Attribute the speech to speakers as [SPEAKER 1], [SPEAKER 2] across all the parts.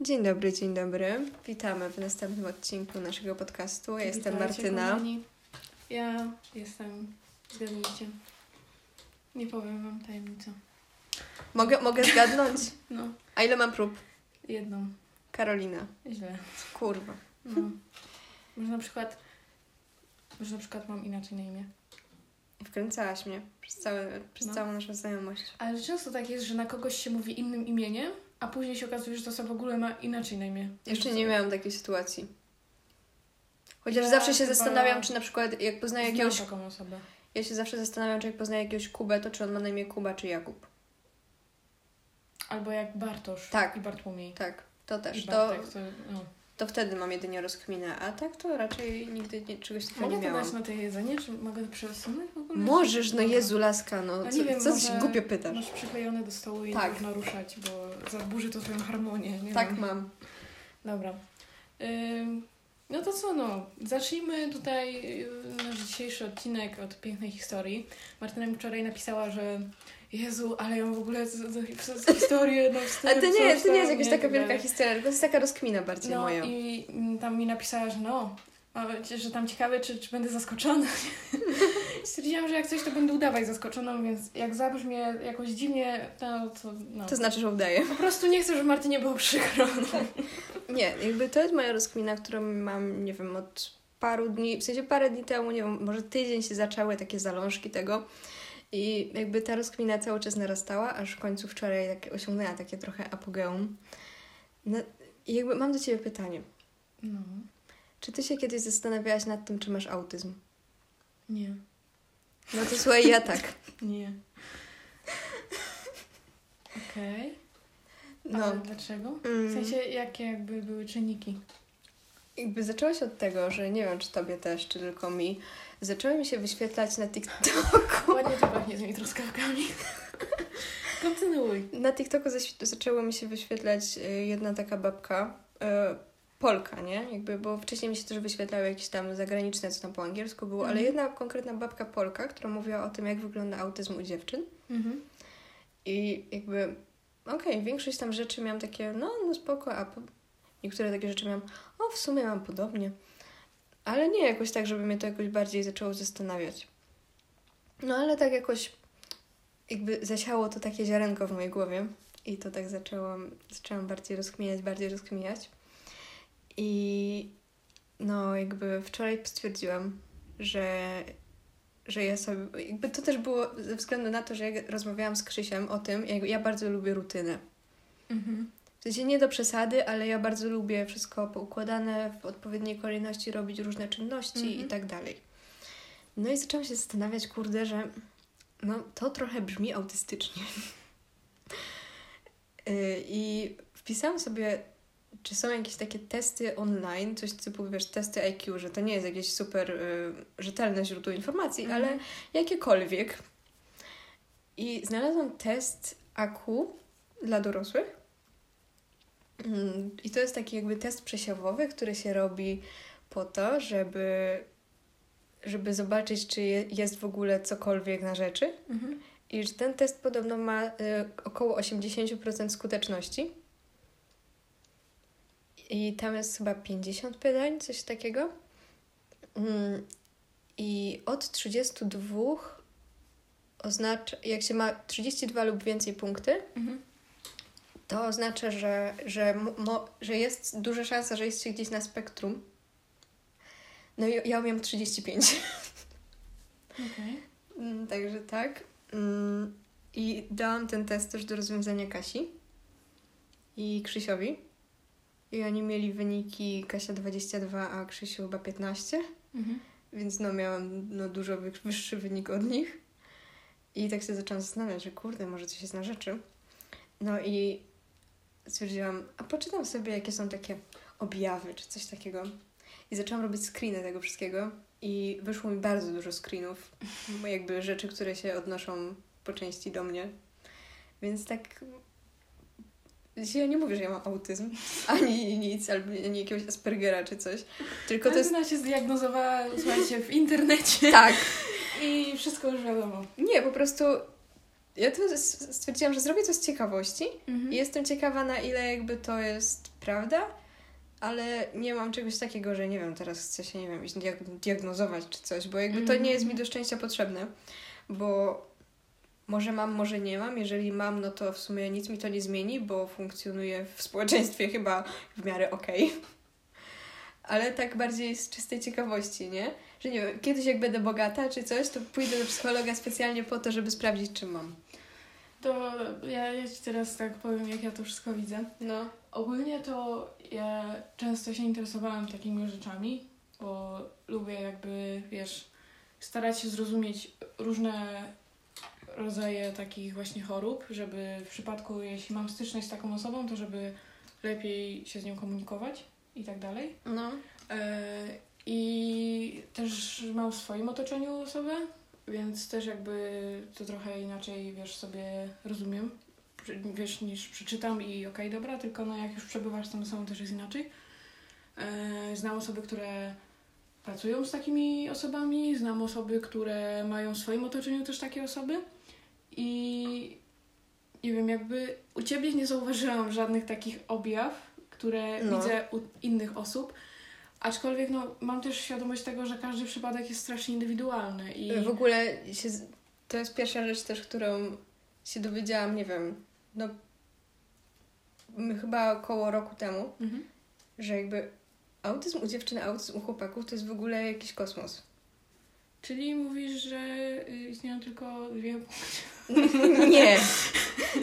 [SPEAKER 1] Dzień dobry, dzień dobry. Witamy w następnym odcinku naszego podcastu. Ja jestem
[SPEAKER 2] Witajcie,
[SPEAKER 1] Martyna.
[SPEAKER 2] kochani. Ja jestem, zgadnijcie. Nie powiem wam tajemnicę.
[SPEAKER 1] Mogę, mogę zgadnąć?
[SPEAKER 2] No,
[SPEAKER 1] A ile mam prób?
[SPEAKER 2] jedną.
[SPEAKER 1] Karolina.
[SPEAKER 2] Źle.
[SPEAKER 1] Kurwa.
[SPEAKER 2] No. Może na przykład, może na przykład mam inaczej na imię.
[SPEAKER 1] Wkręcałaś mnie przez, całe, przez
[SPEAKER 2] No.
[SPEAKER 1] całą naszą znajomość.
[SPEAKER 2] Ale często tak jest, że na kogoś się mówi innym imieniem, a później się okazuje, że to osoba w ogóle ma inaczej na imię.
[SPEAKER 1] Jeszcze nie miałam takiej sytuacji. Chociaż
[SPEAKER 2] Ja
[SPEAKER 1] zawsze się zastanawiam, czy na przykład jak poznaję jakiegoś...
[SPEAKER 2] taką osobę.
[SPEAKER 1] Ja się zawsze zastanawiam, czy jak poznaję jakiegoś Kubę, to czy on ma na imię Kuba, czy Jakub.
[SPEAKER 2] Albo jak Bartosz
[SPEAKER 1] Tak.
[SPEAKER 2] i Bartłomiej.
[SPEAKER 1] Tak, to
[SPEAKER 2] I
[SPEAKER 1] też. To,
[SPEAKER 2] Bartek, to, no.
[SPEAKER 1] To wtedy mam jedynie rozkminę, a tak to raczej nigdy nie, czegoś takiego
[SPEAKER 2] Mogę
[SPEAKER 1] nie
[SPEAKER 2] to
[SPEAKER 1] miałam.
[SPEAKER 2] dać na te jedzenie, czy mogę to przesunąć w ogóle?
[SPEAKER 1] Możesz, no. Jezu, laska, no.
[SPEAKER 2] A
[SPEAKER 1] Co,
[SPEAKER 2] nie wiem,
[SPEAKER 1] co się głupio pytasz?
[SPEAKER 2] Masz przyklejone do stołu i
[SPEAKER 1] Tak.
[SPEAKER 2] tak. można ruszać, bo zaburzy to swoją harmonię. Nie
[SPEAKER 1] Tak
[SPEAKER 2] wiem.
[SPEAKER 1] mam.
[SPEAKER 2] Dobra. Ym, no to co, no. Zacznijmy tutaj yy, nasz dzisiejszy odcinek od pięknej historii. Martyna mi wczoraj napisała, że Jezu, ale ja mam w ogóle z, z, z, z historię na wstęp,
[SPEAKER 1] Ale to nie, to nie jest jakaś taka
[SPEAKER 2] tak
[SPEAKER 1] wielka historia, tylko to jest taka rozkmina bardziej
[SPEAKER 2] No
[SPEAKER 1] moja.
[SPEAKER 2] i mm, tam mi napisała, że no, że tam ciekawe, czy, czy będę zaskoczona. Stwierdziłam, że jak coś, to będę udawać zaskoczoną, więc jak zabrzmie jakoś dziwnie, to, to no.
[SPEAKER 1] To znaczy, że udaję.
[SPEAKER 2] Po prostu nie chcę, żeby Martynie było przykro. No.
[SPEAKER 1] Nie, jakby to jest moja rozkmina, którą mam, nie wiem, od paru dni, w sensie parę dni temu, nie wiem, może tydzień się zaczęły takie zalążki tego i jakby ta rozkmina cały czas narastała, aż w końcu wczoraj tak osiągnęła takie trochę apogeum. No, i jakby mam do Ciebie pytanie.
[SPEAKER 2] no.
[SPEAKER 1] Czy Ty się kiedyś zastanawiałaś nad tym, czy masz autyzm?
[SPEAKER 2] Nie.
[SPEAKER 1] No to słuchaj, ja tak.
[SPEAKER 2] Nie. Okej.
[SPEAKER 1] No,
[SPEAKER 2] Ale dlaczego? W
[SPEAKER 1] mm,
[SPEAKER 2] sensie, jakie jakby były czynniki?
[SPEAKER 1] Jakby zaczęłaś od tego, że nie wiem, czy Tobie też, czy tylko mi, zaczęły mi się wyświetlać na TikToku.
[SPEAKER 2] Ładnie to pachnie z tymi truskawkami. Kontynuuj.
[SPEAKER 1] Na TikToku zaczęło mi się wyświetlać y, jedna taka babka, y, Polka, nie? Jakby, bo wcześniej mi się też wyświetlały jakieś tam zagraniczne, co tam po angielsku było, ale
[SPEAKER 2] Mhm.
[SPEAKER 1] jedna konkretna babka Polka, która mówiła o tym, jak wygląda autyzm u dziewczyn.
[SPEAKER 2] Mhm.
[SPEAKER 1] I jakby, okej, większość tam rzeczy miałam takie, no, no spoko, a po... niektóre takie rzeczy miałam, o, w sumie mam podobnie. Ale nie jakoś tak, żeby mnie to jakoś bardziej zaczęło zastanawiać. No ale tak jakoś jakby zasiało to takie ziarenko w mojej głowie i to tak zaczęłam, zaczęłam bardziej rozkminiać, bardziej rozkminiać. I no jakby wczoraj stwierdziłam, że, że ja sobie, jakby to też było ze względu na to, że ja rozmawiałam z Krzysiem o tym, jak ja bardzo lubię rutynę.
[SPEAKER 2] Mhm.
[SPEAKER 1] W sensie nie do przesady, ale ja bardzo lubię wszystko poukładane, w odpowiedniej kolejności robić różne czynności
[SPEAKER 2] Mhm.
[SPEAKER 1] i tak dalej. No i zaczęłam się zastanawiać, kurde, że no to trochę brzmi autystycznie. Yy, I wpisałam sobie, czy są jakieś takie testy online, coś typu, wiesz, testy IQ, że to nie jest jakieś super y, rzetelne źródło informacji,
[SPEAKER 2] Mhm.
[SPEAKER 1] ale jakiekolwiek. I znalazłam test AQ dla dorosłych. Mm, I to jest taki jakby test przesiewowy, który się robi po to, żeby, żeby zobaczyć, czy je, jest w ogóle cokolwiek na rzeczy.
[SPEAKER 2] Mhm.
[SPEAKER 1] I że ten test podobno ma y, około 80% skuteczności. I tam jest chyba 50 pytań, coś takiego. Mm, I od 32 oznacza, jak się ma 32 lub więcej punkty,
[SPEAKER 2] Mhm.
[SPEAKER 1] To oznacza, że, że, mo- że jest duża szansa, że jest się gdzieś na spektrum. No i ja miałam 35.
[SPEAKER 2] Okej.
[SPEAKER 1] Mm, Także tak. Mm, I dałam ten test też do rozwiązania Kasi i Krzysiowi. I oni mieli wyniki Kasia 22, a Krzysiu chyba 15.
[SPEAKER 2] Mhm.
[SPEAKER 1] Więc no miałam no, dużo wy- wyższy wynik od nich. I tak się zaczęłam zastanawiać, że kurde, może coś jest na rzeczy. No i stwierdziłam, a poczytam sobie, jakie są takie objawy, czy coś takiego. I zaczęłam robić screeny tego wszystkiego. I wyszło mi bardzo dużo screenów, jakby rzeczy, które się odnoszą po części do mnie. Więc tak. Ja nie mówię, że ja mam autyzm, ani nic, albo ani jakiegoś Aspergera czy coś. Tylko to jest.
[SPEAKER 2] Martyna się zdiagnozowała, słuchajcie, w internecie
[SPEAKER 1] Tak,
[SPEAKER 2] i wszystko już wiadomo.
[SPEAKER 1] Nie, po prostu ja tu stwierdziłam, że zrobię coś z ciekawości
[SPEAKER 2] Mhm.
[SPEAKER 1] i jestem ciekawa, na ile jakby to jest prawda, ale nie mam czegoś takiego, że nie wiem, teraz chcę się, nie wiem, diagnozować czy coś, bo jakby to nie jest mi do szczęścia potrzebne, bo może mam, może nie mam. Jeżeli mam, no to w sumie nic mi to nie zmieni, bo funkcjonuję w społeczeństwie chyba w miarę okej. Ale tak bardziej z czystej ciekawości, nie? Że nie wiem, kiedyś jak będę bogata czy coś, to pójdę do psychologa specjalnie po to, żeby sprawdzić, czy mam.
[SPEAKER 2] To ja, ja Ci teraz tak powiem, jak ja to wszystko widzę.
[SPEAKER 1] No.
[SPEAKER 2] Ogólnie to ja często się interesowałam takimi rzeczami, bo lubię jakby, wiesz, starać się zrozumieć różne rodzaje takich właśnie chorób, żeby w przypadku, jeśli mam styczność z taką osobą, to żeby lepiej się z nią komunikować i tak dalej.
[SPEAKER 1] No.
[SPEAKER 2] I też mam w swoim otoczeniu osobę, więc też jakby to trochę inaczej, wiesz, sobie rozumiem, wiesz, niż przeczytam i okej, dobra, tylko no jak już przebywasz z tą osobą, też jest inaczej. E, Znam osoby, które pracują z takimi osobami, znam osoby, które mają w swoim otoczeniu też takie osoby i nie wiem, jakby u Ciebie nie zauważyłam żadnych takich objaw, które
[SPEAKER 1] No.
[SPEAKER 2] widzę u innych osób, aczkolwiek no, mam też świadomość tego, że każdy przypadek jest strasznie indywidualny i
[SPEAKER 1] W ogóle się, to jest pierwsza rzecz też, którą się dowiedziałam, nie wiem, no chyba około roku temu,
[SPEAKER 2] Mhm.
[SPEAKER 1] że jakby autyzm u dziewczyny, autyzm u chłopaków to jest w ogóle jakiś kosmos.
[SPEAKER 2] Czyli mówisz, że y, istnieją tylko dwie...
[SPEAKER 1] nie,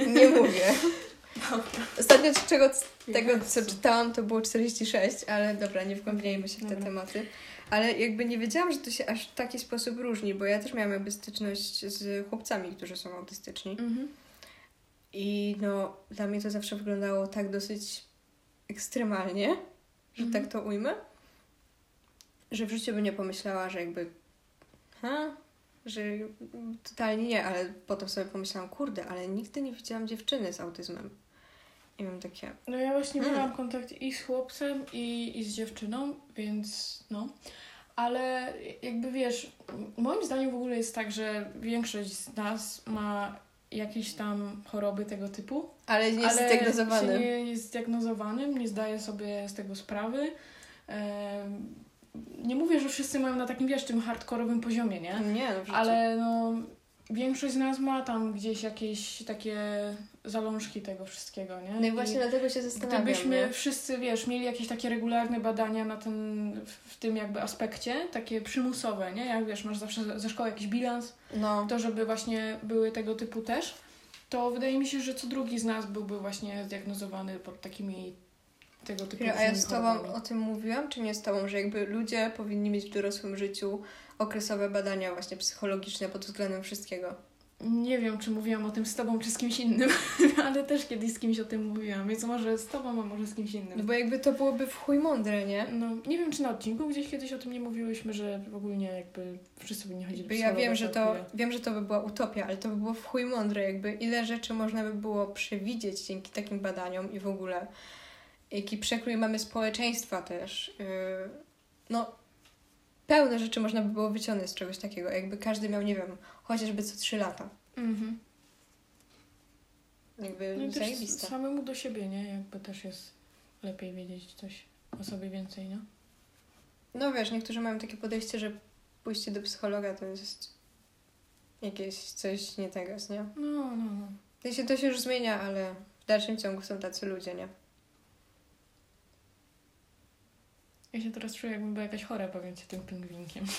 [SPEAKER 1] nie mówię. Ostatnio z czego, tego, co czytałam, to było 46, ale dobra, nie wgłębiajmy się w te
[SPEAKER 2] Dobra.
[SPEAKER 1] tematy. Ale jakby nie wiedziałam, że to się aż w taki sposób różni, bo ja też miałam jakby styczność z chłopcami, którzy są autystyczni.
[SPEAKER 2] Mhm.
[SPEAKER 1] I no, dla mnie to zawsze wyglądało tak dosyć ekstremalnie, że
[SPEAKER 2] Mhm.
[SPEAKER 1] tak to ujmę, że w życiu bym nie pomyślała, że jakby ha, że totalnie nie, ale potem sobie pomyślałam, kurde, ale nigdy nie widziałam dziewczyny z autyzmem. I mam takie,
[SPEAKER 2] No ja właśnie
[SPEAKER 1] Hmm.
[SPEAKER 2] miałam kontakt i z chłopcem, i, i z dziewczyną, więc no. Ale jakby wiesz, moim zdaniem w ogóle jest tak, że większość z nas ma jakieś tam choroby tego typu.
[SPEAKER 1] ale nie jest
[SPEAKER 2] ale
[SPEAKER 1] zdiagnozowany.
[SPEAKER 2] się nie jest zdiagnozowanym, nie zdaje sobie z tego sprawy. Nie mówię, że wszyscy mają na takim, wiesz, tym hardkorowym poziomie, nie?
[SPEAKER 1] Nie, no.
[SPEAKER 2] Ale no, większość z nas ma tam gdzieś jakieś takie zalążki tego wszystkiego, nie?
[SPEAKER 1] No i właśnie dlatego się zastanawiam,
[SPEAKER 2] Gdybyśmy
[SPEAKER 1] nie?
[SPEAKER 2] wszyscy, wiesz, mieli jakieś takie regularne badania na ten, w- tym jakby aspekcie, takie przymusowe, nie? Jak wiesz, masz zawsze ze szkoły jakiś bilans,
[SPEAKER 1] No,
[SPEAKER 2] to żeby właśnie były tego typu też, to wydaje mi się, że co drugi z nas byłby właśnie zdiagnozowany pod takimi tego typu
[SPEAKER 1] a ja z Tobą
[SPEAKER 2] chorobami.
[SPEAKER 1] o tym mówiłam, czy nie z Tobą, że jakby ludzie powinni mieć w dorosłym życiu okresowe badania właśnie psychologiczne pod względem wszystkiego.
[SPEAKER 2] Nie wiem, czy mówiłam o tym z tobą, czy z kimś innym, ale też kiedyś z kimś o tym mówiłam, więc może z tobą, a może z kimś
[SPEAKER 1] No
[SPEAKER 2] innym.
[SPEAKER 1] bo jakby to byłoby w chuj mądre, nie?
[SPEAKER 2] No, nie wiem, czy na odcinku gdzieś kiedyś o tym nie mówiłyśmy, że w ogóle jakby wszyscy powinni chodzić do
[SPEAKER 1] Bo ja wiem, że to, wiem, że to by była utopia, ale to by było w chuj mądre, jakby ile rzeczy można by było przewidzieć dzięki takim badaniom i w ogóle jaki przekrój mamy społeczeństwa też. Yy, no, pełne rzeczy można by było wyciągnąć z czegoś takiego, jakby każdy miał, nie wiem, chociażby co trzy lata.
[SPEAKER 2] Mhm.
[SPEAKER 1] Jakby
[SPEAKER 2] No
[SPEAKER 1] zajebiste.
[SPEAKER 2] samemu do siebie, nie? Jakby też jest lepiej wiedzieć coś o sobie więcej, nie?
[SPEAKER 1] No wiesz, niektórzy mają takie podejście, że pójście do psychologa to jest jakieś coś nie tego, nie?
[SPEAKER 2] No, no, no.
[SPEAKER 1] W sensie to się już zmienia, ale w dalszym ciągu są tacy ludzie, nie?
[SPEAKER 2] Ja się teraz czuję, jakbym była jakaś chora, powiem ci, tym pingwinkiem.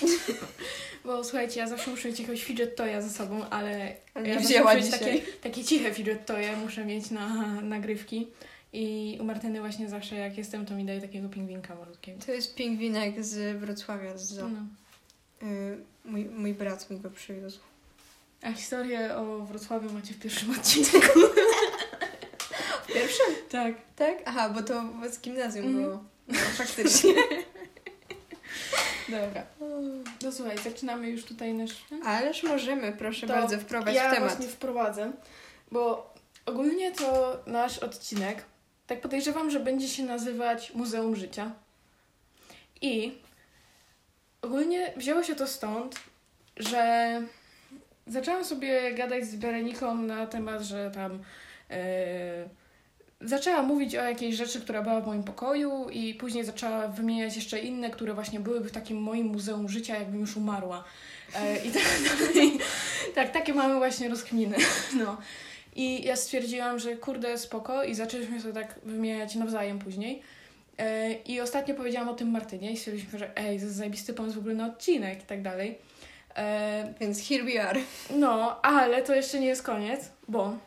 [SPEAKER 2] Bo słuchajcie, ja zawsze muszę mieć jakiegoś fidget toya ze sobą, ale ja
[SPEAKER 1] nie
[SPEAKER 2] zawsze
[SPEAKER 1] wzięła
[SPEAKER 2] muszę mieć
[SPEAKER 1] dzisiaj.
[SPEAKER 2] takie, takie ciche fidget toye muszę mieć na nagrywki. I u Martyny właśnie zawsze jak jestem, to mi daje takiego pingwinka malutkiego.
[SPEAKER 1] To jest pingwinek z Wrocławia, z zoo.
[SPEAKER 2] No.
[SPEAKER 1] Y, mój, mój brat mi go przywiózł.
[SPEAKER 2] A historię o Wrocławiu macie w pierwszym odcinku.
[SPEAKER 1] Pierwszy?
[SPEAKER 2] tak.
[SPEAKER 1] Tak? Aha, bo to z gimnazjum
[SPEAKER 2] Mhm.
[SPEAKER 1] było. No, faktycznie.
[SPEAKER 2] Dobra. No słuchaj, zaczynamy już tutaj nasz...
[SPEAKER 1] Ależ możemy, proszę
[SPEAKER 2] To
[SPEAKER 1] bardzo, wprowadź
[SPEAKER 2] ja
[SPEAKER 1] w temat.
[SPEAKER 2] właśnie wprowadzę, bo ogólnie to nasz odcinek, tak podejrzewam, że będzie się nazywać Muzeum Życia. I ogólnie wzięło się to stąd, że zaczęłam sobie gadać z Bereniką na temat, że tam e, zaczęła mówić o jakiejś rzeczy, która była w moim pokoju i później zaczęła wymieniać jeszcze inne, które właśnie byłyby w takim moim muzeum życia, jakbym już umarła. E, I tak, dalej. tak, takie mamy właśnie rozkminy. No. I ja stwierdziłam, że kurde, spoko i zaczęliśmy sobie tak wymieniać nawzajem później. E, I ostatnio powiedziałam o tym Martynie i stwierdziliśmy, że ej, to jest zajebisty pomysł w ogóle na odcinek i tak dalej. E,
[SPEAKER 1] Więc here we are.
[SPEAKER 2] no, ale to jeszcze nie jest koniec, bo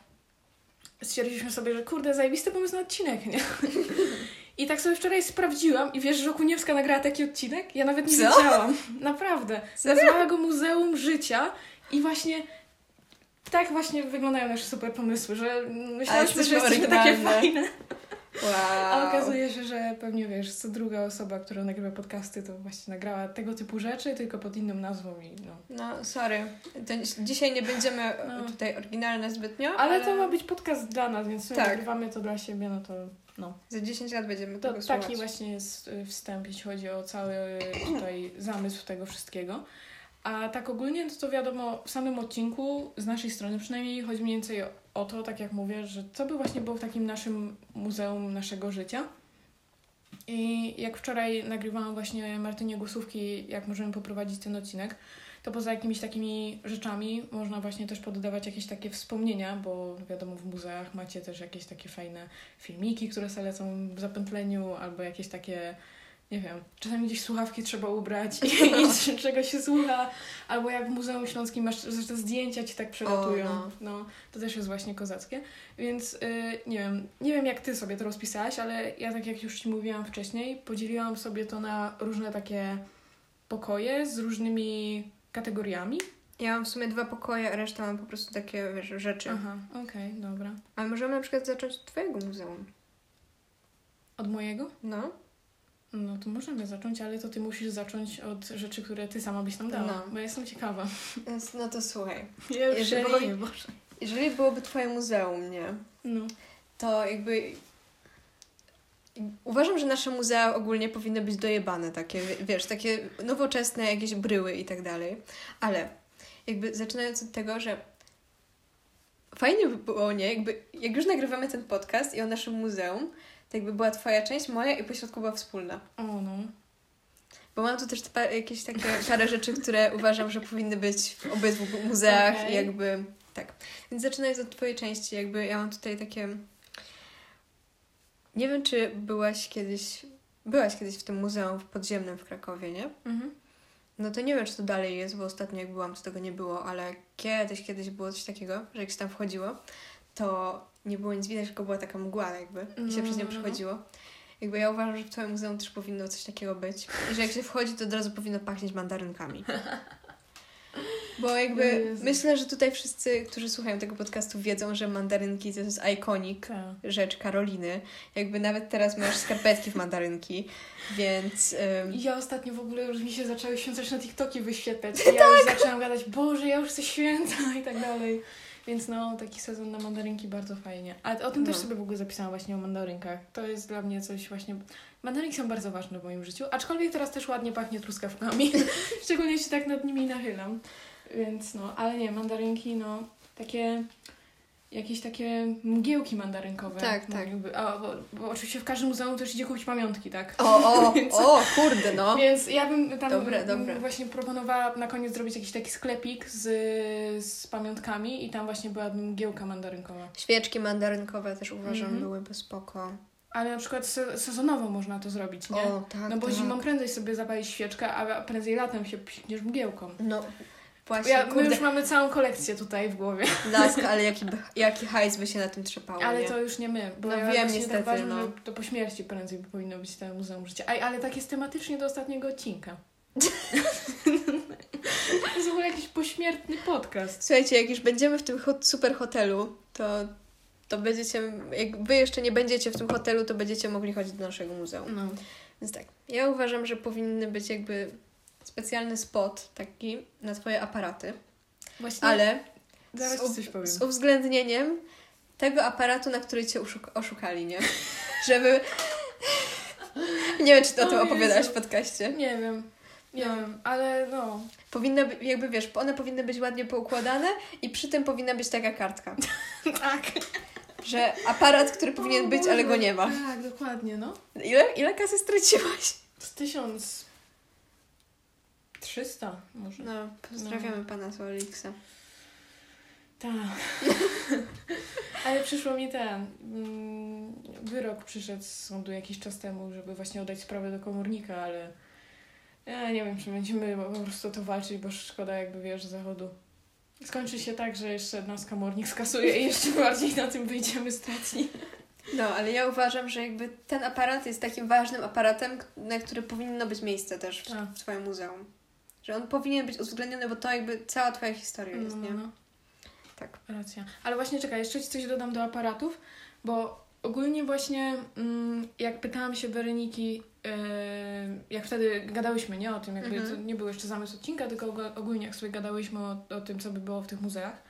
[SPEAKER 2] stwierdziliśmy sobie, że kurde, zajebisty pomysł na odcinek, nie? I tak sobie wczoraj sprawdziłam i wiesz, że Okuniewska nagrała taki odcinek? Ja nawet nie
[SPEAKER 1] Co?
[SPEAKER 2] wiedziałam. Naprawdę. Nazwała go Muzeum Życia i właśnie tak właśnie wyglądają nasze super pomysły, że myślałyśmy, że jesteśmy takie fajne.
[SPEAKER 1] Wow.
[SPEAKER 2] A okazuje się, że pewnie wiesz, co druga osoba, która nagrywa podcasty, to właśnie nagrała tego typu rzeczy, tylko pod inną nazwą i no.
[SPEAKER 1] No, sorry. To dzisiaj nie będziemy
[SPEAKER 2] No.
[SPEAKER 1] tutaj oryginalne zbytnio,
[SPEAKER 2] Ale to ma być podcast dla nas, więc
[SPEAKER 1] Tak.
[SPEAKER 2] nagrywamy to dla siebie, no to no.
[SPEAKER 1] Za 10 lat będziemy
[SPEAKER 2] To
[SPEAKER 1] tego słuchać.
[SPEAKER 2] taki właśnie jest y, wstęp, jeśli chodzi o cały tutaj zamysł tego wszystkiego. A tak ogólnie, to, to wiadomo, w samym odcinku, z naszej strony przynajmniej, chodzi mniej więcej o to, tak jak mówię, że co by właśnie było w takim naszym muzeum naszego życia. I jak wczoraj nagrywałam właśnie Martynie głosówki, jak możemy poprowadzić ten odcinek, to poza jakimiś takimi rzeczami można właśnie też poddawać jakieś takie wspomnienia, bo wiadomo, w muzeach macie też jakieś takie fajne filmiki, które sobie w zapętleniu, albo jakieś takie, nie wiem, czasami gdzieś słuchawki trzeba ubrać i, i czego się słucha, albo jak w Muzeum Śląskim masz, te zdjęcia ci tak przelatują.
[SPEAKER 1] O,
[SPEAKER 2] no. to też jest właśnie kozackie. Więc y, nie wiem, nie wiem jak ty sobie to rozpisałaś, ale ja tak jak już ci mówiłam wcześniej, podzieliłam sobie to na różne takie pokoje z różnymi kategoriami.
[SPEAKER 1] Ja mam w sumie dwa pokoje, a resztę mam po prostu takie wiesz, rzeczy.
[SPEAKER 2] Aha, okej, dobra.
[SPEAKER 1] Ale możemy na przykład zacząć od twojego muzeum.
[SPEAKER 2] Od mojego?
[SPEAKER 1] No.
[SPEAKER 2] No to możemy zacząć, ale to ty musisz zacząć od rzeczy, które ty sama byś nam dała,
[SPEAKER 1] No.
[SPEAKER 2] bo ja jestem ciekawa.
[SPEAKER 1] No to słuchaj.
[SPEAKER 2] Ja już
[SPEAKER 1] Jeżeli-
[SPEAKER 2] się boję, Boże.
[SPEAKER 1] Jeżeli byłoby twoje muzeum, nie?
[SPEAKER 2] No.
[SPEAKER 1] To jakby... Uważam, że nasze muzea ogólnie powinny być dojebane, takie, wiesz, takie nowoczesne jakieś bryły i tak dalej. Ale jakby zaczynając od tego, że fajnie by było, nie? Jakby, jak już nagrywamy ten podcast i o naszym muzeum, to jakby była twoja część, moja i pośrodku była wspólna.
[SPEAKER 2] O no.
[SPEAKER 1] Bo mam tu też pa- jakieś takie parę rzeczy, które uważam, że powinny być w obydwu muzeach
[SPEAKER 2] Okej.
[SPEAKER 1] i jakby tak. Więc zaczynając od twojej części, jakby ja mam tutaj takie... Nie wiem, czy byłaś kiedyś... Byłaś kiedyś w tym muzeum w podziemnym w Krakowie, nie?
[SPEAKER 2] Mhm.
[SPEAKER 1] No to nie wiem, czy to dalej jest, bo ostatnio jak byłam, to tego nie było, ale kiedyś, kiedyś było coś takiego, że jak się tam wchodziło, to nie było nic widać, tylko była taka mgła jakby i się przez nią
[SPEAKER 2] no,
[SPEAKER 1] przechodziło. Jakby ja uważam, że w Twoim muzeum też powinno coś takiego być. I że jak się wchodzi, to od razu powinno pachnieć mandarynkami. Bo jakby myślę, że tutaj wszyscy, którzy słuchają tego podcastu wiedzą, że mandarynki to jest ikonik
[SPEAKER 2] Tak.
[SPEAKER 1] rzecz Karoliny. Jakby nawet teraz masz skarpetki w mandarynki, więc...
[SPEAKER 2] I ja ostatnio w ogóle już mi się zaczęły świąteczne TikToki wyświetlać.
[SPEAKER 1] Tak.
[SPEAKER 2] I ja już zaczęłam gadać, Boże, ja już chcę święta i tak dalej. Więc no, taki sezon na mandarynki bardzo fajnie. A o tym też
[SPEAKER 1] No.
[SPEAKER 2] sobie w ogóle zapisałam właśnie o mandarynkach. To jest dla mnie coś właśnie... Mandarynki są bardzo ważne w moim życiu, aczkolwiek teraz też ładnie pachnie truskawkami. Szczególnie się tak nad nimi nachylam. Więc no, ale nie, mandarynki, no, takie... Jakieś takie mgiełki mandarynkowe.
[SPEAKER 1] Tak, tak.
[SPEAKER 2] Jakby, a, bo, bo oczywiście w każdym muzeum też idzie kupić pamiątki, tak?
[SPEAKER 1] O, o,
[SPEAKER 2] Więc-
[SPEAKER 1] o, kurde no.
[SPEAKER 2] Więc ja bym tam
[SPEAKER 1] Dobre, dobre.
[SPEAKER 2] właśnie proponowała na koniec zrobić jakiś taki sklepik z, z pamiątkami i tam właśnie byłaby mgiełka mandarynkowa.
[SPEAKER 1] Świeczki mandarynkowe też uważam
[SPEAKER 2] Mhm.
[SPEAKER 1] byłyby spoko.
[SPEAKER 2] Ale na przykład se sezonowo można to zrobić, nie?
[SPEAKER 1] O, tak,
[SPEAKER 2] no bo
[SPEAKER 1] tak.
[SPEAKER 2] zimą prędzej sobie zapalić świeczkę, a prędzej latem się psikniesz mgiełką.
[SPEAKER 1] No, właśnie,
[SPEAKER 2] Ja, my już mamy całą kolekcję tutaj w głowie.
[SPEAKER 1] laska, ale jaki, jaki hajs by się na tym trzepało,
[SPEAKER 2] Ale
[SPEAKER 1] nie?
[SPEAKER 2] to już nie my, bo
[SPEAKER 1] No
[SPEAKER 2] ja
[SPEAKER 1] wiem, niestety,
[SPEAKER 2] tak uważam,
[SPEAKER 1] no.
[SPEAKER 2] to po śmierci prędzej by powinno być to Muzeum Życia. Aj, ale tak jest tematycznie do ostatniego odcinka. to jest w ogóle jakiś pośmiertny podcast.
[SPEAKER 1] Słuchajcie, jak już będziemy w tym hot, super hotelu, to, to będziecie, jak wy jeszcze nie będziecie w tym hotelu, to będziecie mogli chodzić do naszego muzeum.
[SPEAKER 2] No.
[SPEAKER 1] Więc tak, ja uważam, że powinny być jakby specjalny spot taki na twoje aparaty,
[SPEAKER 2] Właśnie
[SPEAKER 1] ale
[SPEAKER 2] zaraz
[SPEAKER 1] z,
[SPEAKER 2] coś powiem.
[SPEAKER 1] z uwzględnieniem tego aparatu, na który cię oszukali, nie? Żeby... Nie wiem, czy ty o tym opowiadałaś w podcaście.
[SPEAKER 2] Nie wiem. Nie
[SPEAKER 1] No.
[SPEAKER 2] wiem, ale no.
[SPEAKER 1] Powinna, by- jakby wiesz, one powinny być ładnie poukładane i przy tym powinna być taka kartka.
[SPEAKER 2] Tak.
[SPEAKER 1] Że aparat, który powinien
[SPEAKER 2] O
[SPEAKER 1] być, ale go
[SPEAKER 2] Boże.
[SPEAKER 1] nie ma.
[SPEAKER 2] Tak, dokładnie, no.
[SPEAKER 1] Ile, ile kasy straciłaś?
[SPEAKER 2] Z tysiąc... Trzysta może.
[SPEAKER 1] No, pozdrawiamy pana z Olixa.
[SPEAKER 2] Tak. Ale przyszło mi ten mm, wyrok przyszedł z sądu jakiś czas temu, żeby właśnie oddać sprawę do komornika, ale ja nie wiem, czy będziemy po prostu to walczyć, bo szkoda jakby wiesz zachodu. Skończy się tak, że jeszcze nas komornik skasuje i jeszcze bardziej na tym wyjdziemy stratni.
[SPEAKER 1] No, ale ja uważam, że jakby ten aparat jest takim ważnym aparatem, na który powinno być miejsce też w,
[SPEAKER 2] Tak.
[SPEAKER 1] w twoim muzeum. Że on powinien być uwzględniony, bo to jakby cała twoja historia jest, nie? Tak.
[SPEAKER 2] Racja. Ale właśnie czekaj, jeszcze ci coś dodam do aparatów, bo ogólnie właśnie mm, jak pytałam się Weroniki, yy, jak wtedy gadałyśmy, nie o tym, jakby
[SPEAKER 1] Mhm.
[SPEAKER 2] to nie był jeszcze zamysł odcinka, tylko og- ogólnie jak sobie gadałyśmy o, o tym, co by było w tych muzeach,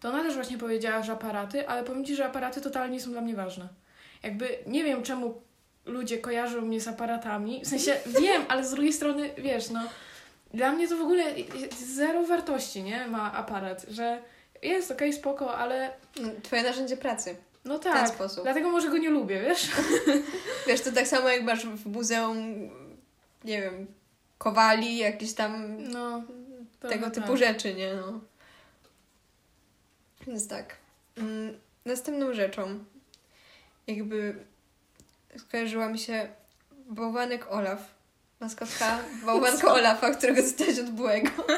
[SPEAKER 2] to ona też właśnie powiedziała, że aparaty, ale powiem Ci, że aparaty totalnie nie są dla mnie ważne. Jakby nie wiem, czemu ludzie kojarzą mnie z aparatami, w sensie wiem, ale z drugiej strony, wiesz, no dla mnie to w ogóle zero wartości, nie? Ma aparat, że jest okej, spoko, ale
[SPEAKER 1] Twoje narzędzie pracy.
[SPEAKER 2] no
[SPEAKER 1] W ten
[SPEAKER 2] tak.
[SPEAKER 1] sposób.
[SPEAKER 2] Dlatego może go nie lubię, wiesz?
[SPEAKER 1] Wiesz, to tak samo jak masz w muzeum, nie wiem, kowali, jakieś tam
[SPEAKER 2] No.
[SPEAKER 1] tego
[SPEAKER 2] naprawdę.
[SPEAKER 1] typu rzeczy, nie? No. Więc tak. Mm, Następną rzeczą, jakby skojarzyła mi się bałwanek Olaf. Maskotka bałwanka Olafa, którego dostałeś od byłego.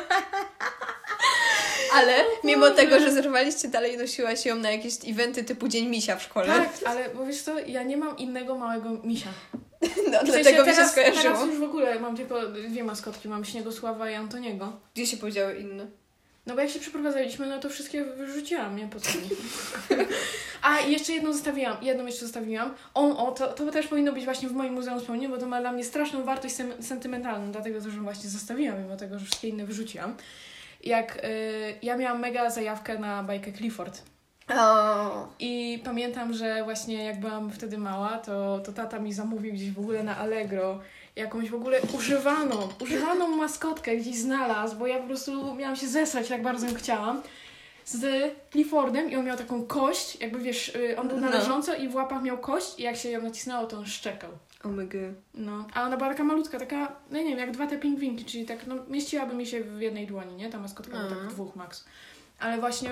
[SPEAKER 1] Ale mimo tego, że zerwaliście, dalej nosiłaś ją na jakieś eventy typu Dzień Misia w szkole.
[SPEAKER 2] Tak, ale bo wiesz co, ja nie mam innego małego misia.
[SPEAKER 1] No,
[SPEAKER 2] W
[SPEAKER 1] dlatego mi się
[SPEAKER 2] teraz,
[SPEAKER 1] skojarzyło.
[SPEAKER 2] Teraz już w ogóle mam tylko dwie maskotki, mam Śniegosława i Antoniego.
[SPEAKER 1] Gdzie się podziały inne?
[SPEAKER 2] No bo jak się przeprowadzaliśmy, no to wszystkie wyrzuciłam, nie? Po co mi? A jeszcze jedną zostawiłam, jedną jeszcze zostawiłam. On, o, to, to też powinno być właśnie w moim muzeum wspomnienie, bo to ma dla mnie straszną wartość sem- sentymentalną, dlatego też ją właśnie zostawiłam, mimo tego, że wszystkie inne wyrzuciłam. Jak y, ja miałam mega zajawkę na bajkę Clifford.
[SPEAKER 1] O,
[SPEAKER 2] I pamiętam, że właśnie jak byłam wtedy mała, to, to tata mi zamówił gdzieś w ogóle na Allegro jakąś w ogóle używaną, używaną maskotkę gdzieś znalazł, bo ja po prostu miałam się zesrać, jak bardzo ją chciałam. Z Cliffordem i on miał taką kość, jakby wiesz, y, on był na
[SPEAKER 1] No.
[SPEAKER 2] leżąco i w łapach miał kość i jak się ją nacisnęło, to on szczekał.
[SPEAKER 1] omega.
[SPEAKER 2] No, a ona była taka malutka, taka, no nie wiem, jak dwa te pingwinki, czyli tak, no mieściłaby mi się w jednej dłoni, nie? Ta maskotka była tak w dwóch max. Ale właśnie,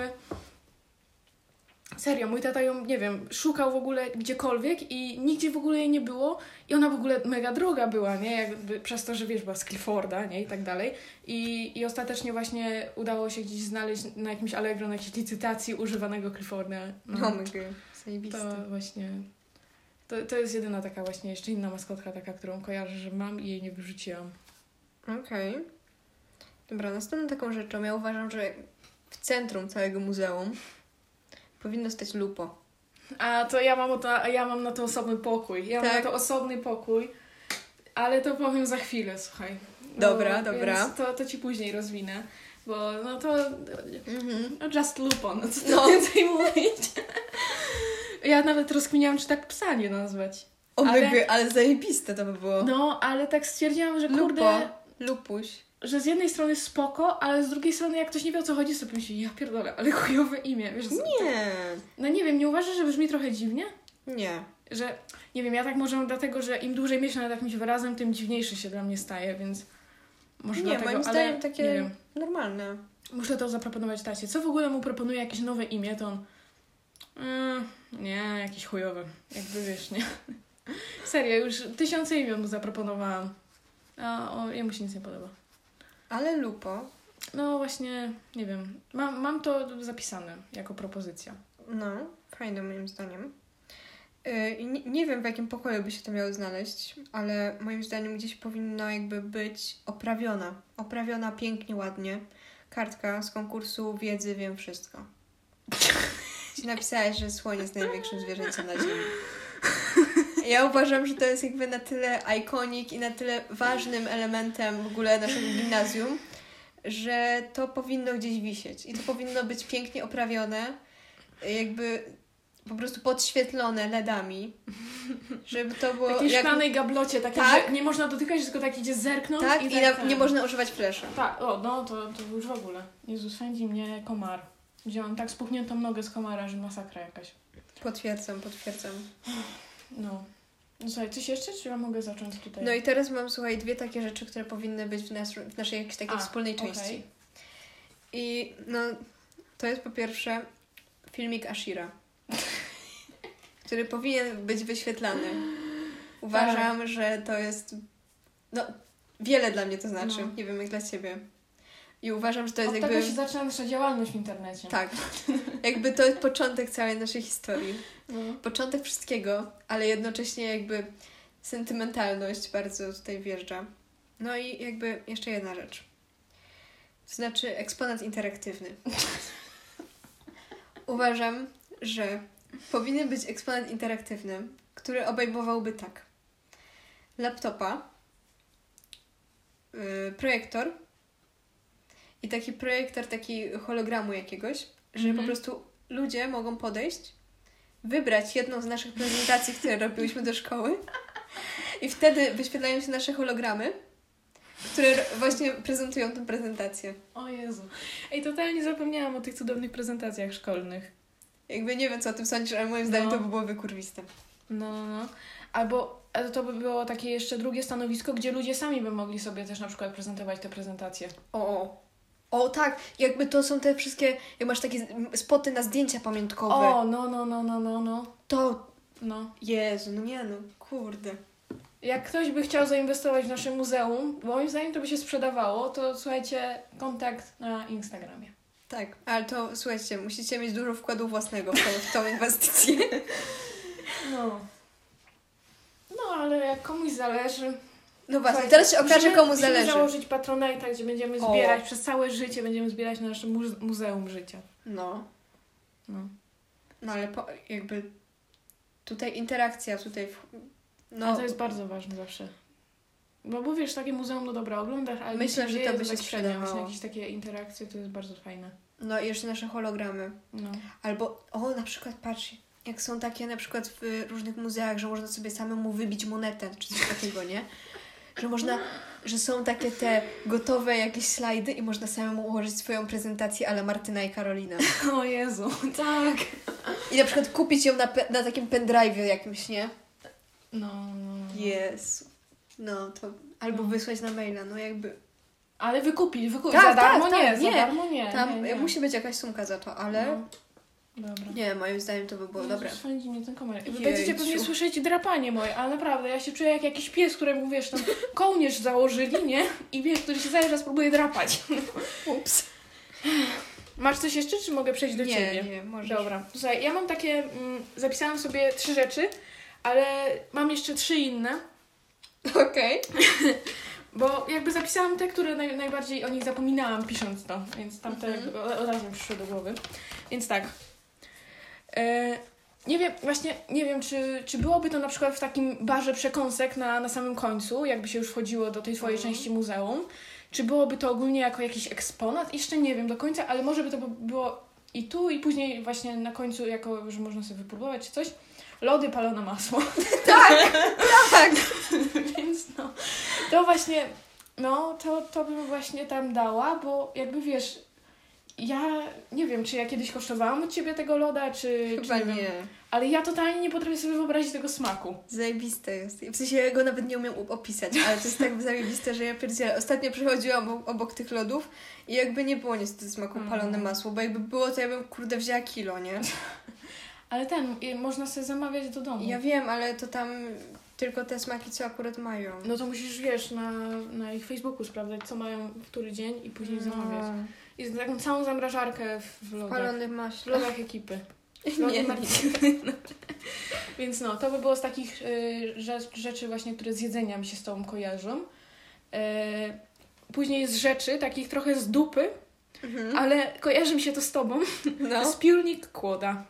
[SPEAKER 2] serio, mój tata ją, nie wiem, szukał w ogóle gdziekolwiek i nigdzie w ogóle jej nie było i ona w ogóle mega droga była, nie? Jakby przez to, że wiesz, była z Clifforda, nie? I tak dalej. I, I ostatecznie właśnie udało się gdzieś znaleźć na jakimś Allegro, na jakiejś licytacji używanego Clifforda. No.
[SPEAKER 1] Omega. Zajebiste.
[SPEAKER 2] To właśnie. To, to jest jedyna taka właśnie jeszcze inna maskotka taka, którą kojarzę, że mam i jej nie wyrzuciłam.
[SPEAKER 1] Okej. Dobra, następną taką rzeczą, ja uważam, że w centrum całego muzeum powinno stać lupo.
[SPEAKER 2] A to ja mam, o to, ja mam na to osobny pokój. Ja mam
[SPEAKER 1] Tak.
[SPEAKER 2] na to osobny pokój, ale to powiem za chwilę, słuchaj.
[SPEAKER 1] Dobra, dobra.
[SPEAKER 2] Więc to, to ci później rozwinę. Bo no to
[SPEAKER 1] Mhm.
[SPEAKER 2] no just lupo, no co
[SPEAKER 1] No.
[SPEAKER 2] więcej mówić. Ja nawet rozkminiałam, czy tak psa nie nazwać.
[SPEAKER 1] Omega, ale... zajebiste to by było.
[SPEAKER 2] No, ale tak stwierdziłam, że
[SPEAKER 1] Lupo.
[SPEAKER 2] kurde,
[SPEAKER 1] Lupuś.
[SPEAKER 2] Że z jednej strony spoko, ale z drugiej strony jak ktoś nie wie o co chodzi, to sobie myśli, ja pierdolę, ale chujowe imię, wiesz?
[SPEAKER 1] Nie.
[SPEAKER 2] No nie wiem, nie uważasz, że brzmi trochę dziwnie?
[SPEAKER 1] Nie.
[SPEAKER 2] Że, nie wiem, ja tak może dlatego, że im dłużej myślę nad jakimś wyrazem, tym dziwniejszy się dla mnie staje, więc może
[SPEAKER 1] Nie,
[SPEAKER 2] dlatego,
[SPEAKER 1] moim
[SPEAKER 2] ale
[SPEAKER 1] zdaniem takie
[SPEAKER 2] nie wiem.
[SPEAKER 1] normalne.
[SPEAKER 2] Muszę to zaproponować tacie. Co w ogóle mu proponuje jakieś nowe imię, to on mm, nie, jakieś chujowe, jakby wiesz, nie? Serio, już tysiące imion mu zaproponowałam, a o, jemu się nic nie podoba.
[SPEAKER 1] Ale lupo,
[SPEAKER 2] No właśnie, nie wiem. Mam, mam to zapisane jako propozycja.
[SPEAKER 1] no, fajne moim zdaniem. Yy, i nie, nie wiem, w jakim pokoju by się to miało znaleźć, ale moim zdaniem gdzieś powinna jakby być oprawiona. Oprawiona pięknie, ładnie. Kartka z konkursu wiedzy Wiem Wszystko. Ci napisałeś, że słoń jest największym zwierzęciem na ziemi. Ja uważam, że to jest jakby na tyle ikonik i na tyle ważnym elementem w ogóle naszego gimnazjum, że to powinno gdzieś wisieć i to powinno być pięknie oprawione. Jakby po prostu podświetlone LEDami, żeby to było...
[SPEAKER 2] W takiej
[SPEAKER 1] jak-
[SPEAKER 2] szklanej gablocie, takie,
[SPEAKER 1] Tak.
[SPEAKER 2] że nie można dotykać, tylko tak idzie zerknąć
[SPEAKER 1] Tak,
[SPEAKER 2] i,
[SPEAKER 1] i
[SPEAKER 2] tak
[SPEAKER 1] na, nie można używać flesza.
[SPEAKER 2] Tak, o, no to, to już w ogóle. Jezus, swędzi mnie komar. Wziąłem tak spuchniętą nogę z komara, że masakra jakaś.
[SPEAKER 1] Potwierdzam, potwierdzam.
[SPEAKER 2] No. No Słuchaj, coś jeszcze, czy ja mogę zacząć tutaj?
[SPEAKER 1] No i teraz mam, słuchaj, dwie takie rzeczy, które powinny być w, nas, w naszej jakiejś takiej
[SPEAKER 2] A,
[SPEAKER 1] wspólnej
[SPEAKER 2] okej.
[SPEAKER 1] części. I no, to jest po pierwsze filmik Ashira, który powinien być wyświetlany. Uważam,
[SPEAKER 2] Tak.
[SPEAKER 1] że to jest. No, wiele dla mnie to znaczy.
[SPEAKER 2] No.
[SPEAKER 1] Nie wiem, jak dla ciebie. I uważam, że to jest
[SPEAKER 2] Od
[SPEAKER 1] jakby.
[SPEAKER 2] tego się zaczyna nasza działalność w internecie.
[SPEAKER 1] Tak. Jakby to jest początek całej naszej historii.
[SPEAKER 2] No.
[SPEAKER 1] Początek wszystkiego, ale jednocześnie jakby sentymentalność bardzo tutaj wjeżdża. No i jakby jeszcze jedna rzecz. To znaczy eksponat interaktywny. Uważam, że powinien być eksponat interaktywny, który obejmowałby tak. Laptopa, yy, projektor i taki projektor, taki hologramu jakiegoś, że
[SPEAKER 2] Mhm.
[SPEAKER 1] po prostu ludzie mogą podejść, wybrać jedną z naszych prezentacji, które robiłyśmy do szkoły i wtedy wyświetlają się nasze hologramy, które właśnie prezentują tę prezentację.
[SPEAKER 2] O Jezu. Ej, totalnie zapomniałam o tych cudownych prezentacjach szkolnych.
[SPEAKER 1] Jakby nie wiem, co o tym sądzisz, ale moim zdaniem
[SPEAKER 2] No.
[SPEAKER 1] to by było wykurwiste.
[SPEAKER 2] No, no, no. Albo to by było takie jeszcze drugie stanowisko, gdzie ludzie sami by mogli sobie też na przykład prezentować te prezentacje.
[SPEAKER 1] O, o. O, tak, jakby to są te wszystkie, jak masz takie spoty na zdjęcia pamiątkowe.
[SPEAKER 2] O, no, no, no, no, no, no.
[SPEAKER 1] To,
[SPEAKER 2] no.
[SPEAKER 1] Jezu, no nie no, kurde.
[SPEAKER 2] Jak ktoś by chciał zainwestować w nasze muzeum, bo moim zdaniem to by się sprzedawało, to słuchajcie, kontakt na Instagramie.
[SPEAKER 1] Tak, ale to słuchajcie, musicie mieć dużo wkładu własnego w tą, w tą inwestycję.
[SPEAKER 2] No. No, ale jak komuś zależy.
[SPEAKER 1] No właśnie,
[SPEAKER 2] Słuchajcie,
[SPEAKER 1] teraz się okaże,
[SPEAKER 2] musimy-
[SPEAKER 1] komu
[SPEAKER 2] musimy
[SPEAKER 1] zależy.
[SPEAKER 2] założyć Patronite'a, gdzie będziemy
[SPEAKER 1] O.
[SPEAKER 2] zbierać przez całe życie, będziemy zbierać na nasze muze- muzeum życia.
[SPEAKER 1] No,
[SPEAKER 2] No.
[SPEAKER 1] no ale po, jakby tutaj interakcja, tutaj. W, no,
[SPEAKER 2] to jest bardzo ważne zawsze. Bo wiesz, takie muzeum, no dobra, oglądasz, ale
[SPEAKER 1] Myślę,
[SPEAKER 2] nic
[SPEAKER 1] że to
[SPEAKER 2] dzieje,
[SPEAKER 1] by się
[SPEAKER 2] średnio.
[SPEAKER 1] sprzedawało.
[SPEAKER 2] Właśnie jakieś takie interakcje, to jest bardzo fajne.
[SPEAKER 1] no i jeszcze nasze hologramy.
[SPEAKER 2] No.
[SPEAKER 1] Albo, o, na przykład patrz, jak są takie na przykład w różnych muzeach, że można sobie samemu wybić monetę, czy coś takiego, nie? Że można, że są takie te gotowe jakieś slajdy i można samemu ułożyć swoją prezentację ale Martyna i Karolina.
[SPEAKER 2] O Jezu, tak.
[SPEAKER 1] I na przykład kupić ją na, na takim pendrive'ie jakimś, nie?
[SPEAKER 2] No, no, no.
[SPEAKER 1] Jezu. No, to albo
[SPEAKER 2] No.
[SPEAKER 1] wysłać na maila, no jakby.
[SPEAKER 2] Ale wykupić, wykupić.
[SPEAKER 1] Tak,
[SPEAKER 2] za darmo
[SPEAKER 1] tak,
[SPEAKER 2] nie,
[SPEAKER 1] tak,
[SPEAKER 2] za
[SPEAKER 1] nie.
[SPEAKER 2] darmo nie.
[SPEAKER 1] Tam
[SPEAKER 2] nie, nie.
[SPEAKER 1] musi być jakaś sumka za to, ale
[SPEAKER 2] No. Dobra.
[SPEAKER 1] nie, moim zdaniem to by było dobre.
[SPEAKER 2] Swędzi mnie ten komar. Wy będziecie pewnie słyszeć drapanie moje, ale naprawdę, ja się czuję jak jakiś pies, któremu, wiesz, tam kołnierz założyli, nie? I wiesz, który się czas próbuje drapać.
[SPEAKER 1] Ups.
[SPEAKER 2] Masz coś jeszcze, czy mogę przejść do
[SPEAKER 1] nie,
[SPEAKER 2] ciebie?
[SPEAKER 1] nie, może.
[SPEAKER 2] Dobra. Słuchaj, ja mam takie, mm, zapisałam sobie trzy rzeczy, ale mam jeszcze trzy inne,
[SPEAKER 1] Okej.
[SPEAKER 2] bo jakby zapisałam te, które naj, najbardziej o nich zapominałam pisząc to, więc tamte
[SPEAKER 1] Mhm.
[SPEAKER 2] jakby od, od razu mi przyszły do głowy. Więc tak. E, nie wiem, właśnie nie wiem, czy, czy byłoby to na przykład w takim barze przekąsek na, na samym końcu, jakby się już wchodziło do tej twojej
[SPEAKER 1] Mhm.
[SPEAKER 2] części muzeum. Czy byłoby to ogólnie jako jakiś eksponat? Jeszcze nie wiem do końca, ale może by to było i tu, i później właśnie na końcu, jako że można sobie wypróbować czy coś. Lody palone masło.
[SPEAKER 1] Tak.
[SPEAKER 2] Więc no, to właśnie, no, to, to bym właśnie tam dała, bo jakby wiesz, ja nie wiem, czy ja kiedyś kosztowałam od ciebie tego loda, czy.
[SPEAKER 1] Chyba
[SPEAKER 2] czy wiem,
[SPEAKER 1] nie.
[SPEAKER 2] ale ja totalnie nie potrafię sobie wyobrazić tego smaku.
[SPEAKER 1] Zajebiste jest. W sensie ja go nawet nie umiem opisać, ale to jest tak zajebiste, że ja pierdzielę. Ostatnio przechodziłam obok tych lodów i jakby nie było niestety smaku
[SPEAKER 2] Mm.
[SPEAKER 1] palone masło, bo jakby było, to ja bym kurde wzięła kilo, nie?
[SPEAKER 2] Ale ten, można sobie zamawiać do domu.
[SPEAKER 1] Ja wiem, ale to tam tylko te smaki, co akurat mają.
[SPEAKER 2] No to musisz, wiesz, na, na ich Facebooku sprawdzać, co mają w który dzień i później zamawiać. I z taką całą zamrażarkę w, w lodach.
[SPEAKER 1] Palony
[SPEAKER 2] W lodach ekipy.
[SPEAKER 1] Nie,
[SPEAKER 2] Lody
[SPEAKER 1] nie.
[SPEAKER 2] Więc no, to by było z takich y, rzecz, rzeczy właśnie, które z jedzenia mi się z tobą kojarzą. E, później z rzeczy, takich trochę z dupy,
[SPEAKER 1] Mhm.
[SPEAKER 2] ale kojarzy mi się to z tobą.
[SPEAKER 1] No.
[SPEAKER 2] Spiórnik kłoda.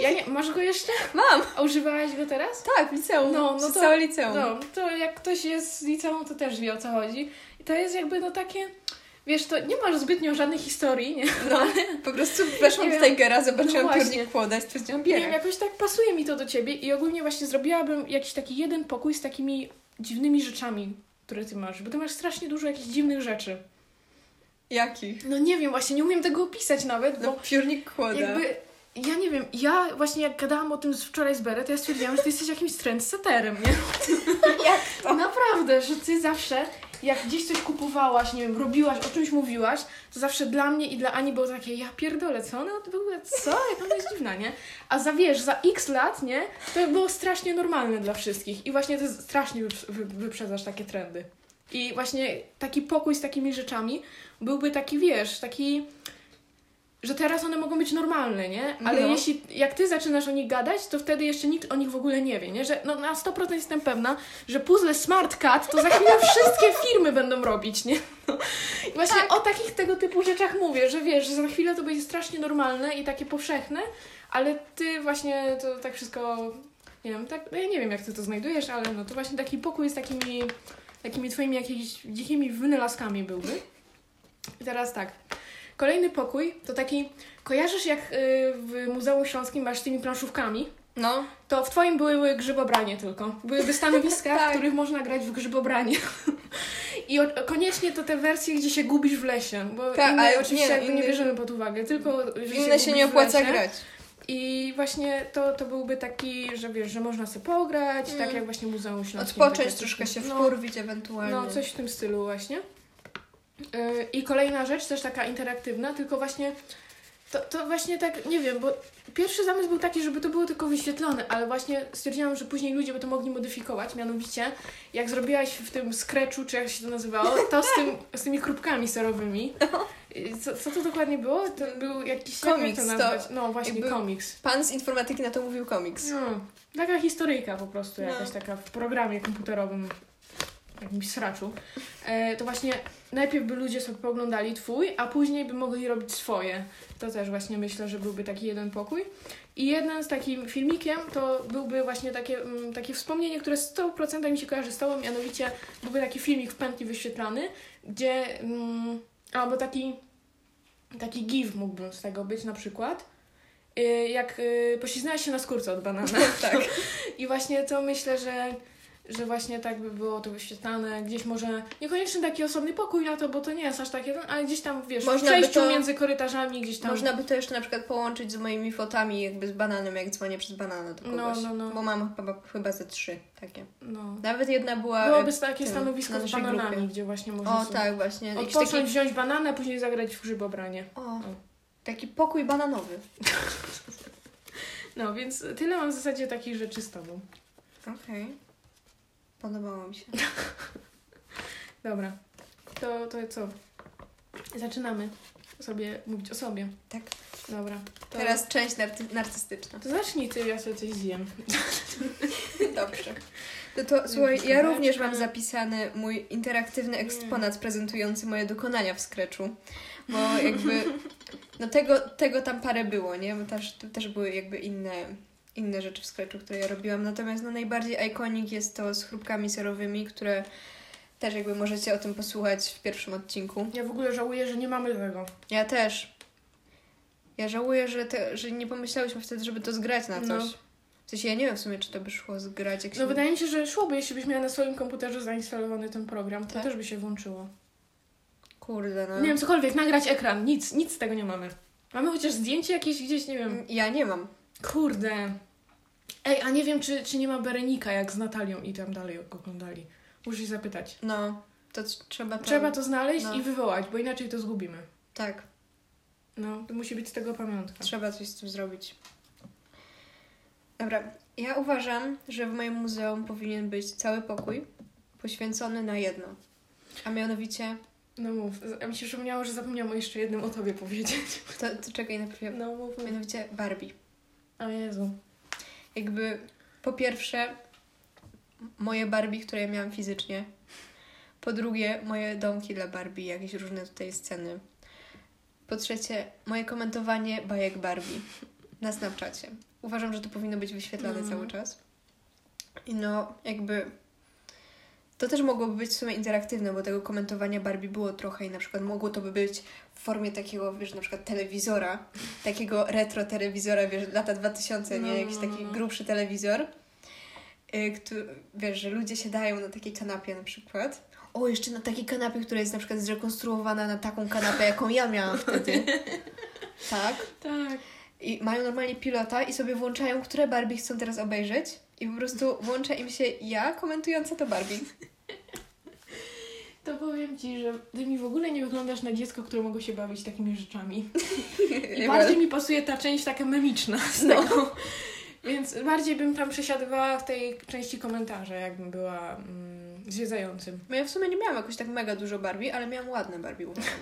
[SPEAKER 2] Ja nie, masz go jeszcze?
[SPEAKER 1] Mam!
[SPEAKER 2] A używałaś go teraz?
[SPEAKER 1] Tak, w liceum.
[SPEAKER 2] No, no to-
[SPEAKER 1] całe liceum.
[SPEAKER 2] No, to jak ktoś jest z liceum, to też wie o co chodzi. I to jest jakby no takie, wiesz, to nie masz zbytnio żadnej historii, nie?
[SPEAKER 1] No, po prostu weszłam
[SPEAKER 2] wiem.
[SPEAKER 1] Tigera, zobaczyłam
[SPEAKER 2] No
[SPEAKER 1] piórnik kłoda i stwierdziłam,
[SPEAKER 2] Nie wiem,
[SPEAKER 1] bierę.
[SPEAKER 2] jakoś tak pasuje mi to do ciebie i ogólnie właśnie zrobiłabym jakiś taki jeden pokój z takimi dziwnymi rzeczami, które ty masz, bo ty masz strasznie dużo jakichś dziwnych rzeczy.
[SPEAKER 1] Jakich?
[SPEAKER 2] No nie wiem, właśnie nie umiem tego opisać nawet,
[SPEAKER 1] No,
[SPEAKER 2] bo
[SPEAKER 1] piórnik kłoda.
[SPEAKER 2] jakby... Ja nie wiem, ja właśnie jak gadałam o tym z- wczoraj z Beret, to ja stwierdziłam, że ty jesteś jakimś trendsetterem, nie?
[SPEAKER 1] Jak to?
[SPEAKER 2] Naprawdę, że ty zawsze, jak gdzieś coś kupowałaś, nie wiem, robiłaś, o czymś mówiłaś, to zawsze dla mnie i dla Ani było takie, ja pierdolę, co ona ogóle, co? Jak ona jest dziwna, nie? A za, wiesz, za x lat, nie? To było strasznie normalne dla wszystkich i właśnie ty strasznie wyp- wy- wyprzedzasz takie trendy. I właśnie taki pokój z takimi rzeczami byłby taki, wiesz, taki... Że teraz one mogą być normalne, nie? Ale
[SPEAKER 1] No.
[SPEAKER 2] jeśli, jak ty zaczynasz o nich gadać, to wtedy jeszcze nikt o nich w ogóle nie wie, nie? Że no, na 100% jestem pewna, że puzzle Smart Cat to za chwilę wszystkie firmy będą robić, nie? No. I właśnie o takich tego typu rzeczach mówię, że wiesz, że za chwilę to będzie strasznie normalne i takie powszechne, ale ty właśnie to tak wszystko, nie wiem, tak, no ja nie wiem jak ty to znajdujesz, ale no to właśnie taki pokój z takimi, takimi twoimi jakimiś dzikimi wynalazkami byłby. I teraz tak, kolejny pokój to taki, kojarzysz jak y, w Muzeum Śląskim masz z tymi planszówkami?
[SPEAKER 1] No,
[SPEAKER 2] To w twoim były grzybobranie tylko. Byłyby stanowiska,
[SPEAKER 1] Tak.
[SPEAKER 2] w których można grać w grzybobranie. I o, koniecznie to te wersje, gdzie się gubisz w lesie, bo
[SPEAKER 1] Tak,
[SPEAKER 2] inne
[SPEAKER 1] ale
[SPEAKER 2] oczywiście
[SPEAKER 1] nie,
[SPEAKER 2] jakby nie
[SPEAKER 1] inny-
[SPEAKER 2] bierzemy pod uwagę, tylko że
[SPEAKER 1] inne się
[SPEAKER 2] gubisz
[SPEAKER 1] nie opłaca grać.
[SPEAKER 2] I właśnie to, to byłby taki, że wiesz, że można sobie pograć,
[SPEAKER 1] Mm.
[SPEAKER 2] tak jak właśnie Muzeum Śląskim.
[SPEAKER 1] Odpocząć troszkę się
[SPEAKER 2] no,
[SPEAKER 1] wkurwić ewentualnie.
[SPEAKER 2] no, coś w tym stylu właśnie. Yy, I kolejna rzecz, też taka interaktywna, tylko właśnie to, to właśnie tak, nie wiem, bo pierwszy zamysł był taki, żeby to było tylko wyświetlone, ale właśnie stwierdziłam, że później ludzie by to mogli modyfikować, mianowicie jak zrobiłaś w tym Scratchu, czy jak się to nazywało, to z, tym, z tymi krupkami serowymi. Co, co to dokładnie było? To był jakiś... jak
[SPEAKER 1] Komiks,
[SPEAKER 2] to
[SPEAKER 1] to?
[SPEAKER 2] No właśnie, komiks.
[SPEAKER 1] Pan z informatyki na to mówił komiks.
[SPEAKER 2] No, taka historyjka po prostu,
[SPEAKER 1] No.
[SPEAKER 2] jakaś taka w programie komputerowym, jakimś sraczu. E, to właśnie najpierw by ludzie sobie poglądali twój, a później by mogli robić swoje. To też właśnie myślę, że byłby taki jeden pokój. I jeden z takim filmikiem to byłby właśnie takie, mm, takie wspomnienie, które 100% mi się kojarzy z tobą, mianowicie byłby taki filmik w pętli wyświetlany, gdzie mm, albo taki taki give mógłbym z tego być na przykład. Y, Jak y, pośliznęłaś się na skórce od banana.
[SPEAKER 1] Tak.
[SPEAKER 2] I właśnie to myślę, że, że właśnie tak by było to wyświetlane. Gdzieś może, niekoniecznie taki osobny pokój na to, bo to nie jest aż takie, ale gdzieś tam, wiesz,
[SPEAKER 1] Można
[SPEAKER 2] w przejściu
[SPEAKER 1] to-
[SPEAKER 2] między korytarzami, gdzieś tam.
[SPEAKER 1] Można by to jeszcze na przykład połączyć z moimi fotami jakby z bananem, jak dzwonię przez banana do
[SPEAKER 2] No,
[SPEAKER 1] kogoś.
[SPEAKER 2] no, no.
[SPEAKER 1] Bo mam chyba, chyba ze trzy takie.
[SPEAKER 2] No.
[SPEAKER 1] Nawet jedna była...
[SPEAKER 2] Byłoby
[SPEAKER 1] e,
[SPEAKER 2] takie
[SPEAKER 1] tym,
[SPEAKER 2] stanowisko z bananami,
[SPEAKER 1] grupie.
[SPEAKER 2] gdzie właśnie można
[SPEAKER 1] O tak, właśnie.
[SPEAKER 2] Odpocząć,
[SPEAKER 1] taki,
[SPEAKER 2] wziąć bananę, później zagrać w grzybobranie.
[SPEAKER 1] o, taki pokój bananowy.
[SPEAKER 2] No, więc tyle mam w zasadzie takich rzeczy z tobą.
[SPEAKER 1] Okej. Podobało mi się.
[SPEAKER 2] Dobra. To, to co? Zaczynamy sobie mówić o sobie.
[SPEAKER 1] Tak.
[SPEAKER 2] Dobra. To,
[SPEAKER 1] Teraz część narty- narcystyczna.
[SPEAKER 2] To zacznij ty, ja sobie coś zjem.
[SPEAKER 1] Dobrze. No to słuchaj, ja również mam zapisany mój interaktywny eksponat prezentujący moje dokonania w Scratchu. Bo jakby, no tego, tego tam parę było, nie? Bo też, też były jakby inne, inne rzeczy w Scratchu, które ja robiłam. Natomiast no najbardziej ikonik jest to z chrupkami serowymi, które też jakby możecie o tym posłuchać w pierwszym odcinku.
[SPEAKER 2] Ja w ogóle żałuję, że nie mamy tego.
[SPEAKER 1] Ja też. Ja żałuję, że, te, że nie pomyślałyśmy wtedy, żeby to zgrać na coś.
[SPEAKER 2] No.
[SPEAKER 1] W sensie ja nie wiem w sumie, czy to by szło zgrać, jak się...
[SPEAKER 2] No wydaje mi się, że szłoby, jeśli byś miała na swoim komputerze zainstalowany ten program, to
[SPEAKER 1] Tak?
[SPEAKER 2] też by się włączyło.
[SPEAKER 1] Kurde, no.
[SPEAKER 2] Nie wiem, cokolwiek, nagrać ekran, nic, nic z tego nie mamy. Mamy chociaż zdjęcie jakieś gdzieś, nie wiem.
[SPEAKER 1] Ja nie mam.
[SPEAKER 2] Kurde. Ej, a nie wiem, czy, czy nie ma Berenika jak z Natalią i tam dalej go oglądali. Muszę się zapytać.
[SPEAKER 1] No, to trzeba to...
[SPEAKER 2] Trzeba to znaleźć
[SPEAKER 1] no.
[SPEAKER 2] i wywołać, bo inaczej to zgubimy.
[SPEAKER 1] Tak,
[SPEAKER 2] No, to musi być z tego pamiątka.
[SPEAKER 1] trzeba coś z tym zrobić. Dobra, ja uważam, że w moim muzeum powinien być cały pokój poświęcony na jedno. A mianowicie,
[SPEAKER 2] No mów. A mi się przypomniało, że zapomniałam o jeszcze jednym o tobie powiedzieć.
[SPEAKER 1] to, to czekaj najpierw,
[SPEAKER 2] No mów.
[SPEAKER 1] mianowicie Barbie.
[SPEAKER 2] O Jezu.
[SPEAKER 1] Jakby, po pierwsze, moje Barbie, które ja miałam fizycznie. Po drugie, moje domki dla Barbie, jakieś różne tutaj sceny. Po trzecie, moje komentowanie bajek Barbie na Snapchacie. Uważam, że to powinno być wyświetlane
[SPEAKER 2] Mm.
[SPEAKER 1] cały czas. I no, jakby to też mogłoby być w sumie interaktywne, bo tego komentowania Barbie było trochę i na przykład mogło to by być w formie takiego, wiesz, na przykład telewizora, takiego retro telewizora, wiesz, lata 2000, nie?
[SPEAKER 2] No,
[SPEAKER 1] Jakiś
[SPEAKER 2] no,
[SPEAKER 1] taki
[SPEAKER 2] no.
[SPEAKER 1] grubszy telewizor. Y, który, wiesz, że ludzie siadają na takiej kanapie na przykład. O, jeszcze na takiej kanapie, która jest na przykład zrekonstruowana na taką kanapę, jaką ja miałam wtedy. Tak.
[SPEAKER 2] Tak.
[SPEAKER 1] I mają normalnie pilota i sobie włączają, które Barbie chcą teraz obejrzeć. I po prostu włącza im się ja komentująca to Barbie.
[SPEAKER 2] To powiem Ci, że Ty mi w ogóle nie wyglądasz na dziecko, które mogło się bawić takimi rzeczami. I bardziej mi pasuje ta część taka memiczna z
[SPEAKER 1] No.
[SPEAKER 2] tego. Więc bardziej bym tam przesiadywała w tej części komentarza, jakbym była mm, zwiedzającym.
[SPEAKER 1] No ja w sumie nie miałam jakoś tak mega dużo Barbie, ale miałam ładne Barbie, uważam.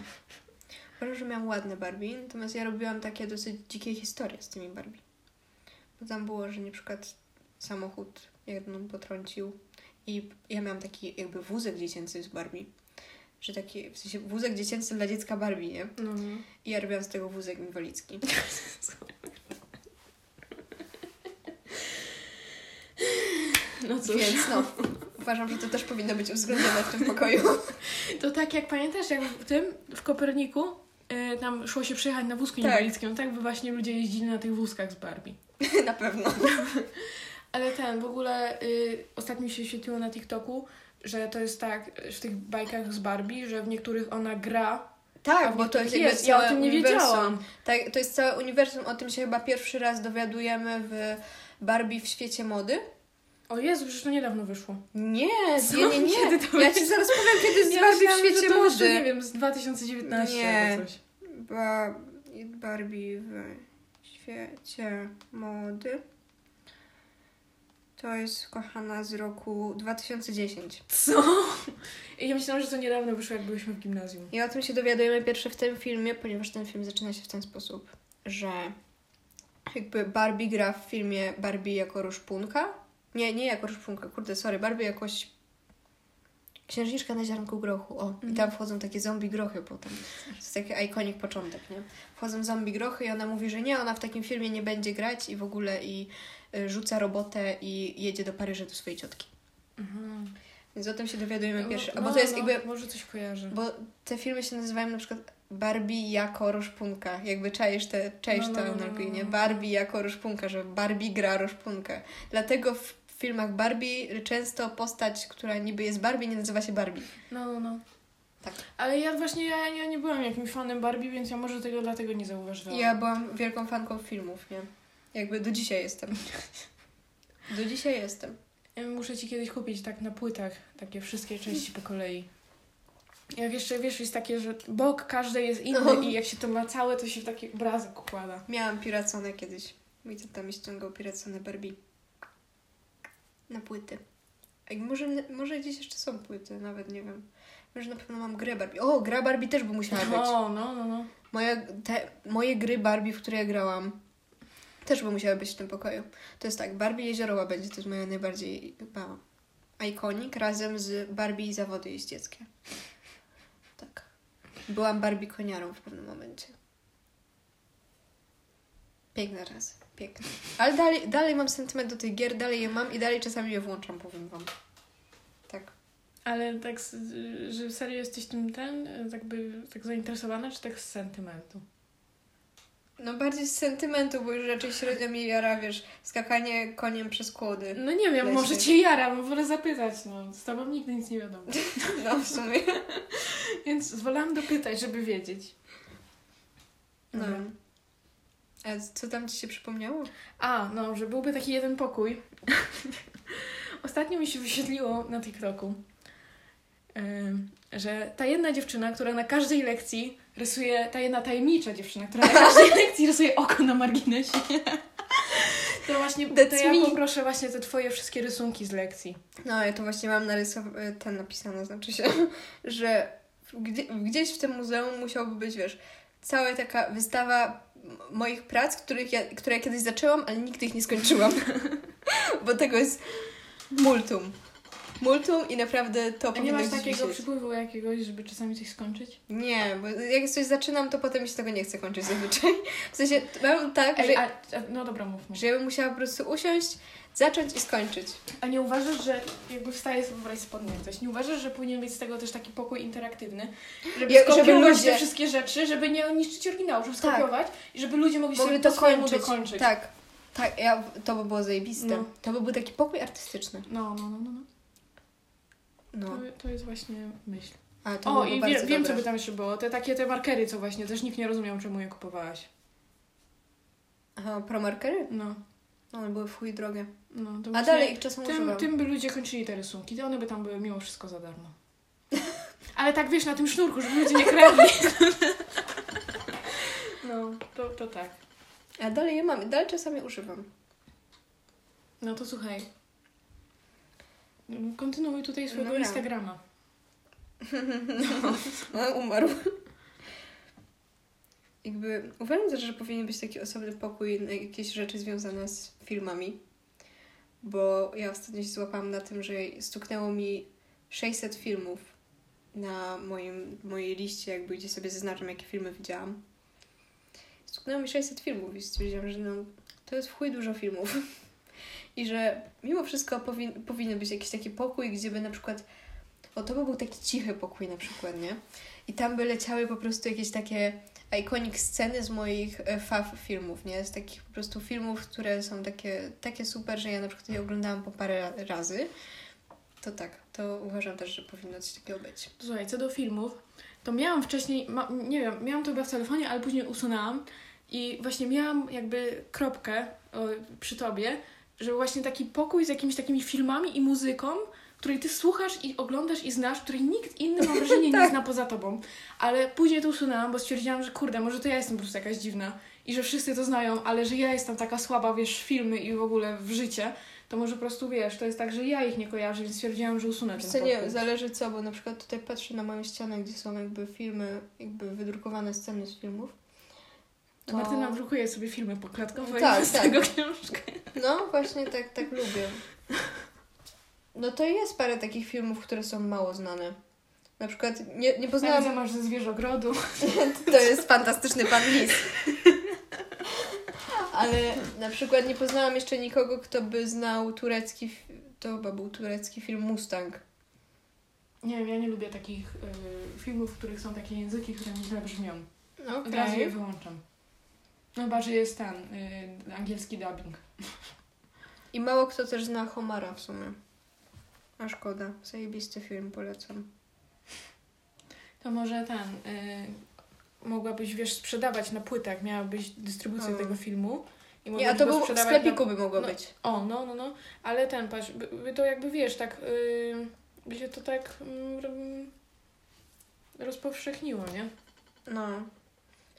[SPEAKER 1] Uważam, że miałam ładne Barbie, natomiast ja robiłam takie dosyć dzikie historie z tymi Barbie. Bo tam było, że na przykład samochód jedną potrącił i ja miałam taki jakby wózek dziecięcy z Barbie. Że taki, w sensie wózek dziecięcy dla dziecka Barbie, nie?
[SPEAKER 2] No, no.
[SPEAKER 1] I ja robiłam z tego wózek inwalidzki.
[SPEAKER 2] no cóż.
[SPEAKER 1] Więc no, uważam, że to też powinno być uwzględnione w tym pokoju.
[SPEAKER 2] To tak jak pamiętasz, jak w tym, w Koperniku, e, tam szło się przejechać na wózku
[SPEAKER 1] Tak.
[SPEAKER 2] inwalidzkim, tak by właśnie ludzie jeździli na tych wózkach z Barbie.
[SPEAKER 1] Na pewno.
[SPEAKER 2] Ale ten, w ogóle y, ostatnio się świetliło na TikToku, że to jest tak w tych bajkach z Barbie, że w niektórych ona gra.
[SPEAKER 1] Tak,
[SPEAKER 2] w
[SPEAKER 1] bo to jest jakby
[SPEAKER 2] Ja o tym nie
[SPEAKER 1] uniwersum.
[SPEAKER 2] wiedziałam.
[SPEAKER 1] Tak, to jest całe uniwersum, o tym się chyba pierwszy raz dowiadujemy w Barbie w świecie mody.
[SPEAKER 2] O Jezu, przecież to niedawno wyszło.
[SPEAKER 1] Nie,
[SPEAKER 2] Co?
[SPEAKER 1] nie, nie, nie.
[SPEAKER 2] To
[SPEAKER 1] Ja
[SPEAKER 2] jest?
[SPEAKER 1] ci zaraz powiem, kiedy jest
[SPEAKER 2] Ja
[SPEAKER 1] Barbie w
[SPEAKER 2] myślałam, że
[SPEAKER 1] świecie
[SPEAKER 2] to wyszło,
[SPEAKER 1] mody.
[SPEAKER 2] nie wiem, z 2019
[SPEAKER 1] Nie.
[SPEAKER 2] albo coś.
[SPEAKER 1] Ba- Barbie w świecie mody. To jest kochana z roku 2010.
[SPEAKER 2] Co? I ja myślałam, że to niedawno wyszło, jak byliśmy w gimnazjum.
[SPEAKER 1] I o tym się dowiadujemy pierwsze w tym filmie, ponieważ ten film zaczyna się w ten sposób, że jakby Barbie gra w filmie Barbie jako ruszpunka. Nie, nie jako ruszpunka, kurde, sorry, Barbie jakoś księżniczka na ziarnku grochu. O, i
[SPEAKER 2] Mhm.
[SPEAKER 1] tam wchodzą takie zombie grochy potem. To jest taki ikonik początek, nie? Wchodzą zombie grochy i ona mówi, że nie, ona w takim filmie nie będzie grać i w ogóle i rzuca robotę i jedzie do Paryża do swojej ciotki.
[SPEAKER 2] Mhm.
[SPEAKER 1] Więc o tym się dowiadujemy
[SPEAKER 2] No,
[SPEAKER 1] pierwszy.
[SPEAKER 2] No,
[SPEAKER 1] bo to jest
[SPEAKER 2] no,
[SPEAKER 1] jakby
[SPEAKER 2] Może coś kojarzę.
[SPEAKER 1] bo te filmy się nazywają na przykład Barbie jako roszpunka. Jakby czaisz te, czaisz
[SPEAKER 2] No, no, no,
[SPEAKER 1] analogię,
[SPEAKER 2] no,
[SPEAKER 1] nie?
[SPEAKER 2] no.
[SPEAKER 1] Barbie jako roszpunka, że Barbie gra roszpunkę. Dlatego w filmach Barbie często postać, która niby jest Barbie, nie nazywa się Barbie.
[SPEAKER 2] No, no, no.
[SPEAKER 1] Tak.
[SPEAKER 2] Ale ja właśnie ja, ja nie byłam jakimś fanem Barbie, więc ja może tego dlatego nie zauważyłam.
[SPEAKER 1] Ja byłam wielką fanką filmów, nie? Jakby do dzisiaj jestem. Do dzisiaj jestem.
[SPEAKER 2] Ja Muszę ci kiedyś kupić tak na płytach takie wszystkie części po kolei. Jak jeszcze wiesz, jest takie, że bok każdej jest inny
[SPEAKER 1] No.
[SPEAKER 2] i jak się to ma całe, to się w taki obrazek układa.
[SPEAKER 1] Miałam piracone kiedyś. Mój tata mi ściągał piracone Barbie. Na płyty. Ej, może, może gdzieś jeszcze są płyty, nawet nie wiem. Może na pewno mam grę Barbie. O, gra Barbie też by musiała być.
[SPEAKER 2] No, no, no.
[SPEAKER 1] Moja, te, moje gry Barbie, w które ja grałam, też by musiały być w tym pokoju. To jest tak, Barbie Jeziorowa będzie, to jest moja najbardziej chyba ikonik, razem z Barbie i zawody jeździeckie. Tak. Byłam Barbie koniarą w pewnym momencie. Piękne czasy, piękne. Ale dalej, dalej mam sentyment do tych gier, dalej je mam i dalej czasami je włączam, powiem wam. Tak.
[SPEAKER 2] Ale tak, że serio jesteś tym ten, tak by tak zainteresowana, czy tak z sentymentu?
[SPEAKER 1] No bardziej z sentymentu, bo już raczej średnio mi jara, wiesz, skakanie koniem przez kłody.
[SPEAKER 2] No nie wiem, może cię jara, bo wolę zapytać, no. Z tobą nigdy nic nie wiadomo.
[SPEAKER 1] No w sumie.
[SPEAKER 2] Więc wolałam dopytać, żeby wiedzieć.
[SPEAKER 1] No. A co tam ci się przypomniało?
[SPEAKER 2] A, no, że byłby taki jeden pokój. Ostatnio mi się wyświetliło na TikToku, że ta jedna dziewczyna, która na każdej lekcji rysuje, ta jedna tajemnicza dziewczyna, która na każdej lekcji rysuje oko na marginesie. To właśnie, to
[SPEAKER 1] That's
[SPEAKER 2] ja
[SPEAKER 1] me.
[SPEAKER 2] poproszę właśnie te twoje wszystkie rysunki z lekcji.
[SPEAKER 1] No, ja to właśnie mam narysowane, ten napisane, znaczy się, że gdzie, gdzieś w tym muzeum musiałby być, wiesz, cała taka wystawa moich prac, których ja, które ja kiedyś zaczęłam, ale nigdy ich nie skończyłam. Bo tego jest multum. Multum i naprawdę to
[SPEAKER 2] A nie
[SPEAKER 1] powinno
[SPEAKER 2] masz
[SPEAKER 1] gdzieś
[SPEAKER 2] takiego
[SPEAKER 1] wisieć.
[SPEAKER 2] przypływu jakiegoś, żeby czasami coś skończyć?
[SPEAKER 1] Nie, bo jak coś zaczynam, to potem mi się tego nie chce kończyć zazwyczaj. W sensie, mam tak,
[SPEAKER 2] Ej,
[SPEAKER 1] że,
[SPEAKER 2] a, a, no dobra, mów, mów.
[SPEAKER 1] że ja bym musiała po prostu usiąść, zacząć i skończyć.
[SPEAKER 2] A nie uważasz, że jakby wstaje sobie wybrać spodnie coś, nie uważasz, że powinien być z tego też taki pokój interaktywny? Żeby
[SPEAKER 1] Ja- żeby
[SPEAKER 2] skopiować
[SPEAKER 1] ludzie-
[SPEAKER 2] te wszystkie rzeczy, żeby nie niszczyć oryginału, żeby
[SPEAKER 1] Tak.
[SPEAKER 2] skopiować i żeby ludzie mogli, sobie
[SPEAKER 1] to kończyć.
[SPEAKER 2] dokończyć.
[SPEAKER 1] Tak, tak, ja, to by było zajebiste.
[SPEAKER 2] No.
[SPEAKER 1] To by był taki pokój artystyczny.
[SPEAKER 2] No, no, no, no. no.
[SPEAKER 1] No.
[SPEAKER 2] To, to jest właśnie myśl.
[SPEAKER 1] A to
[SPEAKER 2] O, i wie, wiem, co by tam jeszcze było. Te takie te markery, co właśnie też nikt nie rozumiał, czemu je kupowałaś.
[SPEAKER 1] Aha, promarkery?
[SPEAKER 2] No,
[SPEAKER 1] No, one były w chuj drogie.
[SPEAKER 2] no.
[SPEAKER 1] A dalej ich czasem
[SPEAKER 2] tym,
[SPEAKER 1] używam.
[SPEAKER 2] tym by ludzie kończyli te rysunki, to one by tam były mimo wszystko za darmo. Ale tak wiesz, na tym sznurku, żeby ludzie nie kradli. No, to, to tak.
[SPEAKER 1] A dalej je mam, dalej czasami używam.
[SPEAKER 2] No to słuchaj. Kontynuuj tutaj swojego
[SPEAKER 1] Dobra.
[SPEAKER 2] Instagrama.
[SPEAKER 1] No, umarł. Jakby uważam też, że powinien być taki osobny pokój na jakieś rzeczy związane z filmami. Bo ja ostatnio się złapałam na tym, że stuknęło mi 600 filmów na moim, mojej liście, jakby gdzie sobie zaznaczam, jakie filmy widziałam. Stuknęło mi 600 filmów i stwierdziłam, że no, to jest w chuj dużo filmów. I że mimo wszystko powin, powinien być jakiś taki pokój, gdzie by na przykład o, to by był taki cichy pokój na przykład, nie? I tam by leciały po prostu jakieś takie iconic sceny z moich e, fav filmów, nie? Z takich po prostu filmów, które są takie, takie super, że ja na przykład je oglądałam po parę ra- razy. To tak, to uważam też, że powinno coś takiego być.
[SPEAKER 2] Słuchaj, co do filmów, to miałam wcześniej, ma, nie wiem, miałam to chyba w telefonie, ale później usunęłam i właśnie miałam jakby kropkę o, przy tobie, że właśnie taki pokój z jakimiś takimi filmami i muzyką, której ty słuchasz i oglądasz i znasz, której nikt inny mam wrażenie nie
[SPEAKER 1] Tak.
[SPEAKER 2] zna poza tobą. Ale później to usunęłam, bo stwierdziłam, że kurde, może to ja jestem po prostu jakaś dziwna i że wszyscy to znają, ale że ja jestem taka słaba, wiesz, filmy i w ogóle w życie, to może po prostu wiesz, to jest tak, że ja ich nie kojarzę, więc stwierdziłam, że usunę ten
[SPEAKER 1] nie, zależy co, bo na przykład tutaj patrzę na moją ścianę, gdzie są jakby filmy, jakby wydrukowane sceny z filmów. To...
[SPEAKER 2] Martyna drukuje sobie filmy poklatkowe
[SPEAKER 1] Tak,
[SPEAKER 2] i z
[SPEAKER 1] tak.
[SPEAKER 2] tego książkę.
[SPEAKER 1] No, właśnie tak, tak lubię. No to jest parę takich filmów, które są mało znane. Na przykład nie, nie poznałam...
[SPEAKER 2] Widzę, masz ze zwierzogrodu.
[SPEAKER 1] To jest fantastyczny pan Lis. Ale na przykład nie poznałam jeszcze nikogo, kto by znał turecki... To chyba był turecki film Mustang.
[SPEAKER 2] Nie wiem, ja nie lubię takich y, filmów, w których są takie języki, które mi źle brzmią.
[SPEAKER 1] No,
[SPEAKER 2] Od razu je wyłączam. No że jest ten y, angielski dubbing.
[SPEAKER 1] I mało kto też zna Homara w sumie. A szkoda. Zajebisty film, polecam.
[SPEAKER 2] To może ten... Y, mogłabyś, wiesz, sprzedawać na płytach, miałabyś dystrybucję
[SPEAKER 1] O.
[SPEAKER 2] tego filmu. I
[SPEAKER 1] Nie, a to był w sklepiku
[SPEAKER 2] na...
[SPEAKER 1] by mogło
[SPEAKER 2] no.
[SPEAKER 1] być.
[SPEAKER 2] O, no, no, no. Ale ten, patrz, by, by to jakby, wiesz, tak... Y, by się to tak... Mm, rozpowszechniło, nie?
[SPEAKER 1] No.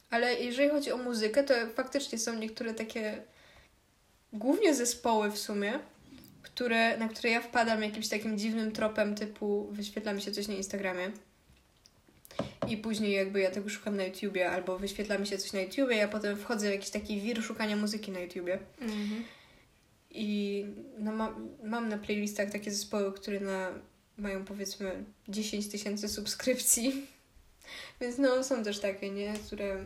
[SPEAKER 1] Ale jeżeli chodzi o muzykę, to faktycznie są niektóre takie głównie zespoły w sumie, które, na które ja wpadam jakimś takim dziwnym tropem typu wyświetla mi się coś na Instagramie i później jakby ja tego szukam na YouTubie albo wyświetla mi się coś na YouTubie, ja potem wchodzę w jakiś taki wir szukania muzyki na YouTubie
[SPEAKER 2] Mhm.
[SPEAKER 1] i no mam, mam na playlistach takie zespoły, które na, mają powiedzmy 10 tysięcy subskrypcji. Więc no są też takie, nie? Które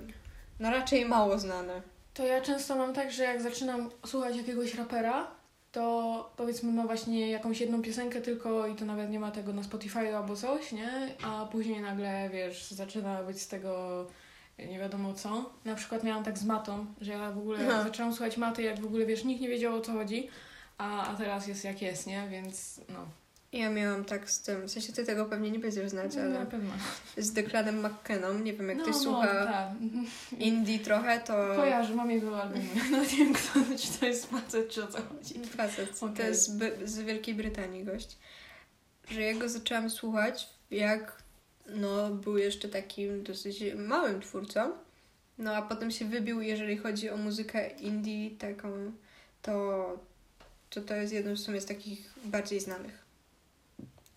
[SPEAKER 1] no raczej mało znane.
[SPEAKER 2] To ja często mam tak, że jak zaczynam słuchać jakiegoś rapera, to powiedzmy ma właśnie jakąś jedną piosenkę tylko i to nawet nie ma tego na Spotify albo coś, nie? A później nagle, wiesz, zaczyna być z tego nie wiadomo co. Na przykład miałam tak z matą, że ja w ogóle
[SPEAKER 1] Aha.
[SPEAKER 2] zaczęłam słuchać maty, jak w ogóle, wiesz, nikt nie wiedział o co chodzi, a, a teraz jest jak jest, nie? Więc no.
[SPEAKER 1] Ja miałam tak z tym, w sensie ty tego pewnie nie będziesz znać,
[SPEAKER 2] Na
[SPEAKER 1] ale
[SPEAKER 2] pewno.
[SPEAKER 1] z Declanem McKenną, nie wiem jak
[SPEAKER 2] no,
[SPEAKER 1] ktoś
[SPEAKER 2] no,
[SPEAKER 1] słucha
[SPEAKER 2] tak.
[SPEAKER 1] indie trochę, to
[SPEAKER 2] Kojarzę, mam jego albumy. No nie wiem, kto, czy to jest facet, czy o co chodzi.
[SPEAKER 1] facet, to
[SPEAKER 2] Okej.
[SPEAKER 1] jest z, z Wielkiej Brytanii gość, że ja go zaczęłam słuchać, jak no był jeszcze takim dosyć małym twórcą, no a potem się wybił, jeżeli chodzi o muzykę indie taką, to to, to jest jednym sumie z takich bardziej znanych.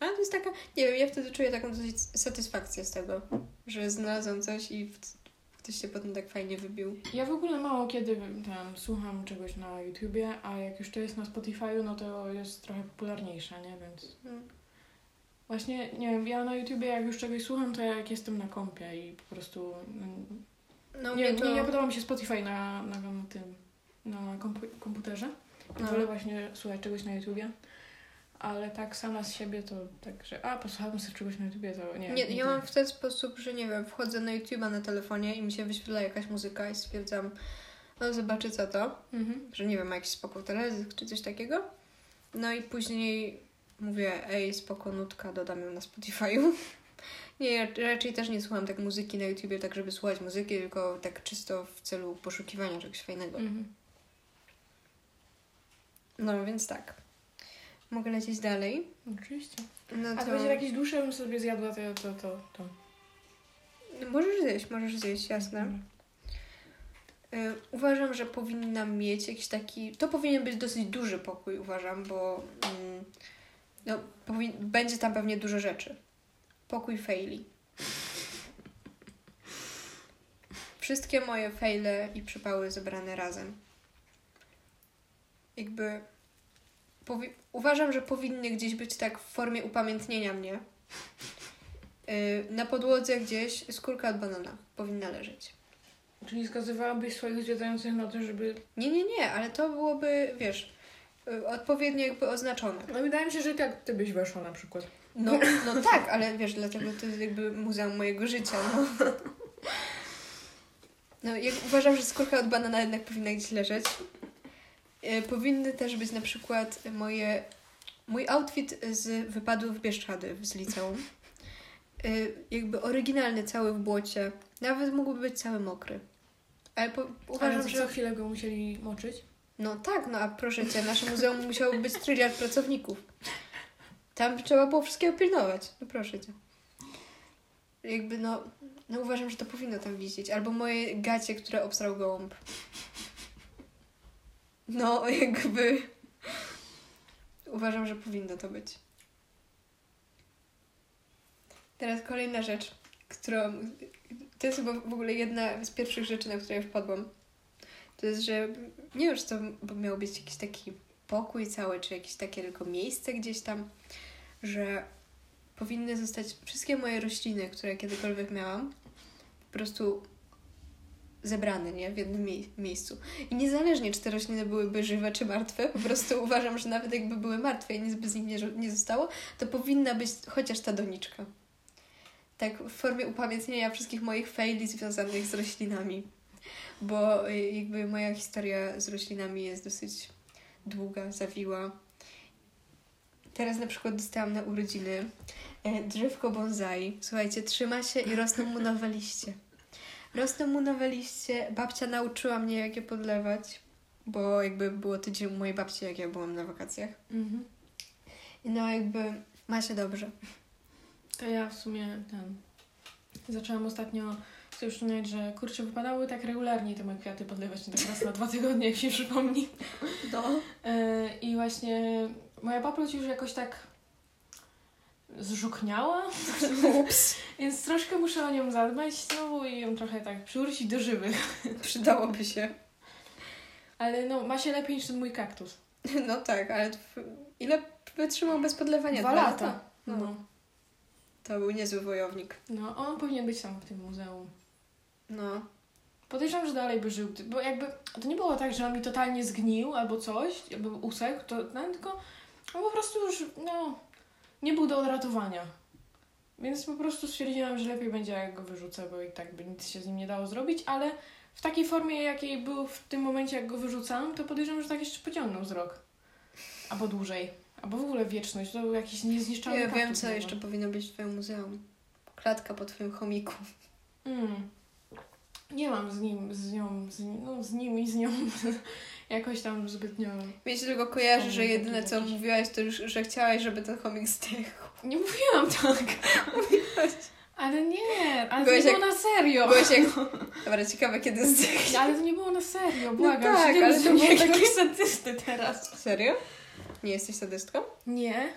[SPEAKER 1] Ale to jest taka, nie wiem, ja wtedy czuję taką dosyć satysfakcję z tego, że znalazłam coś i ktoś się potem tak fajnie wybił.
[SPEAKER 2] Ja w ogóle mało kiedy tam słucham czegoś na YouTubie, a jak już to jest na Spotify'u, no to jest trochę popularniejsze, nie? Więc
[SPEAKER 1] Mm.
[SPEAKER 2] Właśnie, nie wiem, ja na YouTubie jak już czegoś słucham, to jak jestem na kompie i po prostu... mm,
[SPEAKER 1] No,
[SPEAKER 2] nie,
[SPEAKER 1] to...
[SPEAKER 2] nie, nie podoba mi się Spotify na, na, na tym, na kompu- komputerze.
[SPEAKER 1] No.
[SPEAKER 2] Wolę właśnie słuchać czegoś na YouTubie. Ale tak sama z siebie to tak, że a, posłuchałam sobie czegoś na YouTubie, to nie.
[SPEAKER 1] Nie, ja mam w ten sposób, że nie wiem, wchodzę na YouTube'a na telefonie i mi się wyświetla jakaś muzyka i stwierdzam, no zobaczę co to,
[SPEAKER 2] Mhm.
[SPEAKER 1] że nie wiem, ma jakiś spoko teledysk czy coś takiego. No i później mówię, ej, spoko nutka, dodam ją na Spotify'u. Nie, ja raczej też nie słucham tak muzyki na YouTubie, tak żeby słuchać muzyki, tylko tak czysto w celu poszukiwania czegoś fajnego.
[SPEAKER 2] Mhm.
[SPEAKER 1] No więc tak. Mogę lecieć dalej.
[SPEAKER 2] Oczywiście.
[SPEAKER 1] No
[SPEAKER 2] A to
[SPEAKER 1] to...
[SPEAKER 2] będzie jakieś dłuższe, bym sobie zjadła, to to, to, to.
[SPEAKER 1] Możesz zjeść, możesz zjeść, jasne.
[SPEAKER 2] Mhm.
[SPEAKER 1] Y, Uważam, że powinnam mieć jakiś taki. To powinien być dosyć duży pokój, uważam, bo mm, no, powin... będzie tam pewnie dużo rzeczy. Pokój faili. Wszystkie moje faile i przypały zebrane razem. Jakby. Powi... Uważam, że powinny gdzieś być tak w formie upamiętnienia mnie. Y, Na podłodze gdzieś skórka od banana powinna leżeć.
[SPEAKER 2] Czyli skazywałabyś swoich zwiedzających na to, żeby...
[SPEAKER 1] Nie, nie, nie, ale to byłoby, wiesz, y, odpowiednio jakby oznaczone.
[SPEAKER 2] No wydaje mi się, że tak ty byś weszła na przykład.
[SPEAKER 1] No, no tak, ale wiesz, dlatego to jest jakby muzeum mojego życia, no. No, jak uważam, że skórka od banana jednak powinna gdzieś leżeć. Y, Powinny też być na przykład moje, mój outfit z wypadów Bieszczady z liceum. Y, Jakby oryginalny, cały w błocie. Nawet mógłby być cały mokry. Ale po,
[SPEAKER 2] Uważam, Ale
[SPEAKER 1] że...
[SPEAKER 2] co chwilę go musieli moczyć.
[SPEAKER 1] No tak, no a proszę cię, nasze muzeum musiało być tryliard pracowników. Tam trzeba było wszystkiego pilnować. No proszę cię. Jakby no, no uważam, że to powinno tam wisieć. Albo moje gacie, które obstrał gołąb. No, jakby... Uważam, że powinno to być. Teraz kolejna rzecz, którą... To jest chyba w ogóle jedna z pierwszych rzeczy, na które wpadłam. To jest, że nie wiem, czy to miał być jakiś taki pokój cały, czy jakieś takie tylko miejsce gdzieś tam, że powinny zostać wszystkie moje rośliny, które kiedykolwiek miałam, po prostu zebrane, nie? W jednym mie- miejscu. I niezależnie, czy te rośliny byłyby żywe, czy martwe, po prostu uważam, że nawet jakby były martwe i nic by z nich nie, nie zostało, to powinna być chociaż ta doniczka. Tak w formie upamiętnienia wszystkich moich faili związanych z roślinami bo y, jakby moja historia z roślinami jest dosyć długa, zawiła. Teraz na przykład dostałam na urodziny e, drzewko bonsai. Słuchajcie, trzyma się i rosną mu nowe liście. Rosną mu nowe liście. Babcia nauczyła mnie, jak je podlewać, bo jakby było tydzień u mojej babci, jak ja byłam na wakacjach.
[SPEAKER 2] Mhm.
[SPEAKER 1] I no jakby ma się dobrze.
[SPEAKER 2] To ja w sumie ten... Zaczęłam ostatnio sobie przypomnieć, że kurczę, wypadały tak regularnie te moje kwiaty podlewać, nie tak raz na dwa tygodnie, jak się przypomni.
[SPEAKER 1] No.
[SPEAKER 2] I właśnie moja paproć już jakoś tak zżukniała,
[SPEAKER 1] Ups.
[SPEAKER 2] więc troszkę muszę o nią zadbać znowu i ją trochę tak przywrócić do żywych.
[SPEAKER 1] Przydałoby się.
[SPEAKER 2] Ale no, ma się lepiej niż ten mój kaktus.
[SPEAKER 1] No tak, ale ile wytrzymał bez podlewania?
[SPEAKER 2] Dwa lata.
[SPEAKER 1] No.
[SPEAKER 2] No.
[SPEAKER 1] To był niezły wojownik.
[SPEAKER 2] no, on powinien być tam w tym muzeum.
[SPEAKER 1] No.
[SPEAKER 2] Podejrzewam, że dalej by żył, bo jakby to nie było tak, że on mi totalnie zgnił albo coś, jakby usek, to no, tylko on po prostu już, no, nie był do odratowania. Więc po prostu stwierdziłam, że lepiej będzie jak go wyrzucę, bo i tak by nic się z nim nie dało zrobić, ale w takiej formie, jakiej był w tym momencie, jak go wyrzucam, to podejrzewam, że tak jeszcze pociągnął z rok. Albo dłużej. Albo w ogóle wieczność. To był jakiś niezniszczalny
[SPEAKER 1] Ja wiem, co jeszcze powinno być w twoim muzeum. Klatka po twoim chomiku.
[SPEAKER 2] Mm. Nie mam z nim, z nią, z, no, z nim i z nią jakoś tam zbytnio...
[SPEAKER 1] Mnie się tylko kojarzy, że jedyne co mówiłaś, to już, że chciałaś, żeby ten chomik zdechł.
[SPEAKER 2] Nie mówiłam tak. Ale nie, ale
[SPEAKER 1] Byłeś
[SPEAKER 2] to nie
[SPEAKER 1] jak-
[SPEAKER 2] było na serio.
[SPEAKER 1] Byłeś jak... Dobra, ciekawe kiedy zdechnie.
[SPEAKER 2] Ale to nie było na serio, błagam.
[SPEAKER 1] tak,
[SPEAKER 2] się nie
[SPEAKER 1] ale to
[SPEAKER 2] nie
[SPEAKER 1] takie-
[SPEAKER 2] jakiś sadysty teraz.
[SPEAKER 1] Serio? Nie jesteś sadystką?
[SPEAKER 2] Nie.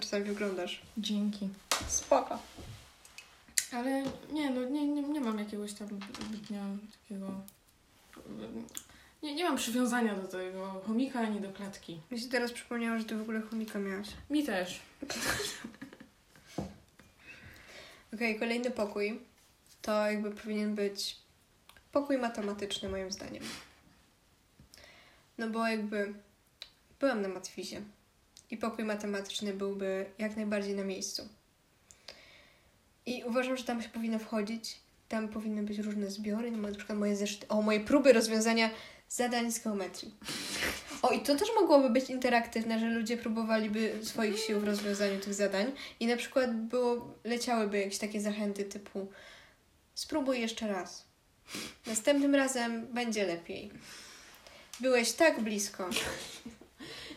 [SPEAKER 1] Czasami wyglądasz.
[SPEAKER 2] Dzięki.
[SPEAKER 1] Spoko.
[SPEAKER 2] Ale nie, no nie, nie, nie mam jakiegoś tam zbytnio takiego... Nie, nie mam przywiązania do tego chomika ani do klatki.
[SPEAKER 1] Mi się teraz przypomniało, że ty w ogóle chomika miałaś.
[SPEAKER 2] Mi też.
[SPEAKER 1] Okej, kolejny pokój to jakby powinien być pokój matematyczny moim zdaniem. No bo jakby byłam na matwizie i pokój matematyczny byłby jak najbardziej na miejscu. I uważam, że tam się powinno wchodzić. Tam powinny być różne zbiory, na przykład moje zeszyty, o, moje próby rozwiązania zadań z geometrii. O, i to też mogłoby być interaktywne, że ludzie próbowaliby swoich sił w rozwiązaniu tych zadań i na przykład było, leciałyby jakieś takie zachęty typu spróbuj jeszcze raz. Następnym razem będzie lepiej. Byłeś tak blisko.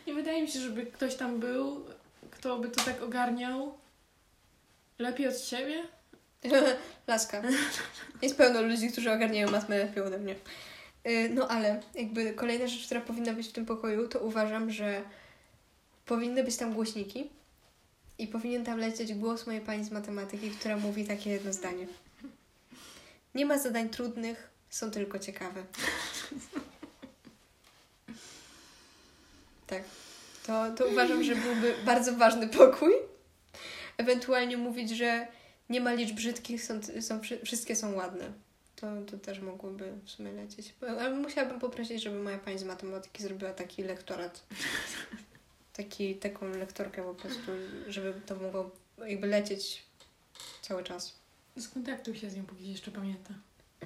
[SPEAKER 2] Nie wydaje mi się, żeby ktoś tam był, kto by to tak ogarniał lepiej od ciebie.
[SPEAKER 1] Laska. Jest pełno ludzi, którzy ogarniają matmę lepiej ode mnie. Y, No ale jakby kolejna rzecz, która powinna być w tym pokoju, to uważam, że powinny być tam głośniki i powinien tam lecieć głos mojej pani z matematyki, która mówi takie jedno zdanie. Nie ma zadań trudnych, są tylko ciekawe. Tak. To, to uważam, że byłby bardzo ważny pokój. Ewentualnie mówić, że nie ma liczb brzydkich, są, są, wszy- wszystkie są ładne. To, to też mogłoby w sumie lecieć. Ale musiałabym poprosić, żeby moja pani z matematyki zrobiła taki lektorat. Taki, taką lektorkę po prostu, żeby to mogło jakby lecieć cały czas.
[SPEAKER 2] Skontaktuj się z nią, póki jeszcze pamięta.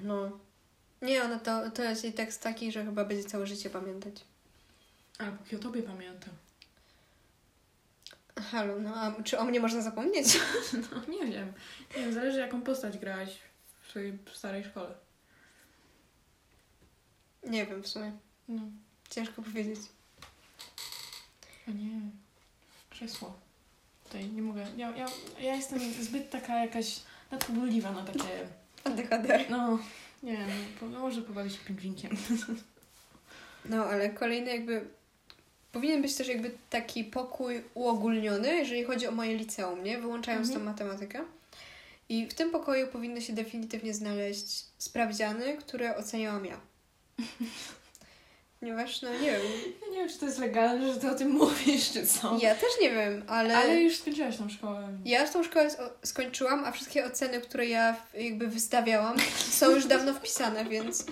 [SPEAKER 1] No. Nie, ona to, to jest jej tekst taki, że chyba będzie całe życie pamiętać.
[SPEAKER 2] Ale póki o tobie pamięta.
[SPEAKER 1] Halo, no a czy o mnie można zapomnieć?
[SPEAKER 2] No, nie wiem. Nie wiem, zależy jaką postać grałaś w swojej starej szkole.
[SPEAKER 1] Nie wiem w sumie.
[SPEAKER 2] No.
[SPEAKER 1] Ciężko powiedzieć.
[SPEAKER 2] A nie. Krzesło. Tutaj nie mogę. Ja, ja, ja jestem zbyt taka jakaś nadpobudliwa na takie.
[SPEAKER 1] ADHD.
[SPEAKER 2] No, nie wiem, no może pobawić się pingwinkiem.
[SPEAKER 1] No, ale kolejny jakby... Powinien być też jakby taki pokój uogólniony, jeżeli chodzi o moje liceum, nie? Wyłączając
[SPEAKER 2] Mhm.
[SPEAKER 1] tą matematykę. I w tym pokoju powinny się definitywnie znaleźć sprawdziany, które oceniałam ja. Ponieważ, no nie wiem,
[SPEAKER 2] Ja nie wiem, czy to jest legalne, że ty o tym mówisz, czy co.
[SPEAKER 1] ja też nie wiem, ale...
[SPEAKER 2] Ale już skończyłaś tą szkołę.
[SPEAKER 1] Ja już tą szkołę sko- skończyłam, a wszystkie oceny, które ja jakby wystawiałam, są już dawno wpisane, więc.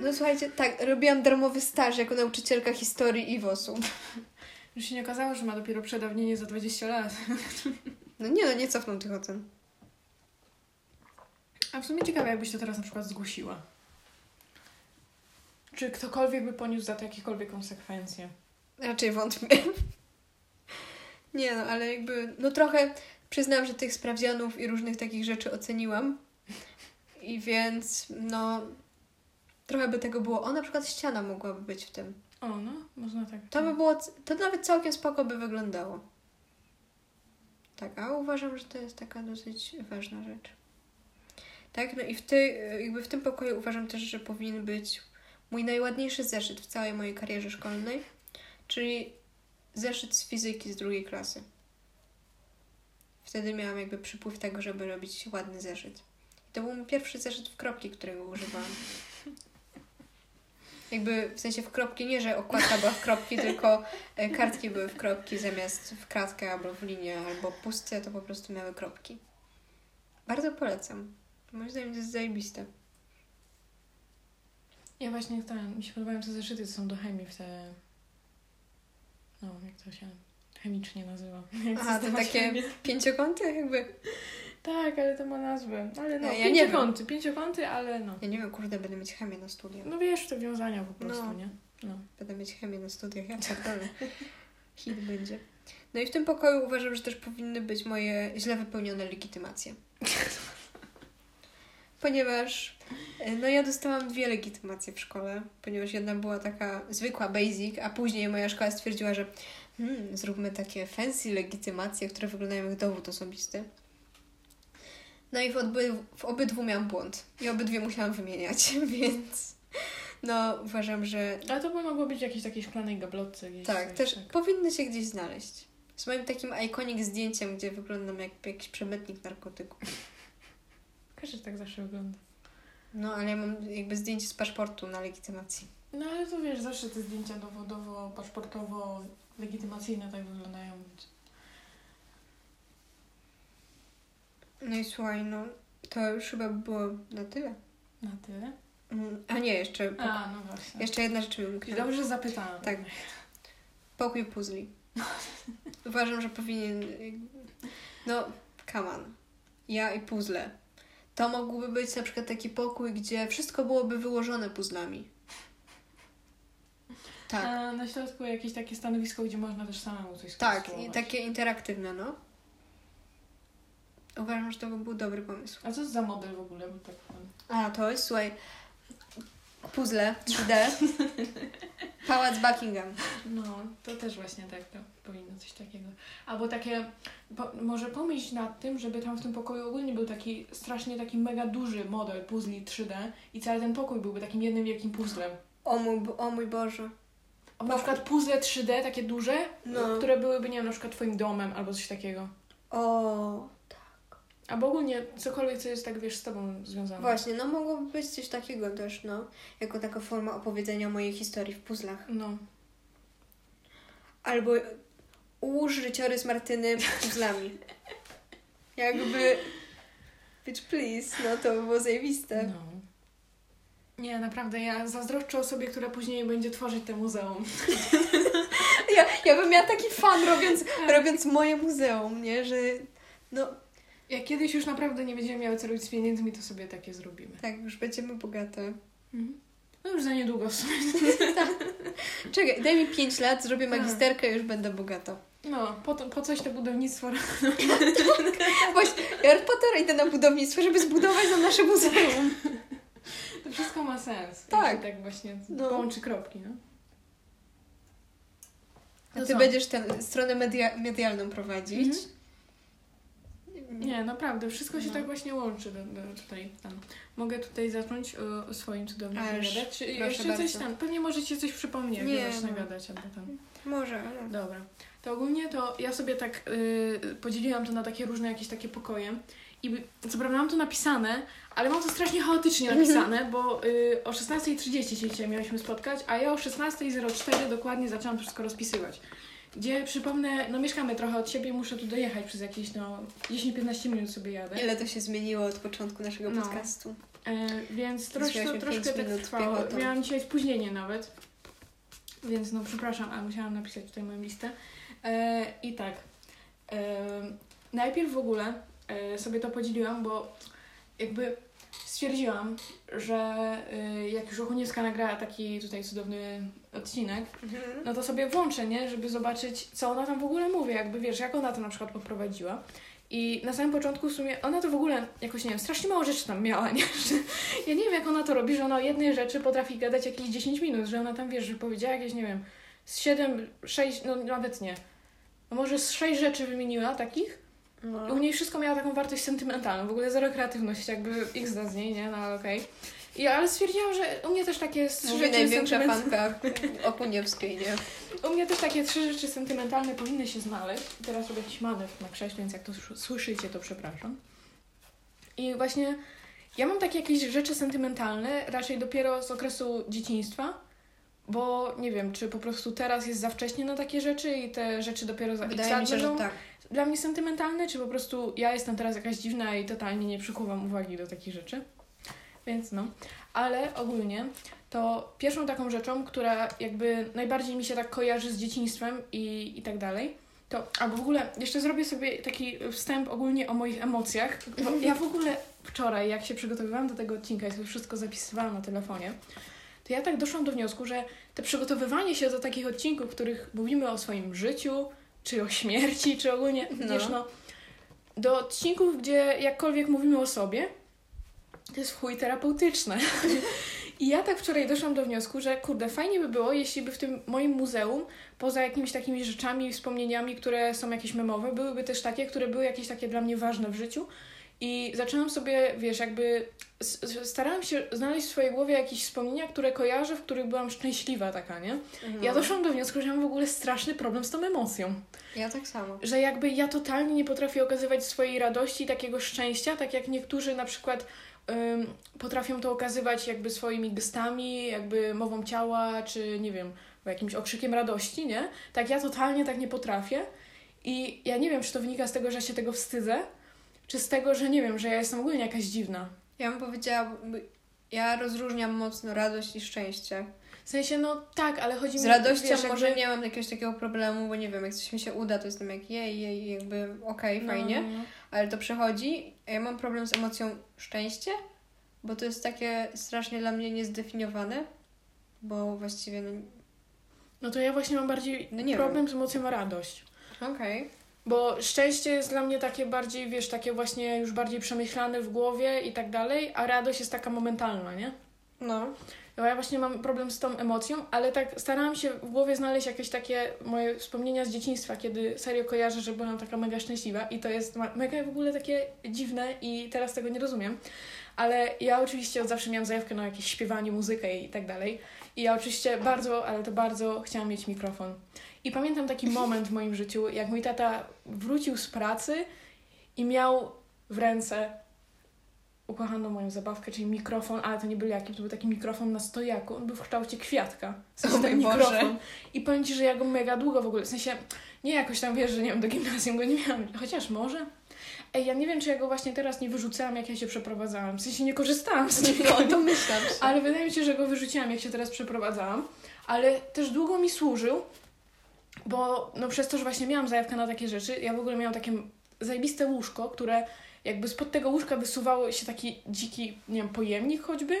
[SPEAKER 1] No słuchajcie, tak, robiłam darmowy staż jako nauczycielka historii i WOS-u.
[SPEAKER 2] Już się nie okazało, że ma dopiero przedawnienie za 20 lat.
[SPEAKER 1] No nie, no nie cofną tych ocen.
[SPEAKER 2] A w sumie ciekawe, jakbyś to teraz na przykład zgłosiła. Czy ktokolwiek by poniósł za to jakiekolwiek konsekwencje?
[SPEAKER 1] Raczej wątpię. Nie no, ale jakby, no trochę przyznam, że tych sprawdzianów i różnych takich rzeczy oceniłam. I więc, no, trochę by tego było. O, na przykład ściana mogłaby być w tym.
[SPEAKER 2] O, no, można tak.
[SPEAKER 1] To by było, to nawet całkiem spoko by wyglądało. Tak, a uważam, że to jest taka dosyć ważna rzecz. Tak, no i w, tej, jakby w tym pokoju uważam też, że powinien być mój najładniejszy zeszyt w całej mojej karierze szkolnej, czyli zeszyt z fizyki z drugiej klasy. Wtedy miałam jakby przypływ tego, żeby robić ładny zeszyt. I to był mój pierwszy zeszyt w kropki, którego używałam. Jakby w sensie w kropki, nie że okładka była w kropki, tylko e, kartki były w kropki zamiast w kratkę albo w linię, albo puste, to po prostu miały kropki. Bardzo polecam. Moim zdaniem to jest zajebiste.
[SPEAKER 2] Ja właśnie ten, mi się podobają te zeszyty, co są do chemii w te... No, jak to się chemicznie nazywa. Jak
[SPEAKER 1] Aha,
[SPEAKER 2] systemat
[SPEAKER 1] takie
[SPEAKER 2] chemii.
[SPEAKER 1] pięciokąty jakby.
[SPEAKER 2] Tak, ale to ma nazwę. Ale no,
[SPEAKER 1] Ja-
[SPEAKER 2] pięciokąty, pięciokąty, ale no.
[SPEAKER 1] Ja nie wiem, kurde, będę mieć chemię na studiach.
[SPEAKER 2] No wiesz, te wiązania po prostu,
[SPEAKER 1] No.
[SPEAKER 2] nie? No.
[SPEAKER 1] Będę mieć chemię na studiach, ja pierdolę. Hit będzie. No i w tym pokoju uważam, że też powinny być moje źle wypełnione legitymacje. Ponieważ e, no ja dostałam dwie legitymacje w szkole, ponieważ jedna była taka zwykła, basic, a później moja szkoła stwierdziła, że hmm, zróbmy takie fancy legitymacje, które wyglądają jak dowód osobisty. No i w, obydwu, w obydwu miałam błąd i obydwie musiałam wymieniać, więc no uważam, że
[SPEAKER 2] Ale to by mogło być w jakiejś takiej szklanej gablotce gdzieś.
[SPEAKER 1] tak,
[SPEAKER 2] coś,
[SPEAKER 1] też
[SPEAKER 2] tak.
[SPEAKER 1] powinny się gdzieś znaleźć. Z moim takim ikonik zdjęciem, gdzie wyglądam jak jakiś przemytnik narkotyków.
[SPEAKER 2] Każdy tak zawsze wygląda.
[SPEAKER 1] No, ale ja mam jakby zdjęcie z paszportu na legitymacji.
[SPEAKER 2] No ale to wiesz, zawsze te zdjęcia dowodowo, paszportowo, legitymacyjne tak wyglądają.
[SPEAKER 1] No i słuchaj, no to już chyba by było na tyle.
[SPEAKER 2] Na tyle?
[SPEAKER 1] Mm, A nie, jeszcze,
[SPEAKER 2] A, no właśnie.
[SPEAKER 1] jeszcze jedna rzecz mi umknęła.
[SPEAKER 2] Dobrze zapytałam.
[SPEAKER 1] Tak. Pokój puzli. Uważam, że powinien... No, come on. Ja i puzzle. To mógłby być na przykład taki pokój, gdzie wszystko byłoby wyłożone puzzlami. Tak.
[SPEAKER 2] A na środku jakieś takie stanowisko, gdzie można też samemu coś
[SPEAKER 1] Tak, takie interaktywne, no. Uważam, że to by był dobry pomysł.
[SPEAKER 2] A co za model w ogóle? Bo tak,
[SPEAKER 1] A, to jest, słuchaj, puzzle 3D. Pałac Buckingham.
[SPEAKER 2] no, to też właśnie tak, to powinno coś takiego. Albo takie, po, może pomyśl nad tym, żeby tam w tym pokoju ogólnie był taki strasznie taki mega duży model puzli 3D i cały ten pokój byłby takim jednym wielkim puzzlem.
[SPEAKER 1] O mój, o mój Boże.
[SPEAKER 2] A na przykład puzzle 3D, takie duże,
[SPEAKER 1] No.
[SPEAKER 2] które byłyby, nie wiem, na przykład twoim domem albo coś takiego.
[SPEAKER 1] O,
[SPEAKER 2] Albo ogólnie cokolwiek, co jest tak, wiesz, z tobą związane.
[SPEAKER 1] właśnie, no mogłoby być coś takiego też, no. Jako taka forma opowiedzenia mojej historii w puzzlach.
[SPEAKER 2] No.
[SPEAKER 1] Albo ułóż życiorys Martyny puzzlami. Jakby... Bitch, please, no to by było zajebiste.
[SPEAKER 2] No. Nie, naprawdę, ja zazdroszczę osobie, która później będzie tworzyć te muzeum.
[SPEAKER 1] Ja, ja bym miała taki fan robiąc, robiąc moje muzeum, nie? Że no
[SPEAKER 2] Jak kiedyś już naprawdę nie będziemy miały co robić z pieniędzmi, to sobie takie zrobimy.
[SPEAKER 1] tak, już będziemy bogate.
[SPEAKER 2] No już za niedługo w sumie.
[SPEAKER 1] Czekaj, daj mi 5 lat, zrobię
[SPEAKER 2] Tak.
[SPEAKER 1] magisterkę i już będę bogata.
[SPEAKER 2] No, po, to, po coś to budownictwo.
[SPEAKER 1] Właśnie, Harry Potter idę na budownictwo, żeby zbudować nam nasze muzeum.
[SPEAKER 2] To wszystko ma sens.
[SPEAKER 1] Tak.
[SPEAKER 2] Tak właśnie
[SPEAKER 1] No.
[SPEAKER 2] połączy kropki, no.
[SPEAKER 1] A
[SPEAKER 2] To
[SPEAKER 1] ty
[SPEAKER 2] co?
[SPEAKER 1] będziesz tę stronę media medialną prowadzić.
[SPEAKER 2] Mhm. Nie, naprawdę, wszystko się
[SPEAKER 1] No.
[SPEAKER 2] tak właśnie łączy do, do tutaj. Tam. Mogę tutaj zacząć o, o swoim cudownym opowiadać? Czy jeszcze coś
[SPEAKER 1] bardzo.
[SPEAKER 2] tam? Pewnie możecie coś przypomnieć,
[SPEAKER 1] Nie, no.
[SPEAKER 2] gadać albo tam.
[SPEAKER 1] Może, ale...
[SPEAKER 2] Dobra. To ogólnie to ja sobie tak y, podzieliłam to na takie różne jakieś takie pokoje. I co prawda mam to napisane, ale mam to strasznie chaotycznie
[SPEAKER 1] Mhm.
[SPEAKER 2] napisane, bo y, o 16.30 się dzisiaj mieliśmy spotkać, a ja o 16.04 dokładnie zaczęłam to wszystko rozpisywać. Gdzie przypomnę, no mieszkamy trochę od siebie, muszę tu dojechać przez jakieś no 10-15 minut sobie jadę.
[SPEAKER 1] Ile to się zmieniło od początku naszego
[SPEAKER 2] No.
[SPEAKER 1] podcastu.
[SPEAKER 2] E, więc troszkę,
[SPEAKER 1] Zeszliśmy
[SPEAKER 2] troszkę tak trwało.
[SPEAKER 1] piechotą.
[SPEAKER 2] Miałam dzisiaj spóźnienie nawet. Więc no przepraszam, ale musiałam napisać tutaj moją listę. E, I tak. E, najpierw w ogóle e, sobie to podzieliłam, bo jakby stwierdziłam, że e, jak już Ochuniewska nagrała taki tutaj cudowny odcinek, no to sobie włączę, nie? Żeby zobaczyć, co ona tam w ogóle mówi, jakby wiesz, jak ona to na przykład poprowadziła. I na samym początku w sumie ona to w ogóle jakoś, nie wiem, strasznie mało rzeczy tam miała, nie? Że, ja nie wiem, jak ona to robi, że ona o jednej rzeczy potrafi gadać jakieś 10 minut, że ona tam, wiesz, że powiedziała jakieś, nie wiem, z 7, 6, no nawet nie. No może z 6 rzeczy wymieniła takich
[SPEAKER 1] No.
[SPEAKER 2] i u niej wszystko miało taką wartość sentymentalną, w ogóle zero kreatywności, jakby x z niej, nie? No ale okej. I ale stwierdziłam, że u mnie też takie trzy
[SPEAKER 1] Mówi
[SPEAKER 2] rzeczy
[SPEAKER 1] największa
[SPEAKER 2] sentymentalne...
[SPEAKER 1] Okuniewskiej, nie?
[SPEAKER 2] U mnie też takie trzy rzeczy sentymentalne powinny się znaleźć. Teraz robię jakiś manewr na krześle, więc jak to sz- słyszycie, to przepraszam. I właśnie ja mam takie jakieś rzeczy sentymentalne raczej dopiero z okresu dzieciństwa, bo nie wiem, czy po prostu teraz jest za wcześnie na takie rzeczy i te rzeczy dopiero za
[SPEAKER 1] Wydaje mi się, że tak.
[SPEAKER 2] dla mnie sentymentalne, czy po prostu ja jestem teraz jakaś dziwna i totalnie nie przykuwam uwagi do takich rzeczy. Więc no. Ale ogólnie to pierwszą taką rzeczą, która jakby najbardziej mi się tak kojarzy z dzieciństwem i, i tak dalej, to, albo w ogóle jeszcze zrobię sobie taki wstęp ogólnie o moich emocjach, bo ja w ogóle wczoraj, jak się przygotowywałam do tego odcinka i sobie wszystko zapisywałam na telefonie, to ja tak doszłam do wniosku, że te przygotowywanie się do takich odcinków, w których mówimy o swoim życiu, czy o śmierci, czy ogólnie,
[SPEAKER 1] No.
[SPEAKER 2] wiesz, no, do odcinków, gdzie jakkolwiek mówimy o sobie, to jest chuj terapeutyczne. I ja tak wczoraj doszłam do wniosku, że kurde, fajnie by było, jeśli by w tym moim muzeum, poza jakimiś takimi rzeczami, wspomnieniami, które są jakieś memowe, byłyby też takie, które były jakieś takie dla mnie ważne w życiu. I zaczęłam sobie, wiesz, jakby starałam się znaleźć w swojej głowie jakieś wspomnienia, które kojarzę, w których byłam szczęśliwa taka, nie?
[SPEAKER 1] Mhm.
[SPEAKER 2] Ja doszłam do wniosku, że mam w ogóle straszny problem z tą emocją.
[SPEAKER 1] Ja tak samo.
[SPEAKER 2] Że jakby ja totalnie nie potrafię okazywać swojej radości i takiego szczęścia, tak jak niektórzy na przykład potrafią to okazywać jakby swoimi gestami, jakby mową ciała, czy nie wiem, jakimś okrzykiem radości, nie? Tak ja totalnie tak nie potrafię. I ja nie wiem, czy to wynika z tego, że się tego wstydzę, czy z tego, że nie wiem, że ja jestem ogólnie jakaś dziwna.
[SPEAKER 1] Ja bym powiedziała, ja rozróżniam mocno radość i szczęście.
[SPEAKER 2] W sensie, no tak, ale chodzi mi
[SPEAKER 1] Z radością
[SPEAKER 2] wiesz,
[SPEAKER 1] może
[SPEAKER 2] jakby-
[SPEAKER 1] nie mam jakiegoś takiego problemu, bo nie wiem, jak coś mi się uda, to jestem jak jej, jej, jakby okej,
[SPEAKER 2] No,
[SPEAKER 1] fajnie,
[SPEAKER 2] no, no.
[SPEAKER 1] Ale to przechodzi. Ja mam problem z emocją szczęście, bo to jest takie strasznie dla mnie niezdefiniowane, bo właściwie, no
[SPEAKER 2] No to ja właśnie mam bardziej
[SPEAKER 1] No nie
[SPEAKER 2] problem z emocją radość.
[SPEAKER 1] okej.
[SPEAKER 2] Bo szczęście jest dla mnie takie bardziej, wiesz, takie właśnie już bardziej przemyślane w głowie i tak dalej, a radość jest taka momentalna, nie?
[SPEAKER 1] No.
[SPEAKER 2] No ja właśnie mam problem z tą emocją, ale tak starałam się w głowie znaleźć jakieś takie moje wspomnienia z dzieciństwa, kiedy serio kojarzę, że byłam taka mega szczęśliwa i to jest mega w ogóle takie dziwne i teraz tego nie rozumiem. Ale ja oczywiście od zawsze miałam zajawkę na jakieś śpiewanie, muzykę i tak dalej. I ja oczywiście bardzo, ale to bardzo chciałam mieć mikrofon. I pamiętam taki moment w moim życiu, jak mój tata wrócił z pracy i miał w ręce ukochaną moją zabawkę, czyli mikrofon, ale to nie był jaki, to był taki mikrofon na stojaku. On był w kształcie kwiatka. W sensie
[SPEAKER 1] O
[SPEAKER 2] ten
[SPEAKER 1] mój Boże.
[SPEAKER 2] mikrofon. I powiem Ci, że ja go mega długo w ogóle, w sensie nie jakoś tam wiesz, że nie wiem, do gimnazjum go nie miałam, chociaż może. Ej, ja nie wiem, czy ja go właśnie teraz nie wyrzucałam, jak ja się przeprowadzałam. W sensie nie korzystałam z niego.
[SPEAKER 1] No, domyślam się.
[SPEAKER 2] Ale wydaje mi się, że go wyrzuciłam, jak się teraz przeprowadzałam. Ale też długo mi służył, bo no przez to, że właśnie miałam zajawkę na takie rzeczy, ja w ogóle miałam takie zajebiste łóżko, które jakby spod tego łóżka wysuwało się taki dziki, nie wiem, pojemnik choćby,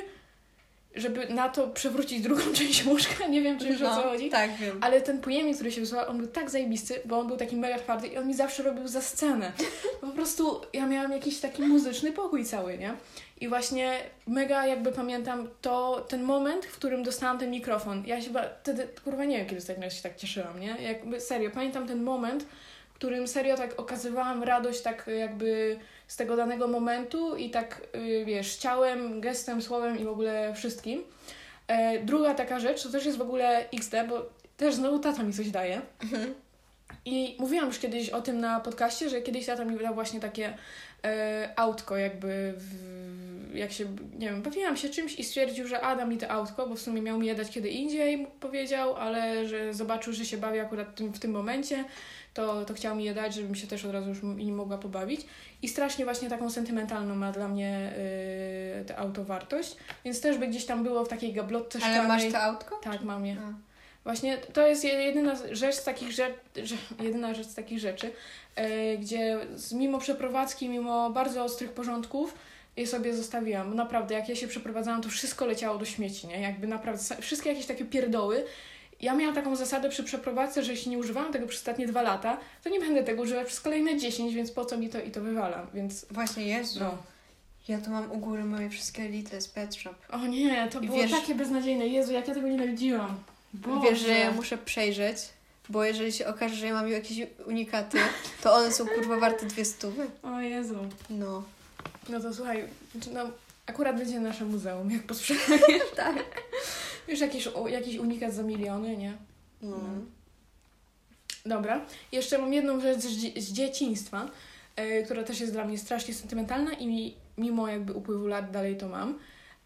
[SPEAKER 2] żeby na to przewrócić drugą część łóżka. Nie wiem, czy już o co chodzi.
[SPEAKER 1] tak, wiem.
[SPEAKER 2] Ale ten pojemnik, który się wysuwał, on był tak zajebisty, bo on był taki mega twardy i on mi zawsze robił za scenę. Po prostu ja miałam jakiś taki muzyczny pokój cały, nie? I właśnie mega jakby pamiętam to, ten moment, w którym dostałam ten mikrofon. Ja się chyba wtedy, kurwa nie wiem, kiedy ostatnio się tak cieszyłam, nie? Jakby serio, pamiętam ten moment, w którym serio tak okazywałam radość tak jakby z tego danego momentu i tak, y, wiesz, ciałem, gestem, słowem i w ogóle wszystkim. E, druga taka rzecz, to też jest w ogóle XD, bo też znowu tata mi coś daje.
[SPEAKER 1] Mhm.
[SPEAKER 2] I mówiłam już kiedyś o tym na podcaście, że kiedyś tata mi wydał właśnie takie e, autko jakby, w, jak się, nie wiem, bawiłam się czymś i stwierdził, że a da mi to autko, bo w sumie miał mi je dać kiedy indziej, powiedział, ale że zobaczył, że się bawi akurat tym, w tym momencie, to, to chciał mi je dać, żebym się też od razu już nim mogła pobawić. I strasznie właśnie taką sentymentalną ma dla mnie y, to auto wartość, więc też by gdzieś tam było w takiej gablotce
[SPEAKER 1] Ale
[SPEAKER 2] szklanej.
[SPEAKER 1] masz to autko?
[SPEAKER 2] Tak, mam je.
[SPEAKER 1] A.
[SPEAKER 2] Właśnie to jest je- jedyna rzecz z takich rzeczy, jedyna rzecz z takich rzeczy, e, gdzie z, mimo przeprowadzki, mimo bardzo ostrych porządków, je sobie zostawiłam. Naprawdę, jak ja się przeprowadzałam, to wszystko leciało do śmieci, nie? Jakby naprawdę, wszystkie jakieś takie pierdoły. Ja miałam taką zasadę przy przeprowadzce, że jeśli nie używałam tego przez ostatnie dwa lata, to nie będę tego używać przez kolejne 10, więc po co mi to i to wywalam, więc
[SPEAKER 1] Właśnie, Jezu.
[SPEAKER 2] no.
[SPEAKER 1] Ja tu mam u góry moje wszystkie little z Pet Shop.
[SPEAKER 2] O nie, to
[SPEAKER 1] I
[SPEAKER 2] było
[SPEAKER 1] wiesz-
[SPEAKER 2] takie beznadziejne. Jezu, jak ja tego nienawidziłam. Boże.
[SPEAKER 1] Wiesz, że ja muszę przejrzeć, bo jeżeli się okaże, że ja mam jakieś unikaty, to one są kurwa warte dwie stówy.
[SPEAKER 2] O Jezu.
[SPEAKER 1] No.
[SPEAKER 2] No to słuchaj, no, akurat będzie nasze muzeum, jak posprzedajesz.
[SPEAKER 1] Tak.
[SPEAKER 2] Już jakiś, jakiś unikat za miliony, nie?
[SPEAKER 1] No.
[SPEAKER 2] Dobra. Jeszcze mam jedną rzecz z, z dzieciństwa, e, która też jest dla mnie strasznie sentymentalna i mi, mimo jakby upływu lat dalej to mam.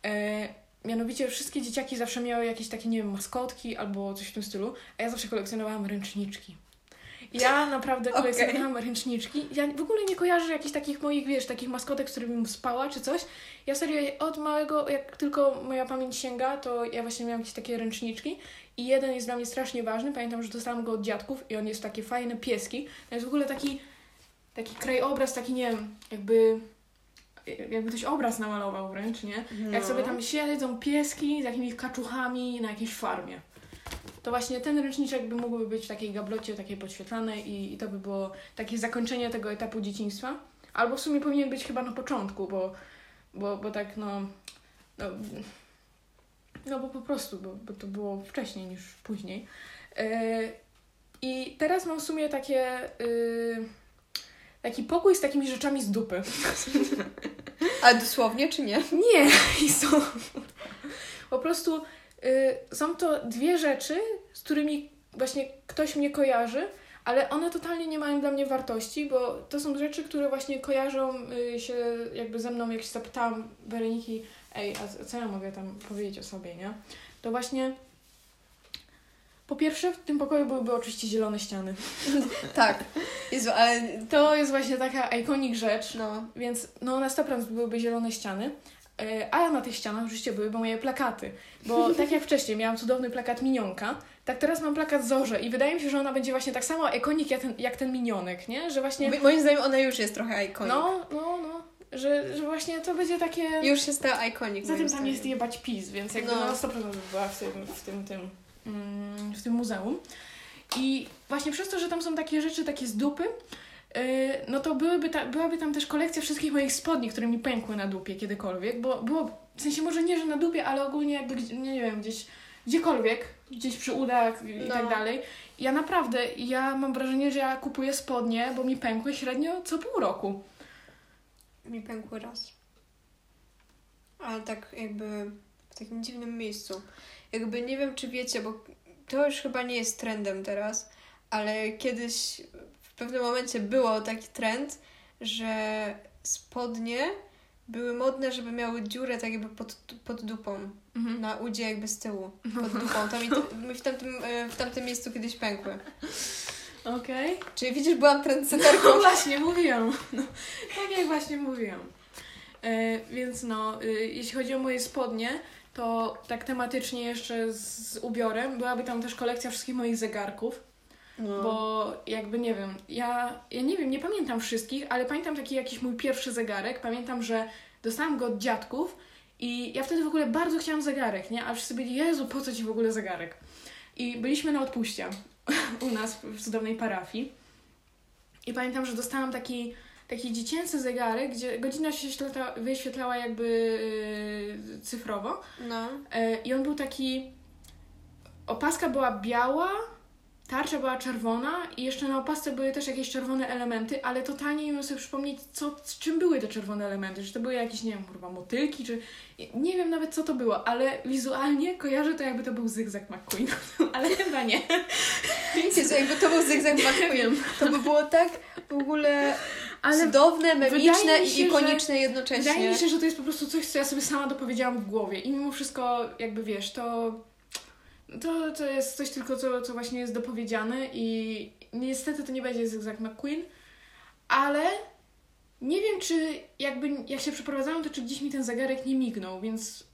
[SPEAKER 2] E, mianowicie wszystkie dzieciaki zawsze miały jakieś takie, nie wiem, maskotki albo coś w tym stylu, a ja zawsze kolekcjonowałam ręczniczki. Ja naprawdę kolekcjonowałam ręczniczki. Ja w ogóle nie kojarzę jakichś takich moich, wiesz, takich maskotek, z którymi spała czy coś. Ja serio od małego, jak tylko moja pamięć sięga, to ja właśnie miałam jakieś takie ręczniczki i jeden jest dla mnie strasznie ważny. Pamiętam, że dostałam go od dziadków i on jest takie fajne pieski. To jest w ogóle taki, taki krajobraz, taki nie wiem, jakby jakby ktoś obraz namalował wręcz, nie? Jak
[SPEAKER 1] No.
[SPEAKER 2] sobie tam siedzą pieski z jakimiś kaczuchami na jakiejś farmie. To właśnie ten ręczniczek by mógłby być w takiej gablocie, takiej podświetlanej i, i to by było takie zakończenie tego etapu dzieciństwa. Albo w sumie powinien być chyba na początku, bo, bo, bo tak no, no... No bo po prostu, bo, bo to było wcześniej niż później. Yy, I teraz mam w sumie takie... Yy, taki pokój z takimi rzeczami z dupy.
[SPEAKER 1] Ale dosłownie, czy nie?
[SPEAKER 2] Nie, i są. Po prostu są to dwie rzeczy, z którymi właśnie ktoś mnie kojarzy, ale one totalnie nie mają dla mnie wartości, bo to są rzeczy, które właśnie kojarzą y, się jakby ze mną, jak się zapytałam Weroniki, ej, a co ja mogę tam powiedzieć o sobie, nie? To właśnie Po pierwsze, w tym pokoju byłyby oczywiście zielone ściany.
[SPEAKER 1] Tak. Jezu, ale...
[SPEAKER 2] To jest właśnie taka ikonik rzecz,
[SPEAKER 1] No.
[SPEAKER 2] więc no na 100% byłyby zielone ściany. E, A na tych ścianach oczywiście byłyby moje plakaty, bo tak jak wcześniej miałam cudowny plakat Minionka, tak teraz mam plakat Zorze i wydaje mi się, że ona będzie właśnie tak samo ikonik jak ten, jak ten minionek, nie? Że właśnie...
[SPEAKER 1] Mo- Moim zdaniem ona już jest trochę ikonik.
[SPEAKER 2] No, no, no. Że, że właśnie to będzie takie...
[SPEAKER 1] Już się stała ikonik.
[SPEAKER 2] Za
[SPEAKER 1] moim
[SPEAKER 2] tym tam jest jebać PiS, więc jakby
[SPEAKER 1] No.
[SPEAKER 2] no. na 100% by była w tym, w tym, tym, mm, w tym muzeum. I właśnie przez to, że tam są takie rzeczy, takie z dupy, no to byłyby ta, byłaby tam też kolekcja wszystkich moich spodni, które mi pękły na dupie kiedykolwiek, bo było, w sensie może nie, że na dupie, ale ogólnie jakby, gdzie- nie wiem, gdzieś, gdziekolwiek, gdzieś przy udach i
[SPEAKER 1] No.
[SPEAKER 2] tak dalej. Ja naprawdę, ja mam wrażenie, że ja kupuję spodnie, bo mi pękły średnio co pół roku.
[SPEAKER 1] Mi pękły raz. Ale tak jakby w takim dziwnym miejscu. Jakby nie wiem, czy wiecie, bo to już chyba nie jest trendem teraz, ale kiedyś pewnym momencie było taki trend, że spodnie były modne, żeby miały dziurę tak jakby pod, pod dupą.
[SPEAKER 2] Mhm.
[SPEAKER 1] Na udzie jakby z tyłu. Pod dupą. To mi, mi w, tamtym, e, w tamtym miejscu kiedyś pękły.
[SPEAKER 2] Okej.
[SPEAKER 1] Czyli widzisz, byłam trendsetterką.
[SPEAKER 2] No właśnie, mówiłam. No, tak jak właśnie mówiłam. E, więc no, y, jeśli chodzi o moje spodnie, to tak tematycznie jeszcze z ubiorem byłaby tam też kolekcja wszystkich moich zegarków,
[SPEAKER 1] No.
[SPEAKER 2] bo jakby nie wiem, ja, ja nie wiem, nie pamiętam wszystkich, ale pamiętam taki jakiś mój pierwszy zegarek. Pamiętam, że dostałam go od dziadków i ja wtedy w ogóle bardzo chciałam zegarek, nie? A wszyscy byli, Jezu, po co ci w ogóle zegarek? I byliśmy na odpuście u nas w cudownej parafii. I pamiętam, że dostałam taki, taki dziecięcy zegarek, gdzie godzina się wyświetla, wyświetlała jakby yy, cyfrowo.
[SPEAKER 1] no.
[SPEAKER 2] E, I on był taki. Opaska była biała, tarcza była czerwona i jeszcze na opasce były też jakieś czerwone elementy, ale totalnie nie umiem sobie przypomnieć, co, z czym były te czerwone elementy. Czy to były jakieś, nie wiem, kurwa, motylki, czy. Nie wiem nawet, co to było, ale wizualnie kojarzę to, jakby to był zygzak McQueen, ale chyba nie.
[SPEAKER 1] Jezu, jakby to był zygzak McQueen. To by było tak w ogóle
[SPEAKER 2] Ale
[SPEAKER 1] cudowne, memiczne i ikoniczne jednocześnie.
[SPEAKER 2] Wydaje mi się, że to jest po prostu coś, co ja sobie sama dopowiedziałam w głowie i mimo wszystko, jakby wiesz, to, to, to jest coś tylko, co, co właśnie jest dopowiedziane i niestety to nie będzie Zygzak McQueen, ale nie wiem, czy jakby jak się przeprowadzałam, to czy gdzieś mi ten zegarek nie mignął, więc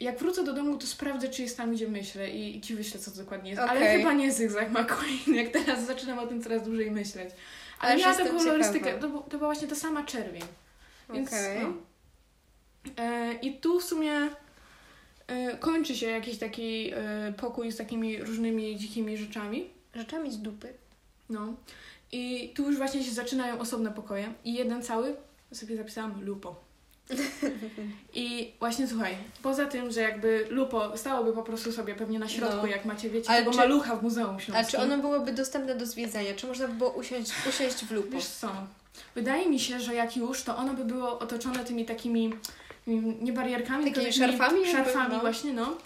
[SPEAKER 2] jak wrócę do domu, to sprawdzę, czy jest tam, gdzie myślę i, i ci wyślę, co dokładnie jest. Ale
[SPEAKER 1] Okej.
[SPEAKER 2] chyba nie Zygzak McQueen, jak teraz zaczynam o tym coraz dłużej myśleć. Ale
[SPEAKER 1] Aż
[SPEAKER 2] miała taką kolorystykę, to, to była właśnie ta sama czerwień. Więc,
[SPEAKER 1] Okej.
[SPEAKER 2] no. e, I tu w sumie kończy się jakiś taki e, pokój z takimi różnymi dzikimi rzeczami.
[SPEAKER 1] Rzeczami z dupy.
[SPEAKER 2] No. I tu już właśnie się zaczynają osobne pokoje. I jeden cały sobie zapisałam lupo. I właśnie słuchaj, poza tym, że jakby lupo stałoby po prostu sobie pewnie na środku,
[SPEAKER 1] No.
[SPEAKER 2] jak macie, wiecie,
[SPEAKER 1] Ale
[SPEAKER 2] tego
[SPEAKER 1] czy-
[SPEAKER 2] malucha w Muzeum
[SPEAKER 1] A
[SPEAKER 2] Śląskim.
[SPEAKER 1] czy ono byłoby dostępne do zwiedzania? Czy można by było usiąść, usiąść w lupo?
[SPEAKER 2] Wiesz co, wydaje mi się, że jak już, to ono by było otoczone tymi takimi, nie barierkami,
[SPEAKER 1] Takimi
[SPEAKER 2] tylko
[SPEAKER 1] szarfami
[SPEAKER 2] szarfami
[SPEAKER 1] no.
[SPEAKER 2] właśnie, no.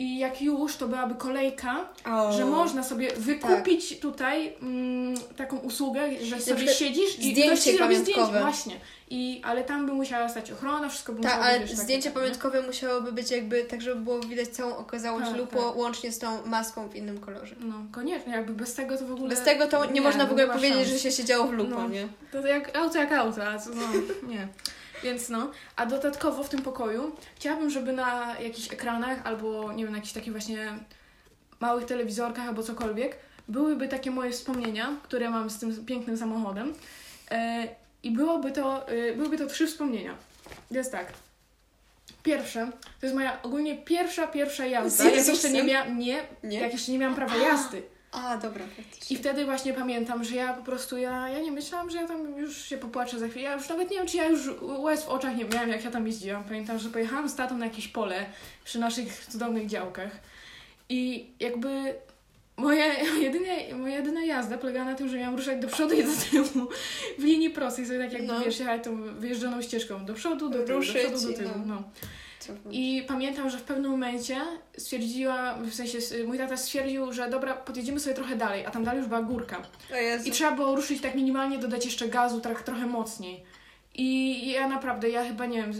[SPEAKER 2] I jak już, to byłaby kolejka,
[SPEAKER 1] O.
[SPEAKER 2] że można sobie wykupić tutaj mm, taką usługę, że sobie siedzisz i
[SPEAKER 1] zdjęcie
[SPEAKER 2] ktoś ci zrobi
[SPEAKER 1] pamiątkowe.
[SPEAKER 2] zdjęcie, właśnie. I, ale tam by musiała stać ochrona, wszystko by
[SPEAKER 1] Tak,
[SPEAKER 2] musiało być, wiesz,
[SPEAKER 1] zdjęcie
[SPEAKER 2] takie,
[SPEAKER 1] pamiątkowe musiałoby być jakby tak, żeby było widać całą okazałość
[SPEAKER 2] Tak,
[SPEAKER 1] lupo,
[SPEAKER 2] tak.
[SPEAKER 1] łącznie z tą maską w innym kolorze.
[SPEAKER 2] nie? No, koniecznie, jakby bez tego to w ogóle...
[SPEAKER 1] Bez tego to nie, można w
[SPEAKER 2] nie
[SPEAKER 1] ogóle powiedzieć,
[SPEAKER 2] szans.
[SPEAKER 1] że się siedziało w lupo,
[SPEAKER 2] No.
[SPEAKER 1] nie?
[SPEAKER 2] To jak auto jak auto, a co, no, nie. Więc no, a dodatkowo w tym pokoju chciałabym, żeby na jakichś ekranach albo nie wiem, na jakichś takich właśnie małych telewizorkach albo cokolwiek byłyby takie moje wspomnienia, które mam z tym pięknym samochodem. E, I byłoby to, e, byłyby to trzy wspomnienia. Jest tak. Pierwsze, to jest moja ogólnie pierwsza, pierwsza jazda.
[SPEAKER 1] Z
[SPEAKER 2] Jak jeszcze
[SPEAKER 1] Jezusem?
[SPEAKER 2] nie miałam, nie,
[SPEAKER 1] Nie?
[SPEAKER 2] jak jeszcze nie miałam prawa jazdy.
[SPEAKER 1] A, dobra,
[SPEAKER 2] I
[SPEAKER 1] faktycznie.
[SPEAKER 2] wtedy właśnie pamiętam, że ja po prostu, ja, ja nie myślałam, że ja tam już się popłaczę za chwilę. Ja już nawet nie wiem, czy ja już łez w oczach nie miałam, jak ja tam jeździłam. Pamiętam, że pojechałam z tatą na jakieś pole przy naszych cudownych działkach. I jakby moja jedyna, moja jedyna jazda polegała na tym, że miałam ruszać do przodu i do tyłu w linii prostej, sobie tak jakby,
[SPEAKER 1] No.
[SPEAKER 2] wiesz, jechać tą wyjeżdżoną ścieżką do przodu, do tyłu,
[SPEAKER 1] Ruszyć
[SPEAKER 2] do przodu, do tyłu.
[SPEAKER 1] no.
[SPEAKER 2] No. I pamiętam, że w pewnym momencie stwierdziła, w sensie mój tata stwierdził, że dobra, podjedziemy sobie trochę dalej, a tam dalej już była górka. I trzeba było ruszyć tak minimalnie, dodać jeszcze gazu tak trochę mocniej. I ja naprawdę, ja chyba nie wiem,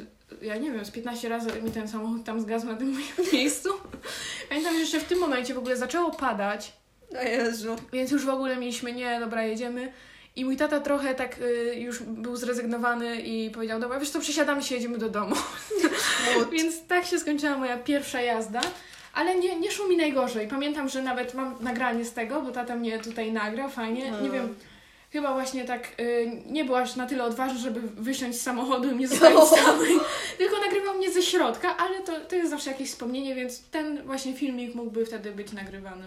[SPEAKER 2] ja nie wiem, z 15 razy mi ten samochód tam zgasł na tym moim miejscu. Pamiętam, że jeszcze w tym momencie w ogóle zaczęło padać,
[SPEAKER 1] O Jezu.
[SPEAKER 2] więc już w ogóle mieliśmy, nie, dobra, jedziemy. I mój tata trochę tak y, już był zrezygnowany i powiedział, dobra, wiesz co, przesiadamy się, jedziemy do domu. Więc tak się skończyła moja pierwsza jazda. Ale nie, nie szło mi najgorzej. Pamiętam, że nawet mam nagranie z tego, bo tata mnie tutaj nagrał, fajnie. Nie
[SPEAKER 1] Hmm.
[SPEAKER 2] wiem, chyba właśnie tak y, nie był aż na tyle odważny, żeby wysiąść z samochodu i mnie zostawić samej. Tylko nagrywał mnie ze środka, ale to, to jest zawsze jakieś wspomnienie, więc ten właśnie filmik mógłby wtedy być nagrywany.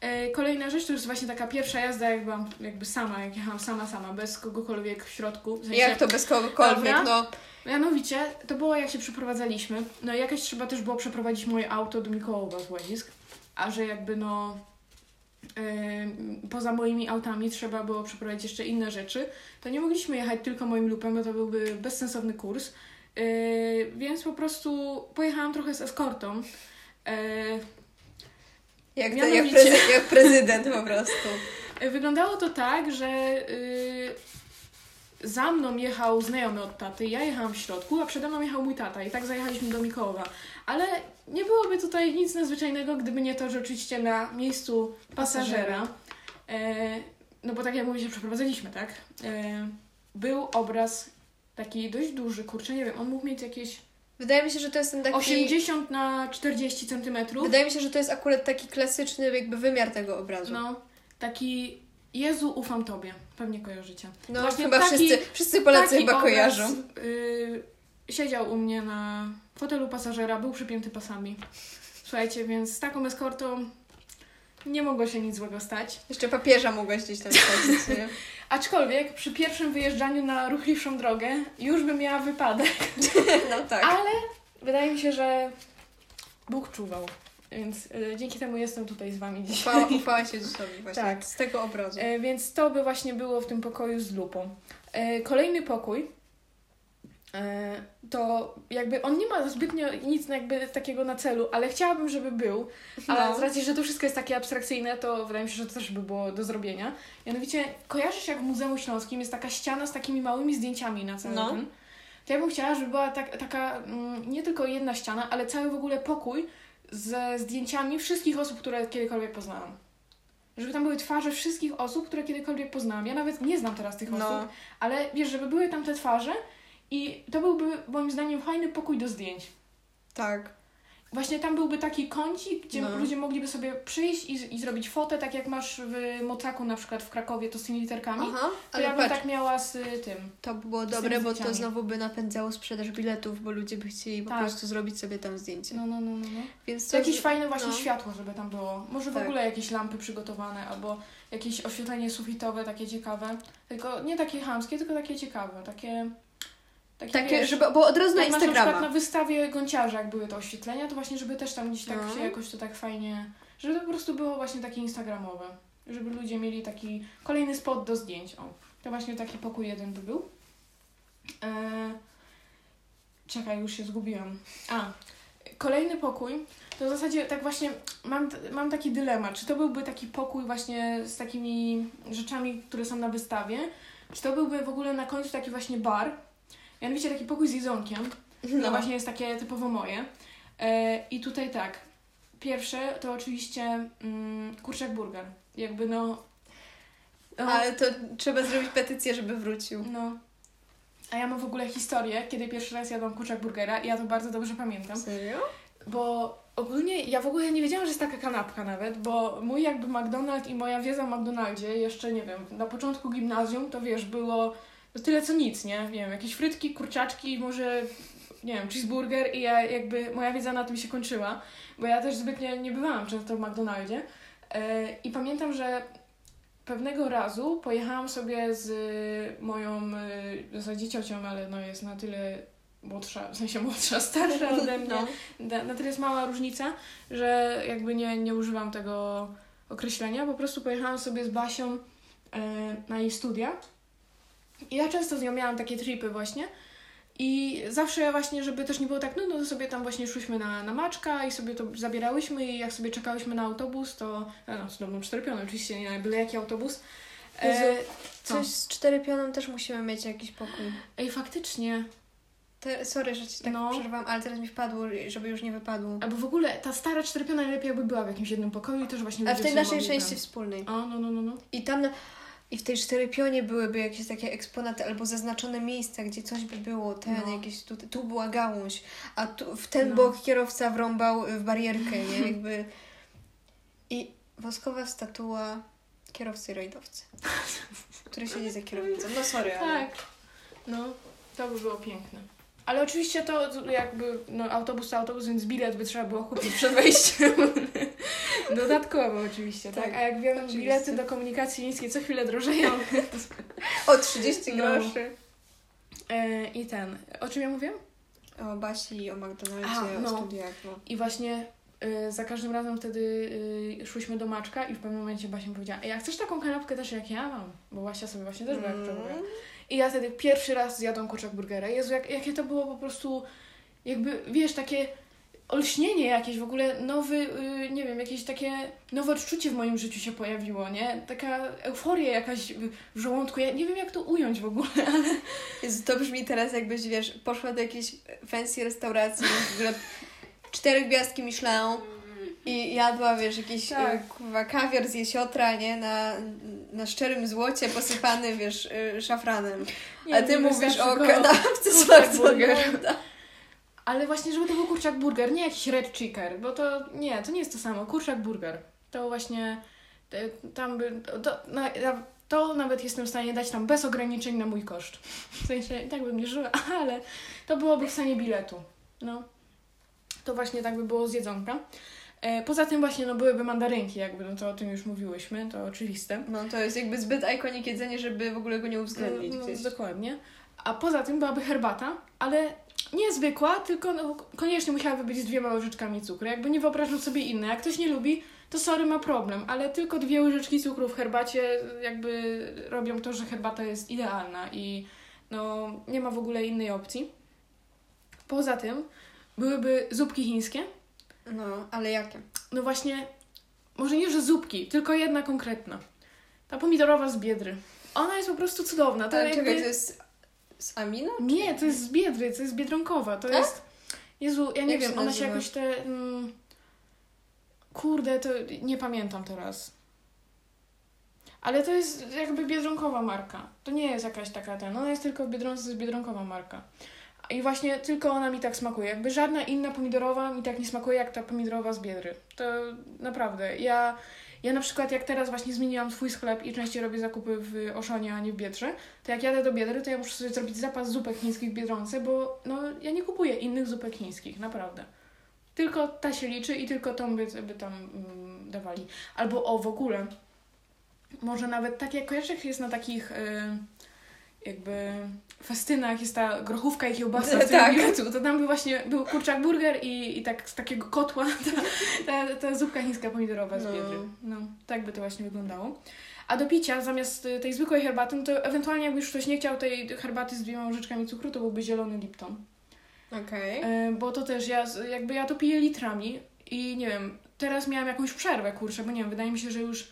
[SPEAKER 2] E, Kolejna rzecz to już właśnie taka pierwsza jazda, jak byłam jakby sama, jak jechałam sama, sama, bez kogokolwiek w środku. W sensie,
[SPEAKER 1] Jak to bez kogokolwiek,
[SPEAKER 2] Dobra.
[SPEAKER 1] no.
[SPEAKER 2] Mianowicie, to było jak się przeprowadzaliśmy. No i jakoś trzeba też było przeprowadzić moje auto do Mikołowa z Łazisk. A że jakby no poza moimi autami trzeba było przeprowadzić jeszcze inne rzeczy, to nie mogliśmy jechać tylko moim lupem, bo to byłby bezsensowny kurs. Yy, więc po prostu pojechałam trochę z eskortą. Yy,
[SPEAKER 1] Jak, to, jak,
[SPEAKER 2] Mianowicie-
[SPEAKER 1] prezy- jak prezydent po prostu.
[SPEAKER 2] Wyglądało to tak, że yy, za mną jechał znajomy od taty, ja jechałam w środku, a przede mną jechał mój tata i tak zajechaliśmy do Mikołowa. Ale nie byłoby tutaj nic nadzwyczajnego, gdyby nie to, że oczywiście na miejscu pasażera, e, no bo tak jak mówię, się przeprowadzaliśmy, tak? E, był obraz taki dość duży, kurczę, nie wiem, on mógł mieć jakieś
[SPEAKER 1] Wydaje mi się, że to jest ten taki...
[SPEAKER 2] 80 na 40 centymetrów.
[SPEAKER 1] Wydaje mi się, że to jest akurat taki klasyczny jakby wymiar tego obrazu. No,
[SPEAKER 2] taki Jezu, ufam Tobie. Pewnie kojarzycie.
[SPEAKER 1] no
[SPEAKER 2] właśnie
[SPEAKER 1] chyba
[SPEAKER 2] taki-
[SPEAKER 1] wszyscy, wszyscy Polacy chyba
[SPEAKER 2] obraz,
[SPEAKER 1] kojarzą.
[SPEAKER 2] y, siedział u mnie na fotelu pasażera, był przypięty pasami. Słuchajcie, więc z taką eskortą nie mogło się nic złego stać.
[SPEAKER 1] Jeszcze papieża mogłaś gdzieś tam nie?
[SPEAKER 2] Aczkolwiek przy pierwszym wyjeżdżaniu na ruchliwszą drogę już bym miała wypadek.
[SPEAKER 1] No tak.
[SPEAKER 2] Ale wydaje mi się, że Bóg czuwał. Więc y, dzięki temu jestem tutaj z Wami dzisiaj.
[SPEAKER 1] Ufała, ufała się Jezusowi właśnie.
[SPEAKER 2] Tak.
[SPEAKER 1] Z tego obrazu.
[SPEAKER 2] E, więc to by właśnie było w tym pokoju z lupą. E, kolejny pokój e, to jakby on nie ma zbytnio nic jakby takiego na celu, ale chciałabym, żeby był. A
[SPEAKER 1] No.
[SPEAKER 2] z racji, że to wszystko jest takie abstrakcyjne, to wydaje mi się, że to też by było do zrobienia. Mianowicie, kojarzysz jak w Muzeum Śląskim jest taka ściana z takimi małymi zdjęciami na cały
[SPEAKER 1] No.
[SPEAKER 2] ten? To ja bym chciała, żeby była tak, taka mm, nie tylko jedna ściana, ale cały w ogóle pokój ze zdjęciami wszystkich osób, które kiedykolwiek poznałam. Żeby tam były twarze wszystkich osób, które kiedykolwiek poznałam. Ja nawet nie znam teraz tych osób,
[SPEAKER 1] No.
[SPEAKER 2] ale wiesz, żeby były tam te twarze i to byłby moim zdaniem fajny pokój do zdjęć.
[SPEAKER 1] Tak.
[SPEAKER 2] Właśnie tam byłby taki kącik, gdzie
[SPEAKER 1] No.
[SPEAKER 2] ludzie mogliby sobie przyjść i, i zrobić fotę, tak jak masz w Mocaku na przykład w Krakowie, to z tymi literkami.
[SPEAKER 1] Aha, ale
[SPEAKER 2] ja bym
[SPEAKER 1] patrz,
[SPEAKER 2] tak miała z tym.
[SPEAKER 1] to by było
[SPEAKER 2] z
[SPEAKER 1] dobre, bo to znowu by napędzało sprzedaż biletów, bo ludzie by chcieli po
[SPEAKER 2] Tak.
[SPEAKER 1] prostu zrobić sobie tam zdjęcie.
[SPEAKER 2] No, no, no, no. no.
[SPEAKER 1] Więc
[SPEAKER 2] To jakieś
[SPEAKER 1] że-
[SPEAKER 2] fajne właśnie
[SPEAKER 1] no.
[SPEAKER 2] światło, żeby tam było. Może w
[SPEAKER 1] Tak.
[SPEAKER 2] ogóle jakieś lampy przygotowane, albo jakieś oświetlenie sufitowe, takie ciekawe. Tylko nie takie chamskie, tylko takie ciekawe, takie... Takie,
[SPEAKER 1] Takie,
[SPEAKER 2] wiesz,
[SPEAKER 1] żeby, bo od razu na
[SPEAKER 2] masz na przykład
[SPEAKER 1] Instagrama.
[SPEAKER 2] na wystawie Gąciarza, jak były te oświetlenia, to właśnie, żeby też tam gdzieś tak
[SPEAKER 1] No.
[SPEAKER 2] się jakoś to tak fajnie... Żeby to po prostu było właśnie takie instagramowe. Żeby ludzie mieli taki kolejny spot do zdjęć. O, to właśnie taki pokój jeden by był. Eee, czekaj, już się zgubiłam. A, kolejny pokój, to w zasadzie tak właśnie mam, mam taki dylemat, czy to byłby taki pokój właśnie z takimi rzeczami, które są na wystawie, czy to byłby w ogóle na końcu taki właśnie bar, mianowicie taki pokój z jedzonkiem, no
[SPEAKER 1] No.
[SPEAKER 2] właśnie jest takie typowo moje. E, I tutaj tak, pierwsze to oczywiście mm, kurczak burger, jakby no... no
[SPEAKER 1] Ale to trzeba zrobić petycję, żeby wrócił.
[SPEAKER 2] no. A ja mam w ogóle historię, kiedy pierwszy raz jadłam kurczak burgera i ja to bardzo dobrze pamiętam.
[SPEAKER 1] Serio?
[SPEAKER 2] Bo ogólnie ja w ogóle nie wiedziałam, że jest taka kanapka nawet, bo mój jakby McDonald's i moja wiedza o McDonaldzie jeszcze, nie wiem, na początku gimnazjum to wiesz, było no tyle co nic, nie? Nie wiem, jakieś frytki, kurczaczki, może, nie wiem, cheeseburger i ja jakby, moja wiedza na tym się kończyła, bo ja też zbytnio nie bywałam często w McDonaldzie e, i pamiętam, że pewnego razu pojechałam sobie z moją, e, w zasadzie ciocią, ale no jest na tyle młodsza, w sensie młodsza, starsza ode mnie,
[SPEAKER 1] No.
[SPEAKER 2] na, na tyle jest mała różnica, że jakby nie, nie używam tego określenia. Po prostu pojechałam sobie z Basią e, na jej studia. I ja często z nią miałam takie tripy właśnie. I zawsze właśnie, żeby też nie było tak nudno, to sobie tam właśnie szłyśmy na, na maczka i sobie to zabierałyśmy i jak sobie czekałyśmy na autobus, to no, z dobrą czteropianą oczywiście, nie byle jaki autobus. E,
[SPEAKER 1] Jezu,
[SPEAKER 2] co?
[SPEAKER 1] Coś z czterypionem też musimy mieć jakiś pokój.
[SPEAKER 2] Ej, faktycznie.
[SPEAKER 1] Te, sorry, że ci tak
[SPEAKER 2] No.
[SPEAKER 1] przerwałam, ale teraz mi wpadło, żeby już nie wypadło.
[SPEAKER 2] Albo w ogóle ta stara czteropiona najlepiej jakby była w jakimś jednym pokoju i też właśnie
[SPEAKER 1] A w tej naszej części wspólnej.
[SPEAKER 2] O, no, no, no, no.
[SPEAKER 1] I tam na, i w tej czterypionie byłyby jakieś takie eksponaty albo zaznaczone miejsca, gdzie coś by było, ten,
[SPEAKER 2] No.
[SPEAKER 1] jakieś tu, tu była gałąź, a tu, w ten
[SPEAKER 2] No.
[SPEAKER 1] bok kierowca wrąbał w barierkę, nie? Jakby... I woskowa statua kierowcy rajdowcy, który siedzi za kierownicą. No sorry, ale...
[SPEAKER 2] Tak. No, to by było piękne. Ale oczywiście to jakby, no autobus to autobus, więc bilet by trzeba było kupić przed wejściem. Dodatkowo oczywiście, tak?
[SPEAKER 1] Tak,
[SPEAKER 2] A jak wiemy,
[SPEAKER 1] oczywiście.
[SPEAKER 2] bilety do komunikacji miejskiej co chwilę drożeją.
[SPEAKER 1] O 30
[SPEAKER 2] No.
[SPEAKER 1] groszy.
[SPEAKER 2] E, I ten, o czym ja mówię?
[SPEAKER 1] O Basi, o McDonaldzie,
[SPEAKER 2] A, no.
[SPEAKER 1] o studiach. No.
[SPEAKER 2] I właśnie y, za każdym razem wtedy y, szłyśmy do Maczka i w pewnym momencie Basia mi powiedziała, Ej, a chcesz taką kanapkę też jak ja mam? Bo Basia sobie właśnie też była jak
[SPEAKER 1] Mm.
[SPEAKER 2] I ja wtedy pierwszy raz zjadłam kurczak burgera. Jezu, jak, jakie to było po prostu jakby, wiesz, takie olśnienie jakieś, w ogóle nowy, y, nie wiem, jakieś takie nowe odczucie w moim życiu się pojawiło, nie? Taka euforia jakaś w żołądku. Ja nie wiem, jak to ująć w ogóle, ale
[SPEAKER 1] Jezu, to brzmi teraz jakbyś, wiesz, poszła do jakiejś fancy restauracji, w ogóle cztery gwiazdki Michelin i jadła, wiesz, jakiś
[SPEAKER 2] Tak.
[SPEAKER 1] tak. kurwa, kawior z jesiotra, nie? Na, na szczerym złocie posypany, wiesz, y, szafranem.
[SPEAKER 2] nie
[SPEAKER 1] A ty mówisz o kanapce z
[SPEAKER 2] kurczak burger.
[SPEAKER 1] McDonalda.
[SPEAKER 2] Ale właśnie, żeby to był kurczak burger, nie jakiś red chicker, bo to nie, to nie jest to samo. Kurczak burger. To właśnie tam by. To, na, to nawet jestem w stanie dać tam bez ograniczeń na mój koszt. W sensie i tak bym nie żyła, ale to byłoby w stanie biletu. No. To właśnie tak by było z jedzonka. E, poza tym właśnie no byłyby mandarynki, jakby, no to o tym już mówiłyśmy, to oczywiste.
[SPEAKER 1] No to jest jakby zbyt ikonik jedzenie, żeby w ogóle go nie uwzględnić
[SPEAKER 2] No,
[SPEAKER 1] gdzieś.
[SPEAKER 2] dokładnie. A poza tym byłaby herbata, ale nie zwykła, tylko no, koniecznie musiałaby być z dwiema łyżeczkami cukru. Jakby nie wyobrażam sobie inne. Jak ktoś nie lubi, to sorry, ma problem, ale tylko dwie łyżeczki cukru w herbacie jakby robią to, że herbata jest idealna i no nie ma w ogóle innej opcji. Poza tym byłyby zupki chińskie.
[SPEAKER 1] No, ale jakie?
[SPEAKER 2] No właśnie, może nie, że zupki, tylko jedna konkretna. Ta pomidorowa z Biedry. Ona jest po prostu cudowna. To
[SPEAKER 1] Ale
[SPEAKER 2] jakby...
[SPEAKER 1] czekaj, to jest z Amina?
[SPEAKER 2] Nie, to jest z Biedry, to jest Biedronkowa. To
[SPEAKER 1] Tak?
[SPEAKER 2] jest... Jezu, ja nie
[SPEAKER 1] Jak
[SPEAKER 2] wiem,
[SPEAKER 1] się
[SPEAKER 2] ona się jakoś te... Mm... Kurde, to nie pamiętam teraz. Ale to jest jakby biedronkowa marka. To nie jest jakaś taka ten. Ona jest tylko w Biedronce, to jest biedronkowa marka. I właśnie tylko ona mi tak smakuje. Jakby żadna inna pomidorowa mi tak nie smakuje jak ta pomidorowa z Biedry. To naprawdę. Ja, ja na przykład jak teraz właśnie zmieniłam swój sklep i częściej robię zakupy w Oszonie, a nie w Biedrze, to jak jadę do Biedry, to ja muszę sobie zrobić zapas zupek chińskich w Biedronce, bo no, ja nie kupuję innych zupek chińskich, naprawdę. Tylko ta się liczy i tylko tą by, by tam mm, dawali. Albo o, w ogóle, może nawet tak jak kojarzysz, jak jest na takich y, jakby festynach, jest ta grochówka i kiełbasa z
[SPEAKER 1] Tak.
[SPEAKER 2] tak. to tam by właśnie był kurczak burger i, i tak z takiego kotła ta, ta, ta zupka chińska pomidorowa z
[SPEAKER 1] No.
[SPEAKER 2] biedry. No, tak by to właśnie wyglądało. A do picia, zamiast tej zwykłej herbaty, no to ewentualnie jakby już ktoś nie chciał tej herbaty z dwiema łyżeczkami cukru, to byłby zielony Lipton.
[SPEAKER 1] Okej.
[SPEAKER 2] E, bo to też ja, jakby ja to piję litrami i nie wiem, teraz miałam jakąś przerwę, kurczę, bo nie wiem, wydaje mi się, że już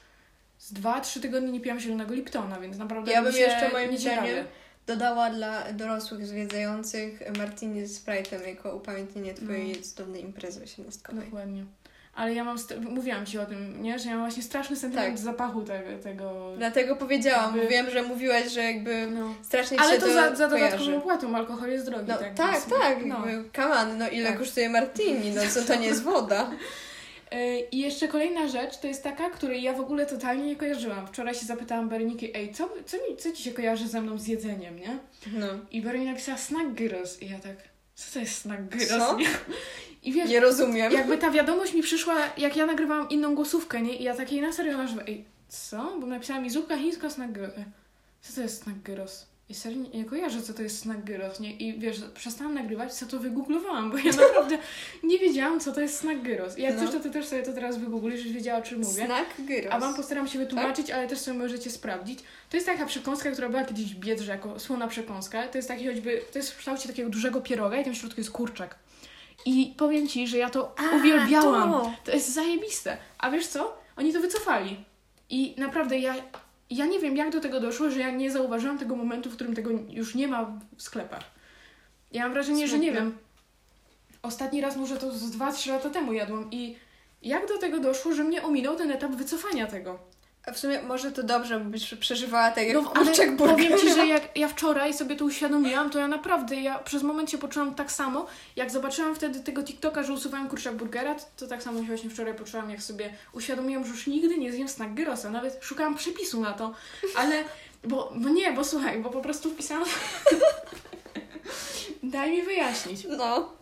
[SPEAKER 2] z dwa, trzy tygodnie nie piłam zielonego Liptona, więc naprawdę
[SPEAKER 1] Ja bym jeszcze moim
[SPEAKER 2] nie
[SPEAKER 1] zdaniem. Dodała dla dorosłych zwiedzających Martini z Sprite'em jako upamiętnienie twojej
[SPEAKER 2] No.
[SPEAKER 1] cudownej imprezy osiemnastkowej.
[SPEAKER 2] Dokładnie. Ale ja mam, mówiłam Ci o tym, nie? Że ja mam właśnie straszny sentyment
[SPEAKER 1] Tak.
[SPEAKER 2] zapachu tego. tego
[SPEAKER 1] Dlatego powiedziałam,
[SPEAKER 2] Jakby-
[SPEAKER 1] wiem, że mówiłaś, że jakby
[SPEAKER 2] no.
[SPEAKER 1] strasznie ci
[SPEAKER 2] Ale
[SPEAKER 1] się
[SPEAKER 2] to
[SPEAKER 1] to
[SPEAKER 2] za, za
[SPEAKER 1] kojarzy.
[SPEAKER 2] dodatkową opłatą, alkohol jest drogi.
[SPEAKER 1] No
[SPEAKER 2] tak,
[SPEAKER 1] tak, tak,
[SPEAKER 2] No.
[SPEAKER 1] jakby, come on, no ile
[SPEAKER 2] Tak.
[SPEAKER 1] kosztuje Martini, no co to nie jest woda?
[SPEAKER 2] E, I jeszcze kolejna rzecz to jest taka, której ja w ogóle totalnie nie kojarzyłam. Wczoraj się zapytałam Bereniki, ej, co, co, mi, co ci się kojarzy ze mną z jedzeniem, nie?
[SPEAKER 1] No.
[SPEAKER 2] I Berenika napisała snack gyros. I ja tak, co to jest snack gyros?
[SPEAKER 1] Co?
[SPEAKER 2] nie? I wiesz,
[SPEAKER 1] Nie rozumiem.
[SPEAKER 2] jakby ta wiadomość mi przyszła, jak ja nagrywałam inną głosówkę, nie? I ja takiej na serio nażywam, ej, co? Bo napisała mi zupka chińska snack gyros. Co to jest snack gyros? I serio nie, nie kojarzę, co to jest snack gyros, nie? I wiesz, przestałam nagrywać, co to wygooglowałam, bo ja naprawdę nie wiedziałam, co to jest snack gyros. I jak
[SPEAKER 1] No.
[SPEAKER 2] chcesz, to ty też sobie to teraz wygooglisz, żebyś wiedziała, o czym mówię.
[SPEAKER 1] Snack gyros.
[SPEAKER 2] A wam postaram się wytłumaczyć, ale też sobie możecie sprawdzić. To jest taka przekąska, która była kiedyś w Biedrze jako słona przekąska. To jest taki choćby, to jest w kształcie takiego dużego pieroga i tam w środku jest kurczak. I powiem ci, że ja to
[SPEAKER 1] A,
[SPEAKER 2] uwielbiałam.
[SPEAKER 1] to.
[SPEAKER 2] To jest zajebiste. A wiesz co? Oni to wycofali. I naprawdę ja, ja nie wiem, jak do tego doszło, że ja nie zauważyłam tego momentu, w którym tego już nie ma w sklepach. Ja mam wrażenie, że nie
[SPEAKER 1] Smutne.
[SPEAKER 2] wiem. Ostatni raz może to z 2-3 lata temu jadłam i jak do tego doszło, że mnie ominął ten etap wycofania tego?
[SPEAKER 1] W sumie może to dobrze, bo byś przeżywała tak jak
[SPEAKER 2] No,
[SPEAKER 1] kurczak
[SPEAKER 2] powiem Ci, że jak ja wczoraj sobie to uświadomiłam, to ja naprawdę, ja przez moment się poczułam tak samo, jak zobaczyłam wtedy tego TikToka, że usuwałem kurczak burgera, to, to tak samo się właśnie wczoraj poczułam, jak sobie uświadomiłam, że już nigdy nie zjem snack gyrosa, nawet szukałam przepisu na to, ale, bo, bo nie, bo słuchaj, bo po prostu wpisałam, daj mi wyjaśnić,
[SPEAKER 1] No.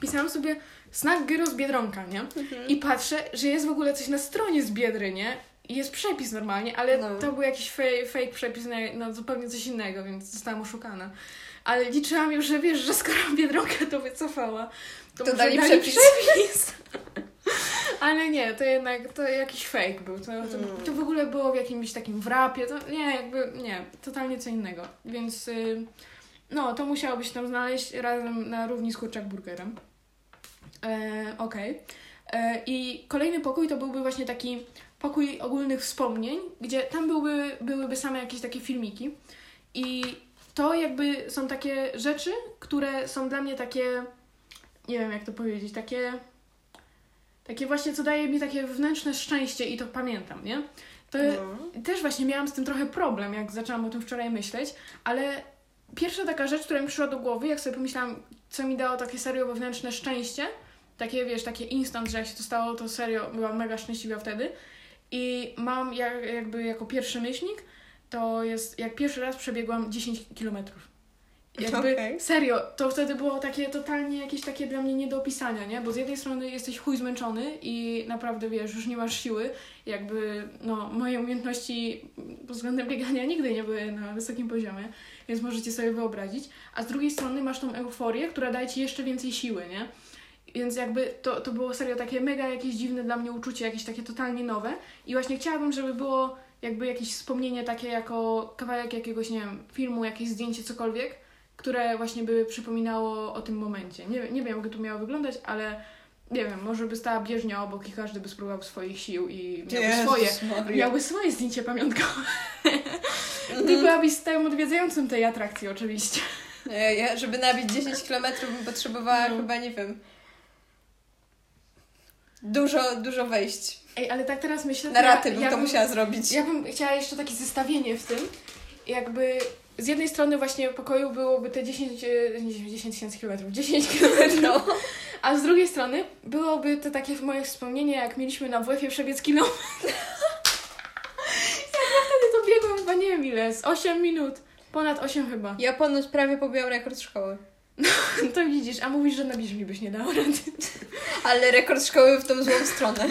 [SPEAKER 2] pisałam sobie snack gyros Biedronka, nie? I patrzę, że jest w ogóle coś na stronie z Biedry, nie? I jest przepis normalnie, ale
[SPEAKER 1] No.
[SPEAKER 2] to był jakiś fake, fake przepis na, na zupełnie coś innego, więc zostałam oszukana. Ale liczyłam już, że wiesz, że skoro Biedronka to wycofała, to,
[SPEAKER 1] To dali
[SPEAKER 2] dali
[SPEAKER 1] przepis.
[SPEAKER 2] przepis. Ale nie, to jednak to jakiś fake był. To, to,
[SPEAKER 1] Mm.
[SPEAKER 2] to w ogóle było w jakimś takim wrapie. To nie, jakby nie, totalnie co innego. Więc y, no, to musiało się tam znaleźć razem na równi z kurczak burgerem. E, Okej. E, I kolejny pokój to byłby właśnie taki pokój ogólnych wspomnień, gdzie tam byłby, byłyby same jakieś takie filmiki. I to jakby są takie rzeczy, które są dla mnie takie, nie wiem jak to powiedzieć, takie, takie właśnie, co daje mi takie wewnętrzne szczęście i to pamiętam, nie? To
[SPEAKER 1] No.
[SPEAKER 2] też właśnie miałam z tym trochę problem, jak zaczęłam o tym wczoraj myśleć, ale pierwsza taka rzecz, która mi przyszła do głowy, jak sobie pomyślałam, co mi dało takie serio wewnętrzne szczęście, takie wiesz, takie instant, że jak się to stało, to serio byłam mega szczęśliwa wtedy. I mam jak, jakby jako pierwszy myślnik, to jest jak pierwszy raz przebiegłam 10 kilometrów. Jakby
[SPEAKER 1] Okej.
[SPEAKER 2] serio, to wtedy było takie totalnie jakieś takie dla mnie nie do opisania, nie? Bo z jednej strony jesteś chuj zmęczony i naprawdę wiesz, już nie masz siły. Jakby, no, moje umiejętności pod względem biegania nigdy nie były na wysokim poziomie, więc możecie sobie wyobrazić. A z drugiej strony masz tą euforię, która daje ci jeszcze więcej siły, nie? Więc jakby to, to było serio takie mega jakieś dziwne dla mnie uczucie, jakieś takie totalnie nowe. I właśnie chciałabym, żeby było jakby jakieś wspomnienie takie jako kawałek jakiegoś, nie wiem, filmu, jakieś zdjęcie, cokolwiek, które właśnie by przypominało o tym momencie. Nie, nie wiem, jak to miało wyglądać, ale nie wiem, może by stała bieżnia obok i każdy by spróbował swoich sił i miałby swoje, miałby swoje zdjęcie pamiątkowe.
[SPEAKER 1] Mhm.
[SPEAKER 2] Ty byłabyś stałym odwiedzającym tej atrakcji oczywiście.
[SPEAKER 1] Nie, ja, żeby nabić 10 km bym potrzebowała
[SPEAKER 2] No.
[SPEAKER 1] chyba, nie wiem, dużo, dużo wejść.
[SPEAKER 2] Ej, ale tak teraz myślę,
[SPEAKER 1] Na raty
[SPEAKER 2] ja,
[SPEAKER 1] bym
[SPEAKER 2] ja
[SPEAKER 1] to musiała zrobić.
[SPEAKER 2] Ja bym chciała jeszcze takie zestawienie w tym. Jakby z jednej strony właśnie pokoju byłoby te 10 e, nie, 10 tysięcy kilometrów, 10 kilometrów,
[SPEAKER 1] No.
[SPEAKER 2] a z drugiej strony byłoby to takie moje wspomnienie, jak mieliśmy na WF-ie przebiec kilometr. jak ja wtedy to biegłam chyba nie wiem ile, z 8 minut, ponad 8 chyba.
[SPEAKER 1] Ja ponoć prawie pobiłam rekord szkoły.
[SPEAKER 2] To widzisz, a mówisz, że na bieżni byś nie dała rady.
[SPEAKER 1] Ale rekord szkoły w tą złą stronę.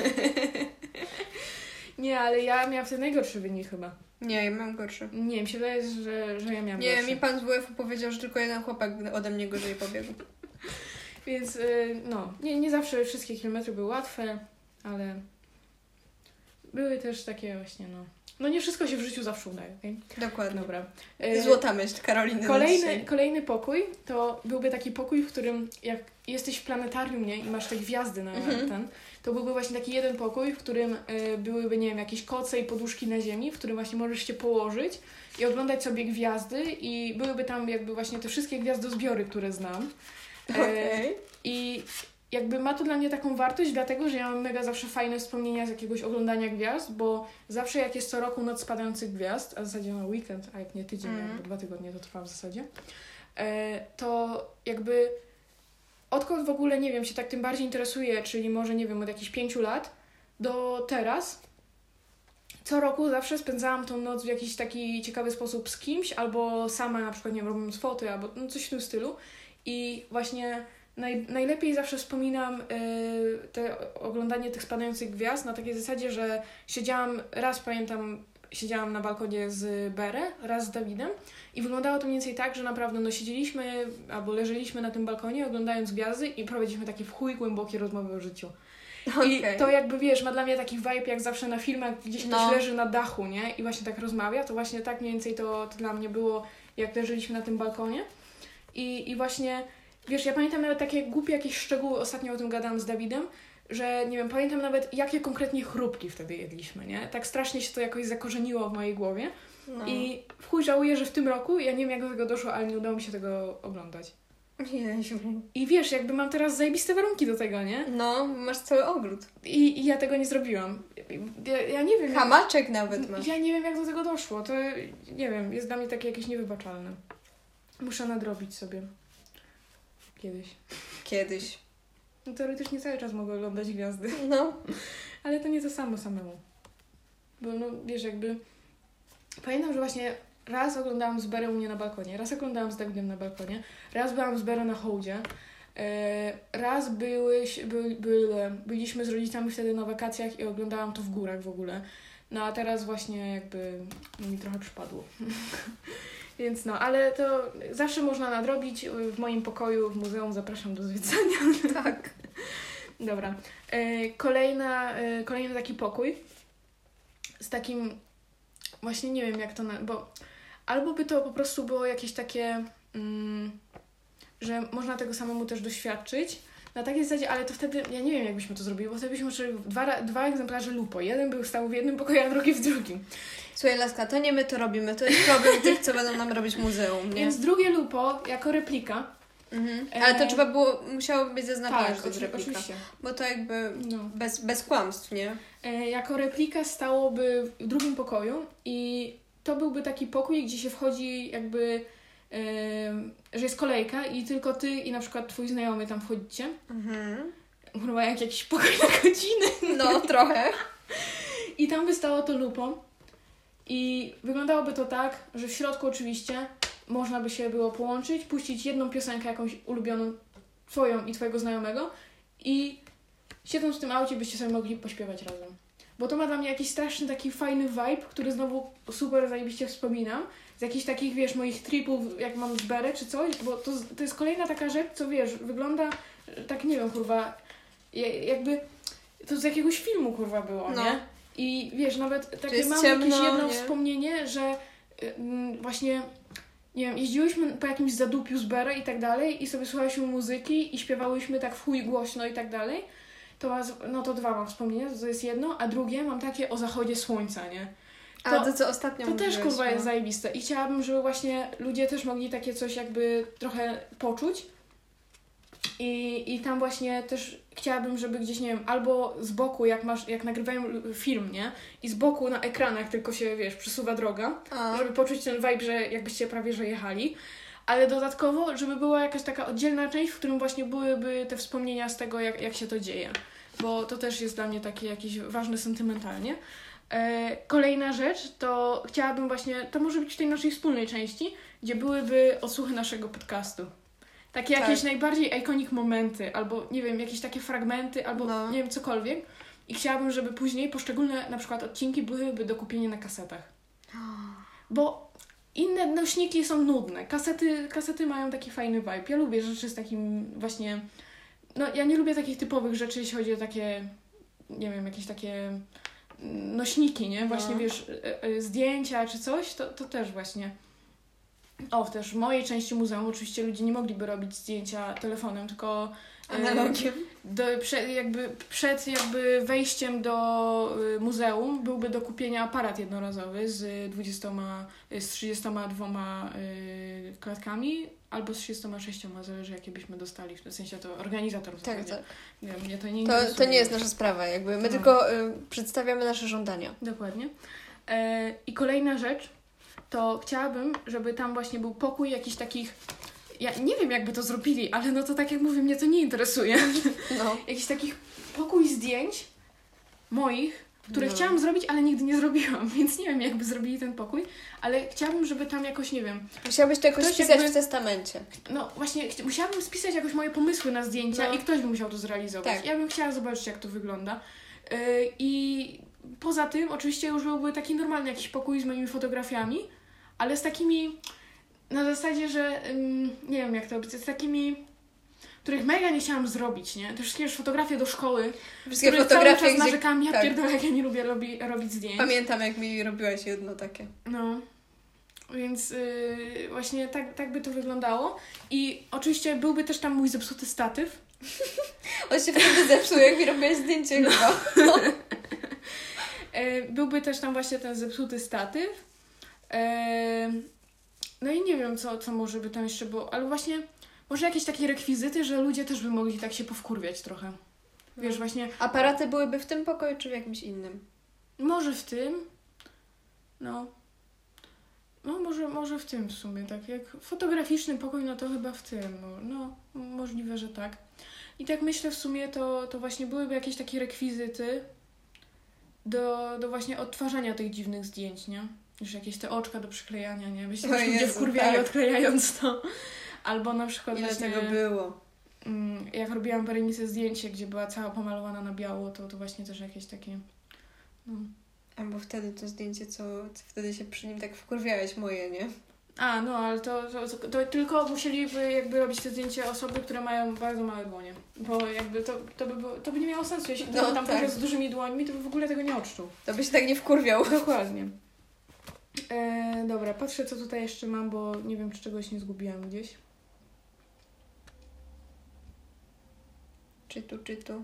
[SPEAKER 2] Nie, ale ja miałam wtedy najgorszy wynik chyba.
[SPEAKER 1] Nie, ja mam gorszy.
[SPEAKER 2] Nie, mi się wydaje, że, że ja miałam
[SPEAKER 1] Nie,
[SPEAKER 2] gorszy.
[SPEAKER 1] mi pan z WF-u powiedział, że tylko jeden chłopak ode mnie gorzej pobiegł.
[SPEAKER 2] Więc y, no, nie, nie zawsze wszystkie kilometry były łatwe, ale były też takie właśnie, no. No nie wszystko się w życiu zawsze udaje, okej?
[SPEAKER 1] Dokładnie.
[SPEAKER 2] Dobra. Y,
[SPEAKER 1] Złota myśl Karoliny
[SPEAKER 2] Kolejny, kolejny pokój to byłby taki pokój, w którym jak jesteś w planetarium, nie, i masz te gwiazdy na
[SPEAKER 1] Mhm.
[SPEAKER 2] ten, to byłby właśnie taki jeden pokój, w którym y, byłyby, nie wiem, jakieś koce i poduszki na ziemi, w którym właśnie możesz się położyć i oglądać sobie gwiazdy i byłyby tam jakby właśnie te wszystkie gwiazdozbiory, które znam. E,
[SPEAKER 1] Okej.
[SPEAKER 2] I jakby ma to dla mnie taką wartość, dlatego że ja mam mega zawsze fajne wspomnienia z jakiegoś oglądania gwiazd, bo zawsze jak jest co roku noc spadających gwiazd, a w zasadzie na weekend, a jak nie tydzień,
[SPEAKER 1] Mhm.
[SPEAKER 2] jakby dwa tygodnie to trwa w zasadzie, e, to jakby odkąd w ogóle, nie wiem, się tak tym bardziej interesuję, czyli może, nie wiem, od jakichś pięciu lat do teraz, co roku zawsze spędzałam tą noc w jakiś taki ciekawy sposób z kimś, albo sama na przykład, nie wiem, robiąc foty, albo no, coś w tym stylu. I właśnie naj, najlepiej zawsze wspominam y, te oglądanie tych spadających gwiazd na takiej zasadzie, że siedziałam, raz pamiętam, siedziałam na balkonie z Bere, raz z Dawidem i wyglądało to mniej więcej tak, że naprawdę no siedzieliśmy albo leżeliśmy na tym balkonie oglądając gwiazdy i prowadziliśmy takie w chuj głębokie rozmowy o życiu. I
[SPEAKER 1] Okej.
[SPEAKER 2] to jakby, wiesz, ma dla mnie taki vibe jak zawsze na filmach, gdzieś ktoś
[SPEAKER 1] No.
[SPEAKER 2] leży na dachu, nie? I właśnie tak rozmawia, to właśnie tak mniej więcej to, to dla mnie było, jak leżeliśmy na tym balkonie. I, I właśnie, wiesz, ja pamiętam nawet takie głupie jakieś szczegóły, ostatnio o tym gadałam z Dawidem, że nie wiem, pamiętam nawet jakie konkretnie chrupki wtedy jedliśmy, nie? Tak strasznie się to jakoś zakorzeniło w mojej głowie.
[SPEAKER 1] No.
[SPEAKER 2] I w chuj żałuję, że w tym roku, ja nie wiem jak do tego doszło, ale nie udało mi się tego oglądać.
[SPEAKER 1] Jezu.
[SPEAKER 2] I wiesz, jakby mam teraz zajebiste warunki do tego, nie?
[SPEAKER 1] No, masz cały ogród.
[SPEAKER 2] I, i ja tego nie zrobiłam. Ja, ja nie wiem. jak-
[SPEAKER 1] Hamaczek nawet masz.
[SPEAKER 2] Ja nie wiem, jak do tego doszło. To nie wiem, jest dla mnie takie jakieś niewybaczalne. Muszę nadrobić sobie. Kiedyś.
[SPEAKER 1] Kiedyś.
[SPEAKER 2] No, teoretycznie cały czas mogę oglądać gwiazdy,
[SPEAKER 1] No.
[SPEAKER 2] ale to nie to samo samemu. Bo no, wiesz, jakby... Pamiętam, że właśnie raz oglądałam z Berę u mnie na balkonie, raz oglądałam z Dawidem na balkonie, raz byłam z Berą na hołdzie, e, raz byłyś, by, by, byliśmy z rodzicami wtedy na wakacjach i oglądałam to w górach w ogóle. No a teraz właśnie jakby mi trochę przypadło. Więc no, ale to zawsze można nadrobić w moim pokoju w muzeum. Zapraszam do zwiedzania.
[SPEAKER 1] Tak.
[SPEAKER 2] Dobra. E, kolejna, e, kolejny taki pokój z takim właśnie nie wiem jak to, na, bo albo by to po prostu było jakieś takie, mm, że można tego samemu też doświadczyć. Na takiej zasadzie, ale to wtedy, ja nie wiem jak byśmy to zrobili, bo wtedy byśmy musieli dwa, dwa egzemplarze lupo. Jeden był stał w jednym pokoju, a drugi w drugim.
[SPEAKER 1] Słuchaj, Laska, to nie my to robimy. To jest problem tych, co będą nam robić muzeum, nie?
[SPEAKER 2] Więc drugie lupo jako replika.
[SPEAKER 1] Mhm. Ale to
[SPEAKER 2] E,
[SPEAKER 1] trzeba było, musiało być zaznaczone,
[SPEAKER 2] Tak,
[SPEAKER 1] że to jest
[SPEAKER 2] oczy-
[SPEAKER 1] replika.
[SPEAKER 2] oczywiście.
[SPEAKER 1] Bo to jakby
[SPEAKER 2] No.
[SPEAKER 1] bez, bez kłamstw, nie?
[SPEAKER 2] E, jako replika stałoby w drugim pokoju i to byłby taki pokój, gdzie się wchodzi jakby, e, że jest kolejka i tylko ty i na przykład twój znajomy tam wchodzicie.
[SPEAKER 1] Mhm.
[SPEAKER 2] Chyba jak jakiś pokój na godziny.
[SPEAKER 1] No, trochę.
[SPEAKER 2] I tam by stało to lupą. I wyglądałoby to tak, że w środku oczywiście można by się było połączyć, puścić jedną piosenkę jakąś ulubioną twoją i twojego znajomego i siedząc w tym aucie byście sobie mogli pośpiewać razem. Bo to ma dla mnie jakiś straszny taki fajny vibe, który znowu super zajebiście wspominam. Z jakichś takich, wiesz, moich tripów, jak mam z Berę czy coś, bo to, to jest kolejna taka rzecz, co wiesz, wygląda e, tak, nie wiem, kurwa, ja- jakby to z jakiegoś filmu, kurwa, było,
[SPEAKER 1] No.
[SPEAKER 2] nie? I wiesz, nawet takie mam
[SPEAKER 1] ciemno,
[SPEAKER 2] jakieś jedno
[SPEAKER 1] nie?
[SPEAKER 2] wspomnienie, że y, mm, właśnie, nie wiem, jeździłyśmy po jakimś zadupiu z Berę i tak dalej i sobie słuchałyśmy muzyki i śpiewałyśmy tak w chuj głośno i tak dalej. To no to dwa mam wspomnienia, to jest jedno, a drugie mam takie o zachodzie słońca, nie?
[SPEAKER 1] A
[SPEAKER 2] To-
[SPEAKER 1] to, co ostatnio
[SPEAKER 2] To też kurwa
[SPEAKER 1] no.
[SPEAKER 2] jest zajebiste i chciałabym, żeby właśnie ludzie też mogli takie coś jakby trochę poczuć. I, I tam właśnie też chciałabym, żeby gdzieś, nie wiem, albo z boku, jak masz, jak nagrywają film, nie? I z boku na ekranach tylko się, wiesz, przesuwa droga,
[SPEAKER 1] A,
[SPEAKER 2] żeby poczuć ten vibe, że jakbyście prawie, że jechali. Ale dodatkowo, żeby była jakaś taka oddzielna część, w którym właśnie byłyby te wspomnienia z tego, jak, jak się to dzieje. Bo to też jest dla mnie takie jakieś ważne sentymentalnie. E, kolejna rzecz to chciałabym właśnie, to może być w tej naszej wspólnej części, gdzie byłyby odsłuchy naszego podcastu. Takie
[SPEAKER 1] Tak.
[SPEAKER 2] jakieś najbardziej iconic momenty, albo nie wiem, jakieś takie fragmenty, albo
[SPEAKER 1] No.
[SPEAKER 2] nie wiem, cokolwiek. I chciałabym, żeby później poszczególne na przykład odcinki byłyby do kupienia na kasetach. Bo inne nośniki są nudne. Kasety, kasety mają taki fajny vibe. Ja lubię rzeczy z takim właśnie... No, ja nie lubię takich typowych rzeczy, jeśli chodzi o takie, nie wiem, jakieś takie nośniki, nie? Właśnie,
[SPEAKER 1] No.
[SPEAKER 2] wiesz, e, e, zdjęcia czy coś, to, to też właśnie. O, też w mojej części muzeum oczywiście ludzie nie mogliby robić zdjęcia telefonem, tylko e,
[SPEAKER 1] analogiem.
[SPEAKER 2] do, prze, jakby, przed jakby wejściem do muzeum byłby do kupienia aparat jednorazowy z 20, y, z 32 y, klatkami albo z 36, zależy jakie byśmy dostali, w sensie to organizator w
[SPEAKER 1] Tak, tak.
[SPEAKER 2] Nie, mnie to nie
[SPEAKER 1] To, to
[SPEAKER 2] interesuje.
[SPEAKER 1] nie jest nasza sprawa, jakby my
[SPEAKER 2] No.
[SPEAKER 1] tylko y, przedstawiamy nasze żądania.
[SPEAKER 2] Dokładnie. E, I kolejna rzecz, to chciałabym, żeby tam właśnie był pokój jakichś takich. Ja nie wiem, jakby to zrobili, ale no to tak jak mówię, mnie to nie interesuje.
[SPEAKER 1] No.
[SPEAKER 2] Jakiś takich pokój zdjęć moich, które
[SPEAKER 1] No.
[SPEAKER 2] chciałam zrobić, ale nigdy nie zrobiłam, więc nie wiem, jakby zrobili ten pokój, ale chciałabym, żeby tam jakoś, nie wiem,
[SPEAKER 1] Musiałbyś to jakoś
[SPEAKER 2] Ktoś
[SPEAKER 1] wpisać
[SPEAKER 2] jakby-
[SPEAKER 1] w testamencie.
[SPEAKER 2] no właśnie, musiałabym spisać jakoś moje pomysły na zdjęcia
[SPEAKER 1] No.
[SPEAKER 2] i ktoś by musiał to zrealizować.
[SPEAKER 1] Tak.
[SPEAKER 2] Ja bym chciała zobaczyć, jak to wygląda. Yy, I poza tym, oczywiście już byłby taki normalny jakiś pokój z moimi fotografiami, ale z takimi na zasadzie, że nie wiem jak to z takimi, których mega nie chciałam zrobić, nie? Te wszystkie już fotografie do szkoły,
[SPEAKER 1] Wszystkie
[SPEAKER 2] które cały
[SPEAKER 1] fotografie,
[SPEAKER 2] czas
[SPEAKER 1] gdzie...
[SPEAKER 2] narzekam, ja
[SPEAKER 1] tak.
[SPEAKER 2] pierdolę, jak ja nie lubię robi, robić zdjęć.
[SPEAKER 1] Pamiętam, jak mi robiłaś jedno takie.
[SPEAKER 2] No. Więc yy, właśnie tak, tak by to wyglądało. I oczywiście byłby też tam mój zepsuty statyw.
[SPEAKER 1] On się wtedy zepsuł, jak mi robiłaś zdjęcie
[SPEAKER 2] No.
[SPEAKER 1] chyba.
[SPEAKER 2] E, byłby też tam właśnie ten zepsuty statyw. E, no i nie wiem, co, co może by tam jeszcze było, ale właśnie może jakieś takie rekwizyty, że ludzie też by mogli tak się powkurwiać trochę. Wiesz, właśnie
[SPEAKER 1] Aparaty byłyby w tym pokoju, czy w jakimś innym?
[SPEAKER 2] może w tym, no, no może, może w tym w sumie, tak jak fotograficzny pokój, no to chyba w tym, no, no możliwe, że tak. I tak myślę w sumie, to, to właśnie byłyby jakieś takie rekwizyty do, do właśnie odtwarzania tych dziwnych zdjęć, nie? Już jakieś te oczka do przyklejania, nie?
[SPEAKER 1] O
[SPEAKER 2] też ludzie wkurwiali
[SPEAKER 1] tak.
[SPEAKER 2] odklejając to. Albo na przykład
[SPEAKER 1] Ile
[SPEAKER 2] właśnie...
[SPEAKER 1] tego było?
[SPEAKER 2] Mm, jak robiłam Berenice zdjęcie, gdzie była cała pomalowana na biało, to, to właśnie też jakieś takie. No.
[SPEAKER 1] Albo wtedy to zdjęcie, co co wtedy się przy nim tak wkurwiałeś, moje, nie?
[SPEAKER 2] A, no, ale to, to, to tylko musieliby jakby robić te zdjęcie osoby, które mają bardzo małe dłonie. Bo jakby to, to, by, było, to by nie miało sensu. Jeśli
[SPEAKER 1] No,
[SPEAKER 2] tam
[SPEAKER 1] tak.
[SPEAKER 2] z dużymi dłońmi, to by w ogóle tego nie odczuł.
[SPEAKER 1] To by się tak nie wkurwiał.
[SPEAKER 2] Dokładnie. E, dobra, patrzę co tutaj jeszcze mam, bo nie wiem, czy czegoś nie zgubiłam gdzieś.
[SPEAKER 1] Czy tu, czy tu?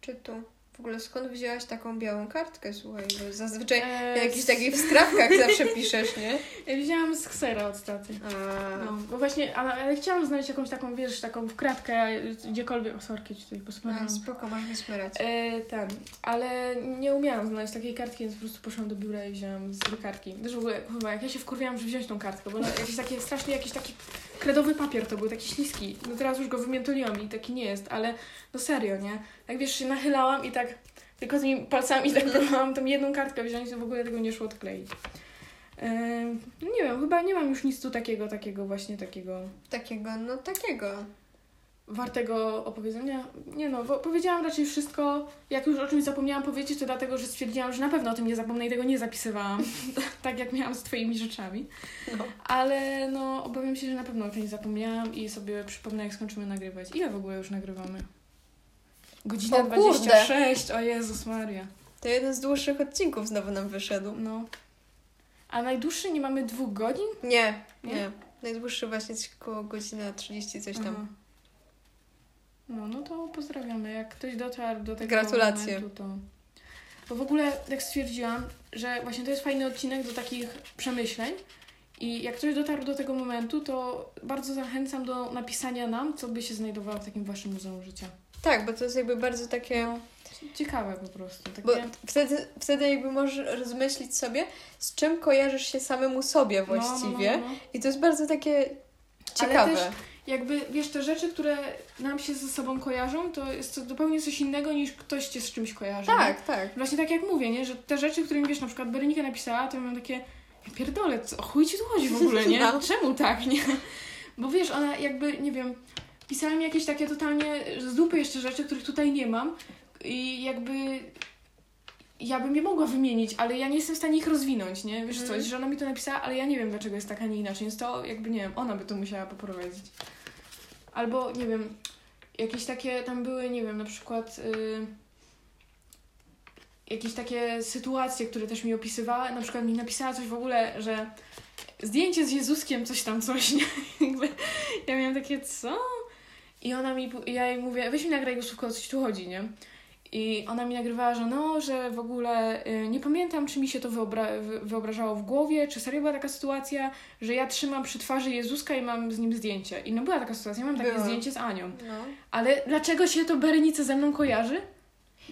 [SPEAKER 1] Czy tu? W ogóle skąd wzięłaś taką białą kartkę, słuchaj? Bo zazwyczaj
[SPEAKER 2] E,
[SPEAKER 1] na jakichś takich wstrawkach zawsze piszesz, nie?
[SPEAKER 2] Ja wzięłam z ksera od taty.
[SPEAKER 1] A,
[SPEAKER 2] No, bo właśnie, ale, ale chciałam znaleźć jakąś taką, wiesz, taką wkratkę gdziekolwiek. O, sorki, tutaj
[SPEAKER 1] a,
[SPEAKER 2] posmaram.
[SPEAKER 1] spoko, masz wysmerać.
[SPEAKER 2] E, ten, ale nie umiałam znaleźć takiej kartki, więc po prostu poszłam do biura i wzięłam z kartki. Też w ogóle, chyba, jak ja się wkurwiałam, że wziąć tą kartkę, bo no, jakiś taki strasznie, jakiś taki kredowy papier to był, taki śliski. No teraz już go wymiętoliłam i taki nie jest, ale no serio, nie? Tak wiesz, się nachylałam i tak tylko tymi palcami tak próbowałam tą jedną kartkę wziąć, to w ogóle tego nie szło odkleić. No nie wiem, chyba nie mam już nic tu takiego, takiego właśnie takiego
[SPEAKER 1] Takiego, no takiego.
[SPEAKER 2] Wartego opowiedzenia. Nie no, bo powiedziałam raczej wszystko. Jak już o czymś zapomniałam powiedzieć, to dlatego, że stwierdziłam, że na pewno o tym nie zapomnę i tego nie zapisywałam. tak jak miałam z twoimi rzeczami.
[SPEAKER 1] No.
[SPEAKER 2] Ale no, obawiam się, że na pewno o czymś zapomniałam i sobie przypomnę, jak skończymy nagrywać. Ile w ogóle już nagrywamy? Godzina
[SPEAKER 1] O kurde.
[SPEAKER 2] 26, o Jezus Maria.
[SPEAKER 1] To jeden z dłuższych odcinków znowu nam wyszedł.
[SPEAKER 2] No. A najdłuższy nie mamy dwóch godzin?
[SPEAKER 1] Nie, nie.
[SPEAKER 2] Nie?
[SPEAKER 1] Najdłuższy właśnie koło godzina 30 coś tam.
[SPEAKER 2] Aha. No, no to pozdrawiamy. Jak ktoś dotarł do tego
[SPEAKER 1] Gratulacje.
[SPEAKER 2] momentu, to... Bo w ogóle tak stwierdziłam, że właśnie to jest fajny odcinek do takich przemyśleń i jak ktoś dotarł do tego momentu, to bardzo zachęcam do napisania nam, co by się znajdowało w takim waszym muzeum życia.
[SPEAKER 1] Tak, bo to jest jakby bardzo takie...
[SPEAKER 2] No, ciekawe po prostu. Takie...
[SPEAKER 1] Bo wtedy, wtedy jakby możesz rozmyślić sobie, z czym kojarzysz się samemu sobie
[SPEAKER 2] No, no,
[SPEAKER 1] właściwie.
[SPEAKER 2] no, no.
[SPEAKER 1] I to jest bardzo takie ciekawe.
[SPEAKER 2] Jakby, wiesz, te rzeczy, które nam się ze sobą kojarzą, to jest to zupełnie coś innego niż ktoś cię z czymś kojarzy. nie?
[SPEAKER 1] Tak, tak.
[SPEAKER 2] Właśnie tak jak mówię, nie? Że te rzeczy, które mi wiesz, na przykład Berenika napisała, to ja mam takie, ja pierdolę, co, chuj ci tu chodzi w ogóle, nie?
[SPEAKER 1] No.
[SPEAKER 2] Czemu tak, nie? Bo wiesz, ona jakby, nie wiem, pisała mi jakieś takie totalnie z dupy jeszcze rzeczy, których tutaj nie mam i jakby ja bym je mogła wymienić, ale ja nie jestem w stanie ich rozwinąć, nie? Wiesz
[SPEAKER 1] Mhm.
[SPEAKER 2] coś, że ona mi to napisała, ale ja nie wiem, dlaczego jest tak, a nie inaczej, więc to jakby, nie wiem, ona by to musiała poprowadzić. Albo, nie wiem, jakieś takie tam były, nie wiem, na przykład... y, jakieś takie sytuacje, które też mi opisywała. Na przykład mi napisała coś w ogóle, że zdjęcie z Jezuskiem, coś tam, coś, nie? Ja miałam takie, co? I ona mi, ja jej mówię, weź mi nagraj głosówkę, o co ci tu chodzi, nie? I ona mi nagrywała, że no, że w ogóle y, nie pamiętam, czy mi się to wyobra- wy- wyobrażało w głowie, czy serio była taka sytuacja, że ja trzymam przy twarzy Jezuska i mam z nim zdjęcie. I no była taka sytuacja, mam takie
[SPEAKER 1] Była.
[SPEAKER 2] zdjęcie z Anią.
[SPEAKER 1] No.
[SPEAKER 2] Ale dlaczego się to Berenice ze mną kojarzy?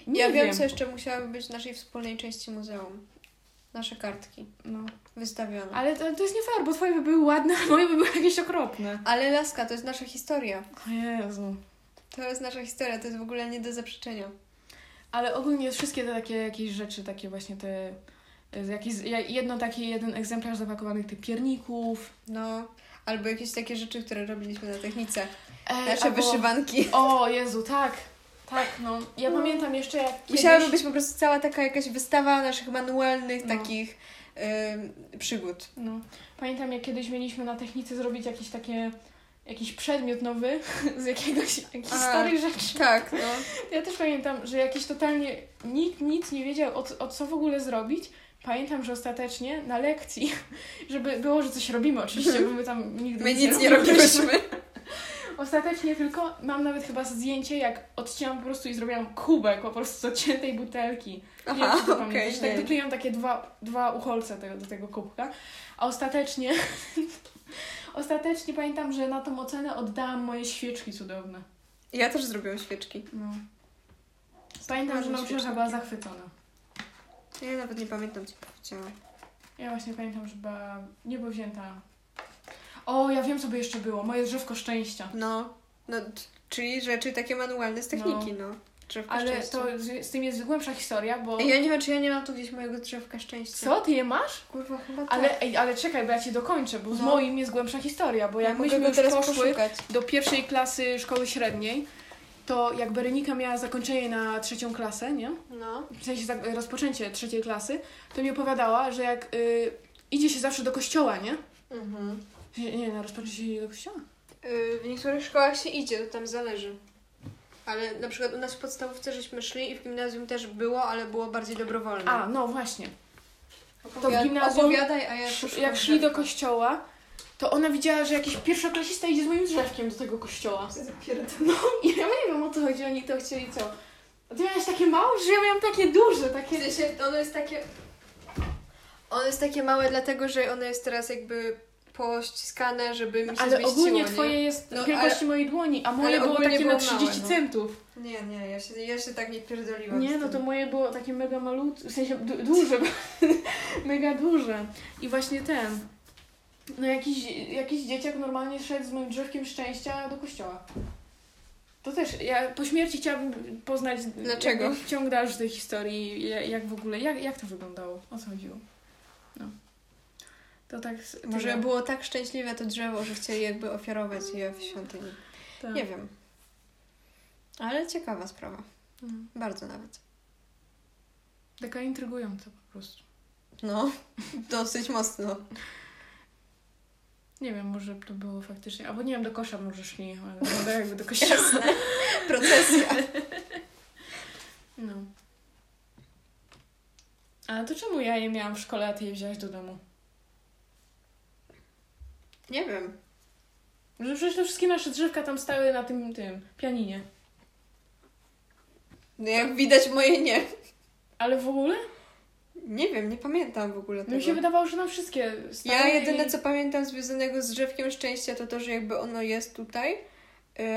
[SPEAKER 2] Nie
[SPEAKER 1] ja wiem,
[SPEAKER 2] wiem.
[SPEAKER 1] co jeszcze musiałaby być w naszej wspólnej części muzeum. Nasze kartki
[SPEAKER 2] No.
[SPEAKER 1] wystawione.
[SPEAKER 2] Ale to, to jest nie fair, bo twoje by były ładne, a moje by były jakieś okropne.
[SPEAKER 1] Ale laska, to jest nasza historia.
[SPEAKER 2] O Jezu.
[SPEAKER 1] To jest nasza historia, to jest w ogóle nie do zaprzeczenia.
[SPEAKER 2] Ale ogólnie wszystkie te takie jakieś rzeczy, takie właśnie te... Jakieś, ja- jedno taki, jeden egzemplarz zapakowanych tych pierników.
[SPEAKER 1] No, albo jakieś takie rzeczy, które robiliśmy na technice.
[SPEAKER 2] E,
[SPEAKER 1] Nasze
[SPEAKER 2] albo-
[SPEAKER 1] wyszywki.
[SPEAKER 2] O Jezu, tak. Tak, no. Ja
[SPEAKER 1] No.
[SPEAKER 2] pamiętam jeszcze jak kiedyś...
[SPEAKER 1] Musiałaby być po prostu cała taka jakaś wystawa naszych manualnych
[SPEAKER 2] No.
[SPEAKER 1] takich ym, przygód.
[SPEAKER 2] No. Pamiętam jak kiedyś mieliśmy na technice zrobić jakieś takie... Jakiś przedmiot nowy z jakiegoś... Jakichś
[SPEAKER 1] A.
[SPEAKER 2] starych rzeczy.
[SPEAKER 1] Tak, no.
[SPEAKER 2] Ja też pamiętam, że jakiś totalnie nikt nic nie wiedział, o, o co w ogóle zrobić. Pamiętam, że ostatecznie na lekcji, żeby było, że coś robimy oczywiście, bo my tam nigdy
[SPEAKER 1] My nic nie robiłyśmy.
[SPEAKER 2] Ostatecznie tylko mam nawet chyba zdjęcie, jak odcięłam po prostu i zrobiłam kubek po prostu z odciętej butelki. nie
[SPEAKER 1] Aha,
[SPEAKER 2] wiem, czy to pamiętasz. Tak
[SPEAKER 1] nie.
[SPEAKER 2] dokleiłam takie dwa, dwa ucholce tego, do tego kubka. A ostatecznie ostatecznie pamiętam, że na tą ocenę oddałam moje świeczki cudowne.
[SPEAKER 1] Ja też zrobiłam świeczki.
[SPEAKER 2] No. Pamiętam, że nauczycielka była zachwycona.
[SPEAKER 1] Ja nawet nie pamiętam, co powiedziałam.
[SPEAKER 2] Ja właśnie pamiętam, że była niebo wzięta. O, ja wiem, co by jeszcze było. Moje drzewko szczęścia.
[SPEAKER 1] No, no, czyli rzeczy takie manualne z techniki, no. Drzewka
[SPEAKER 2] Ale
[SPEAKER 1] szczęścia.
[SPEAKER 2] to z, z tym jest głębsza historia, bo...
[SPEAKER 1] Ja nie wiem, czy ja nie mam tu gdzieś mojego drzewka szczęścia.
[SPEAKER 2] Co? Ty je masz?
[SPEAKER 1] Kurwa, chyba tak.
[SPEAKER 2] Ale, ej, ale czekaj, bo ja ci dokończę, bo z
[SPEAKER 1] No.
[SPEAKER 2] moim jest głębsza historia, bo
[SPEAKER 1] ja
[SPEAKER 2] jak
[SPEAKER 1] mogę
[SPEAKER 2] myśmy już
[SPEAKER 1] teraz
[SPEAKER 2] poszły
[SPEAKER 1] poszukać.
[SPEAKER 2] do pierwszej klasy szkoły średniej, to jak Berenika miała zakończenie na trzecią klasę, nie?
[SPEAKER 1] No.
[SPEAKER 2] W sensie rozpoczęcie trzeciej klasy, to mi opowiadała, że jak y, idzie się zawsze do kościoła, nie?
[SPEAKER 1] Mhm.
[SPEAKER 2] Nie, nie, na rozpoczęcie się idzie do kościoła.
[SPEAKER 1] Y, W niektórych szkołach się idzie, to tam zależy. Ale na przykład u nas w podstawówce żeśmy szli i w gimnazjum też było, ale było bardziej dobrowolne.
[SPEAKER 2] A, no właśnie.
[SPEAKER 1] Opowiad-
[SPEAKER 2] w gimnazjum-
[SPEAKER 1] Opowiadaj, a ja
[SPEAKER 2] Jak szli do kościoła, to ona widziała, że jakiś pierwszoklasista idzie z moim drzewkiem do tego kościoła. No i ja nie wiem o co chodzi, oni to chcieli co? A ty miałeś takie małe, że ja miałam takie duże,
[SPEAKER 1] W
[SPEAKER 2] takie...
[SPEAKER 1] sensie, ono jest takie... Ono jest takie małe dlatego, że ono jest teraz jakby pościskane, żeby mi się
[SPEAKER 2] Ale
[SPEAKER 1] zmieściło,
[SPEAKER 2] ogólnie
[SPEAKER 1] nie?
[SPEAKER 2] twoje jest
[SPEAKER 1] No,
[SPEAKER 2] wielkości mojej dłoni, a moje
[SPEAKER 1] ale
[SPEAKER 2] było takie
[SPEAKER 1] było
[SPEAKER 2] na 30
[SPEAKER 1] małe, no.
[SPEAKER 2] centów.
[SPEAKER 1] Nie, nie, ja się, ja się tak nie pierdoliłam
[SPEAKER 2] Nie, no to moje było takie mega malutkie, w sensie du- duże, mega duże. I właśnie ten, no jakiś, jakiś dzieciak normalnie szedł z moim drzewkiem szczęścia do kościoła. To też, ja po śmierci chciałabym poznać
[SPEAKER 1] Dlaczego?
[SPEAKER 2] ciąg dalszy tej historii, ja- jak w ogóle, jak, jak to wyglądało, o co chodziło. To tak...
[SPEAKER 1] Może było tak szczęśliwe to drzewo, że chcieli jakby ofiarować je w świątyni.
[SPEAKER 2] Tak.
[SPEAKER 1] Nie wiem. Ale ciekawa sprawa.
[SPEAKER 2] Mm.
[SPEAKER 1] Bardzo nawet.
[SPEAKER 2] Taka intrygująca po prostu.
[SPEAKER 1] No, dosyć mocno.
[SPEAKER 2] Nie wiem, może to było faktycznie, albo nie wiem, do kosza może szli, ale jakby do kościoła.
[SPEAKER 1] Jasne. Procesja.
[SPEAKER 2] No. A to czemu ja je miałam w szkole, a ty je wziąłeś do domu?
[SPEAKER 1] Nie wiem.
[SPEAKER 2] Że przecież te wszystkie nasze drzewka tam stały na tym, tym, pianinie.
[SPEAKER 1] No jak widać moje nie.
[SPEAKER 2] Ale w ogóle?
[SPEAKER 1] Nie wiem, nie pamiętam w ogóle tego.
[SPEAKER 2] Mi się wydawało, że nam wszystkie stały
[SPEAKER 1] Ja jedyne
[SPEAKER 2] i...
[SPEAKER 1] co pamiętam związanego z drzewkiem szczęścia to to, że jakby ono jest tutaj,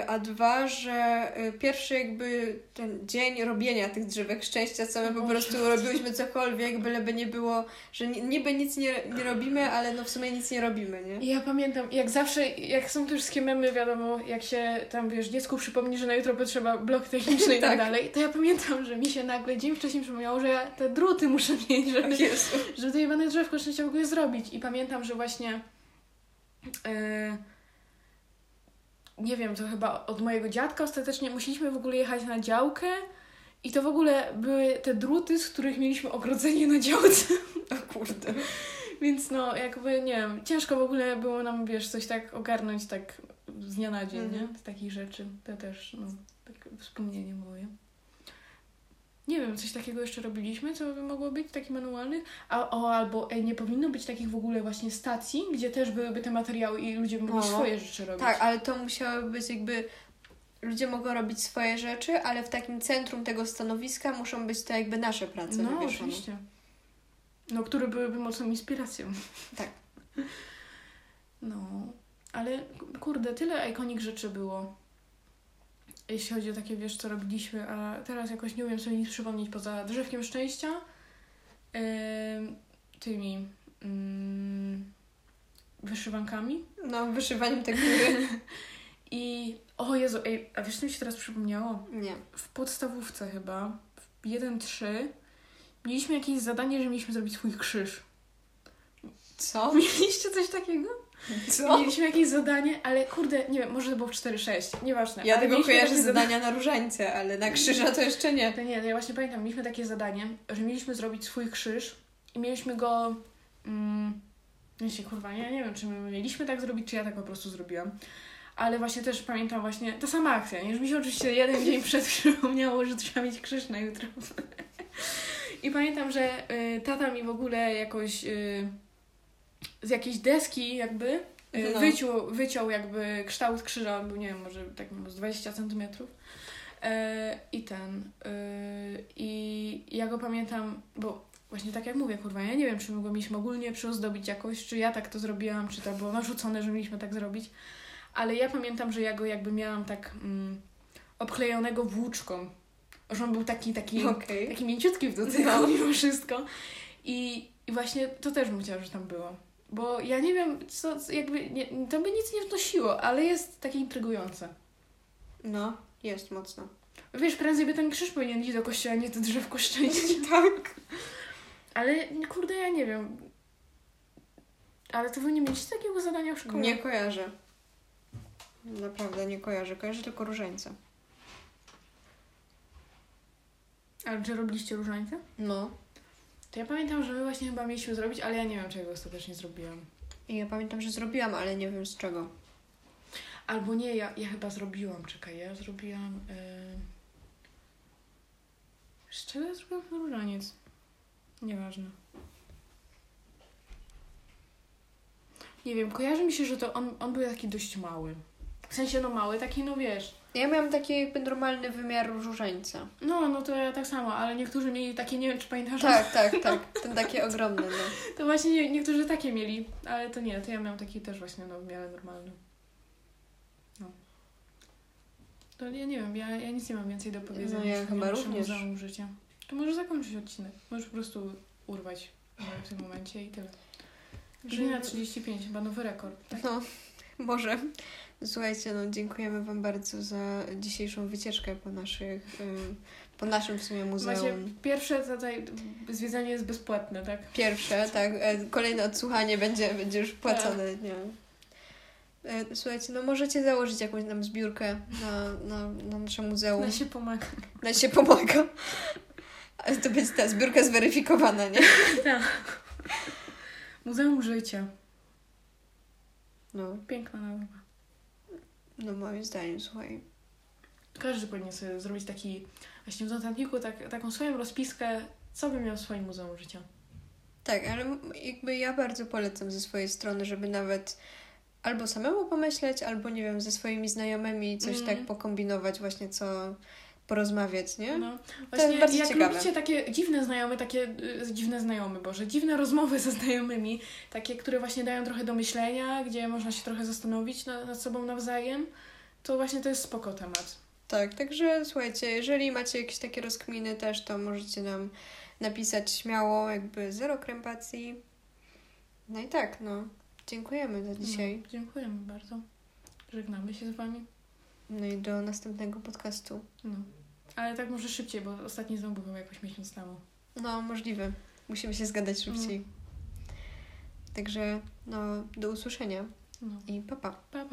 [SPEAKER 1] a dwa, że y, pierwszy jakby ten dzień robienia tych drzewek szczęścia, co my po
[SPEAKER 2] Boże.
[SPEAKER 1] prostu robiłyśmy cokolwiek, byleby nie było, że ni- niby nic nie, nie robimy, ale no w sumie nic nie robimy, nie?
[SPEAKER 2] Ja pamiętam, jak zawsze, jak są te wszystkie memy, wiadomo, jak się tam, wiesz, dziecku przypomni, że na jutro potrzeba blok techniczny i tak
[SPEAKER 1] Tak.
[SPEAKER 2] dalej, to ja pamiętam, że mi się nagle dzień wcześniej przypomniało, że ja te druty muszę mieć, żeby,
[SPEAKER 1] Jezu.
[SPEAKER 2] żeby to jebane drzewko szczęścia ogóle zrobić. I pamiętam, że właśnie e, nie wiem, to chyba od mojego dziadka ostatecznie musieliśmy w ogóle jechać na działkę i to w ogóle były te druty, z których mieliśmy ogrodzenie na działce.
[SPEAKER 1] O kurde.
[SPEAKER 2] Więc no, jakby, nie wiem, ciężko w ogóle było nam, wiesz, coś tak ogarnąć tak z dnia na dzień,
[SPEAKER 1] Mhm.
[SPEAKER 2] nie? Z takich rzeczy. To też, no, takie wspomnienie moje. Nie wiem, coś takiego jeszcze robiliśmy, co by mogło być, taki manualny? A, o, albo ej, nie powinno być takich w ogóle właśnie stacji, gdzie też byłyby te materiały i ludzie by mogli
[SPEAKER 1] No.
[SPEAKER 2] swoje rzeczy robić.
[SPEAKER 1] Tak, ale to musiało być jakby. Ludzie mogą robić swoje rzeczy, ale w takim centrum tego stanowiska muszą być to jakby nasze prace
[SPEAKER 2] No,
[SPEAKER 1] wywieszone.
[SPEAKER 2] oczywiście. No, które byłyby mocną inspiracją.
[SPEAKER 1] Tak.
[SPEAKER 2] No, ale kurde, tyle ikonik rzeczy było. Jeśli chodzi o takie, wiesz, co robiliśmy, a teraz jakoś nie umiem sobie nic przypomnieć poza drzewkiem szczęścia, em, tymi mm, wyszywankami
[SPEAKER 1] No, wyszywaniem tektury.
[SPEAKER 2] i o Jezu, ej, a wiesz co mi się teraz przypomniało?
[SPEAKER 1] Nie.
[SPEAKER 2] W podstawówce chyba, w 1-3, mieliśmy jakieś zadanie, że mieliśmy zrobić swój krzyż.
[SPEAKER 1] Co?
[SPEAKER 2] Mieliście coś takiego?
[SPEAKER 1] Co?
[SPEAKER 2] Mieliśmy jakieś zadanie, ale kurde, nie wiem, może to było w 4-6, nieważne.
[SPEAKER 1] Ja tego kojarzę zadania na różańce, ale na krzyża to jeszcze nie.
[SPEAKER 2] To nie, to ja właśnie pamiętam, mieliśmy takie zadanie, że mieliśmy zrobić swój krzyż i mieliśmy go... Mm, jeśli kurwa, ja nie wiem, czy my mieliśmy tak zrobić, czy ja tak po prostu zrobiłam. Ale właśnie też pamiętam właśnie, ta sama akcja? Już mi się oczywiście jeden dzień przed przypomniało, że trzeba mieć krzyż na jutro. I pamiętam, że y, tata mi w ogóle jakoś y, z jakiejś deski jakby y,
[SPEAKER 1] No.
[SPEAKER 2] wyciął, wyciął jakby kształt krzyża, on był nie wiem, może tak z 20 centymetrów. E, I ten. y, I ja go pamiętam, bo właśnie tak jak mówię, kurwa, ja nie wiem, czy my go mieliśmy ogólnie przyozdobić jakoś, czy ja tak to zrobiłam, czy to było narzucone, że mieliśmy tak zrobić. Ale ja pamiętam, że ja go jakby miałam tak mm, obklejonego włóczką. Że on był taki, taki,
[SPEAKER 1] Okej.
[SPEAKER 2] taki mięciutki w dotyku
[SPEAKER 1] No.
[SPEAKER 2] mimo wszystko. I, I właśnie to też bym chciała, że tam było. Bo ja nie wiem, co, jakby, nie, to by nic nie wnosiło, ale jest takie intrygujące.
[SPEAKER 1] No, jest mocno.
[SPEAKER 2] Wiesz, prędzej by ten krzyż powinien iść do kościoła, nie to drzewko szczęścia.
[SPEAKER 1] tak.
[SPEAKER 2] Ale kurde, ja nie wiem. Ale to wy nie mieliście takiego zadania w szkole?
[SPEAKER 1] Nie kojarzę. Naprawdę nie kojarzę. Kojarzę tylko różańca.
[SPEAKER 2] Ale czy robiliście różańce?
[SPEAKER 1] No.
[SPEAKER 2] To ja pamiętam, że my właśnie chyba mieliśmy zrobić, ale ja nie wiem, czego ostatecznie zrobiłam.
[SPEAKER 1] I ja pamiętam, że zrobiłam, ale nie wiem z czego.
[SPEAKER 2] Albo nie, ja, ja chyba zrobiłam, czekaj, ja zrobiłam... Yy... Z czego ja zrobiłam różaniec? Nieważne. Nie wiem, kojarzy mi się, że to on, on był taki dość mały. W sensie, no mały, taki, no wiesz...
[SPEAKER 1] Ja miałam taki jakby normalny wymiar różańca.
[SPEAKER 2] No, no to ja tak samo, ale niektórzy mieli takie, nie wiem, czy pamiętasz?
[SPEAKER 1] Tak, tak, tak. Ten taki ogromny, no.
[SPEAKER 2] To właśnie nie, niektórzy takie mieli, ale to nie, to ja miałam taki też właśnie, no, w miarę normalny. No. To ja nie wiem, ja, ja nic nie mam więcej do powiedzenia.
[SPEAKER 1] No, ja chyba również.
[SPEAKER 2] Życia. To możesz zakończyć odcinek. Możesz po prostu urwać w tym momencie i tyle. Godzina 35, chyba nowy rekord. Tak?
[SPEAKER 1] No, może. Słuchajcie, no dziękujemy Wam bardzo za dzisiejszą wycieczkę po naszych, ym, po naszym w sumie muzeum.
[SPEAKER 2] Macie pierwsze tutaj zwiedzanie jest bezpłatne, tak?
[SPEAKER 1] Pierwsze, tak. e, Kolejne odsłuchanie będzie, będzie już płacone, nie E, Słuchajcie, no możecie założyć jakąś nam zbiórkę na, na, na nasze muzeum.
[SPEAKER 2] Na się pomaga.
[SPEAKER 1] Na się pomaga. Ale to będzie ta zbiórka zweryfikowana, nie?
[SPEAKER 2] tak. Muzeum Życia.
[SPEAKER 1] No,
[SPEAKER 2] Piękna nazwa.
[SPEAKER 1] No moim zdaniem, słuchaj.
[SPEAKER 2] Każdy powinien sobie zrobić taki, właśnie w notatniku, tak, taką swoją rozpiskę, co by miał w swoim Muzeum Życia.
[SPEAKER 1] Tak, ale jakby ja bardzo polecam ze swojej strony, żeby nawet albo samemu pomyśleć, albo nie wiem, ze swoimi znajomymi coś
[SPEAKER 2] Mm.
[SPEAKER 1] tak pokombinować, właśnie co porozmawiać, nie?
[SPEAKER 2] No.
[SPEAKER 1] jest
[SPEAKER 2] Właśnie
[SPEAKER 1] bardzo
[SPEAKER 2] jak
[SPEAKER 1] ciekawe.
[SPEAKER 2] lubicie takie dziwne znajome, takie y, dziwne znajomy, Boże, dziwne rozmowy ze znajomymi, takie, które właśnie dają trochę do myślenia, gdzie można się trochę zastanowić na, nad sobą nawzajem, to właśnie to jest spoko temat.
[SPEAKER 1] Tak, także słuchajcie, jeżeli macie jakieś takie rozkminy też, to możecie nam napisać śmiało, jakby zero krępacji. No i tak, no. Dziękujemy za dzisiaj.
[SPEAKER 2] No, dziękujemy bardzo. Żegnamy się z Wami.
[SPEAKER 1] No i do następnego podcastu.
[SPEAKER 2] No. Ale tak może szybciej, bo ostatni znowu był jakoś miesiąc temu.
[SPEAKER 1] No, możliwe. Musimy się zgadać szybciej. Także, no, do usłyszenia
[SPEAKER 2] No.
[SPEAKER 1] i pa pa.
[SPEAKER 2] Pa,